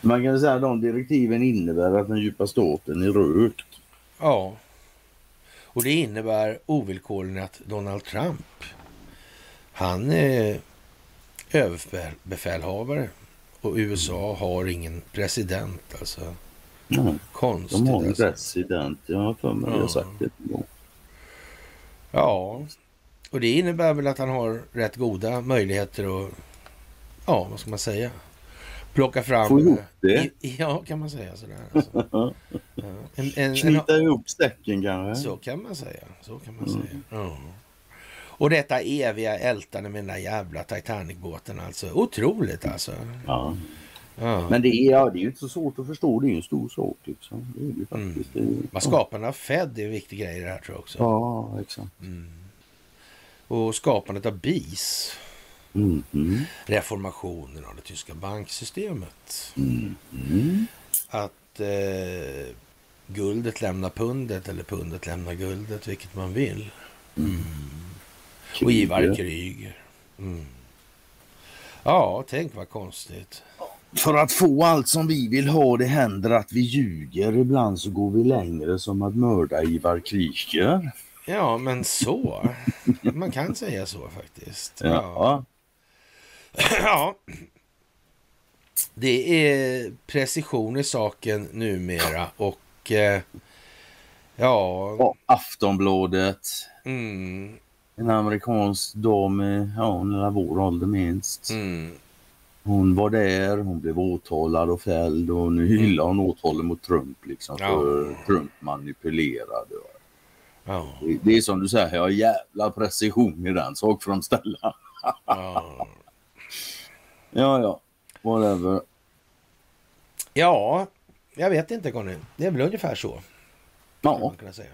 S1: Man kan säga att de direktiven innebär att den djupa staten är rökt.
S2: Ja. Och det innebär ovillkorligen att Donald Trump, han är överbefälhavare och USA har ingen president alltså.
S1: Mm. Konstigt De har en alltså. president, jag har för mig ja. jag sagt det
S2: Ja, och det innebär väl att han har rätt goda möjligheter att, ja vad ska man säga, plocka fram...
S1: Få ihop det?
S2: I, ja, kan man säga sådär. Alltså. [LAUGHS]
S1: ja. en, en, Knyta en, ihop säcken kanske?
S2: Så kan man säga. Så kan man mm. säga. Ja. Och detta eviga ältande med den där jävla Titanic-båten alltså. Otroligt alltså.
S1: Ja. ja. Men det är, ja, det är ju inte så svårt att förstå. Det är ju en stor sak. Liksom. Det är ju faktiskt, mm.
S2: det, Vad skapandet av Fed är en viktig grej i det här tror jag också.
S1: Ja, exakt.
S2: Mm. Och skapandet av BIS.
S1: Mm. Mm.
S2: Reformationen av det tyska banksystemet.
S1: Mm.
S2: Att eh, guldet lämnar pundet eller pundet lämnar guldet, vilket man vill. Mm. Och Ivar Kryger. Mm. Ja, tänk vad konstigt.
S1: För att få allt som vi vill ha det händer att vi ljuger. Ibland så går vi längre som att mörda Ivar Kryger.
S2: Ja, men så. Man kan säga så faktiskt.
S1: Ja. ja. [CLEARS THROAT]
S2: Ja. Det är precision i saken numera och eh, ja.
S1: Och Aftonbladet.
S2: Mm.
S1: En amerikansk dam i ja, vår ålder minst.
S2: Mm.
S1: Hon var där, hon blev åtalad och fälld och nu hyllar hon åtalet mot Trump liksom ja. för Trump manipulerade.
S2: Ja.
S1: Det, det är som du säger, jag har jävla precision i den sakframställan.
S2: ja.
S1: ja, ja, whatever.
S2: Ja, jag vet inte Conny. Det är väl ungefär så.
S1: Ja.
S2: Kan säga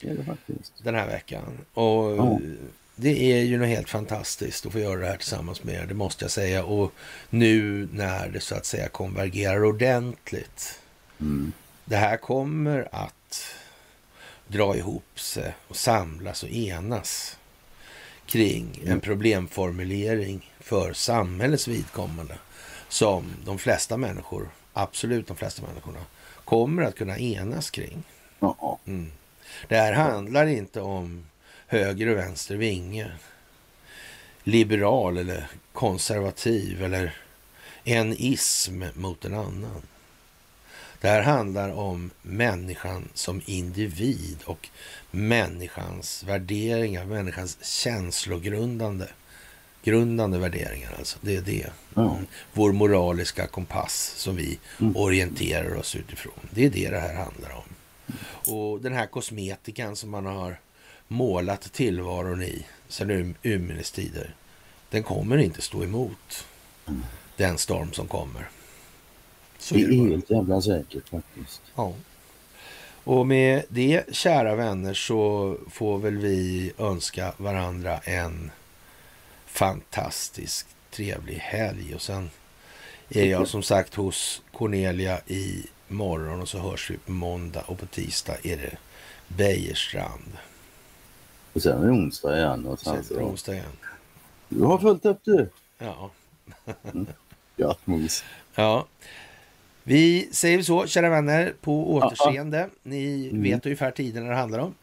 S1: är det faktiskt.
S2: Den här veckan. Och ja. det är ju något helt fantastiskt att få göra det här tillsammans med er, det måste jag säga. Och nu när det så att säga konvergerar ordentligt.
S1: Mm.
S2: Det här kommer att dra ihop sig och samlas och enas kring mm. en problemformulering för samhällets vidkommande som de flesta människor, absolut de flesta människorna, kommer att kunna enas kring. Mm. Det här handlar inte om höger och vänster vinge, liberal eller konservativ eller en ism mot en annan. Det här handlar om människan som individ och människans värderingar, människans känslogrundande grundande värderingar. Alltså. Det är det.
S1: Mm.
S2: Vår moraliska kompass som vi mm. orienterar oss utifrån. Det är det det här handlar om. Och den här kosmetikan som man har målat tillvaron i sedan urminnes tider, den kommer inte stå emot den storm som kommer.
S1: Så det är, det helt jävla säkert faktiskt.
S2: Ja. Och med det, kära vänner, så får väl vi önska varandra en fantastisk trevlig helg. Och sen är jag som sagt hos Cornelia i morgon och så hörs vi på måndag och på tisdag är det Beijerstrand.
S1: Och sen är det onsdag igen.
S2: Och sen, sen är det onsdag igen.
S1: Du har följt upp du.
S2: Ja.
S1: mm. Gött mos.
S2: Ja. Vi säger så, kära vänner, på återseende. Ni mm. vet ungefär tiden när det handlar om.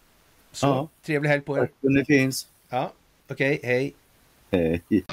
S2: Så, ja. trevlig helg på er. Tack
S1: för det finns.
S2: Ja, okej, okay, hej.
S1: Hej.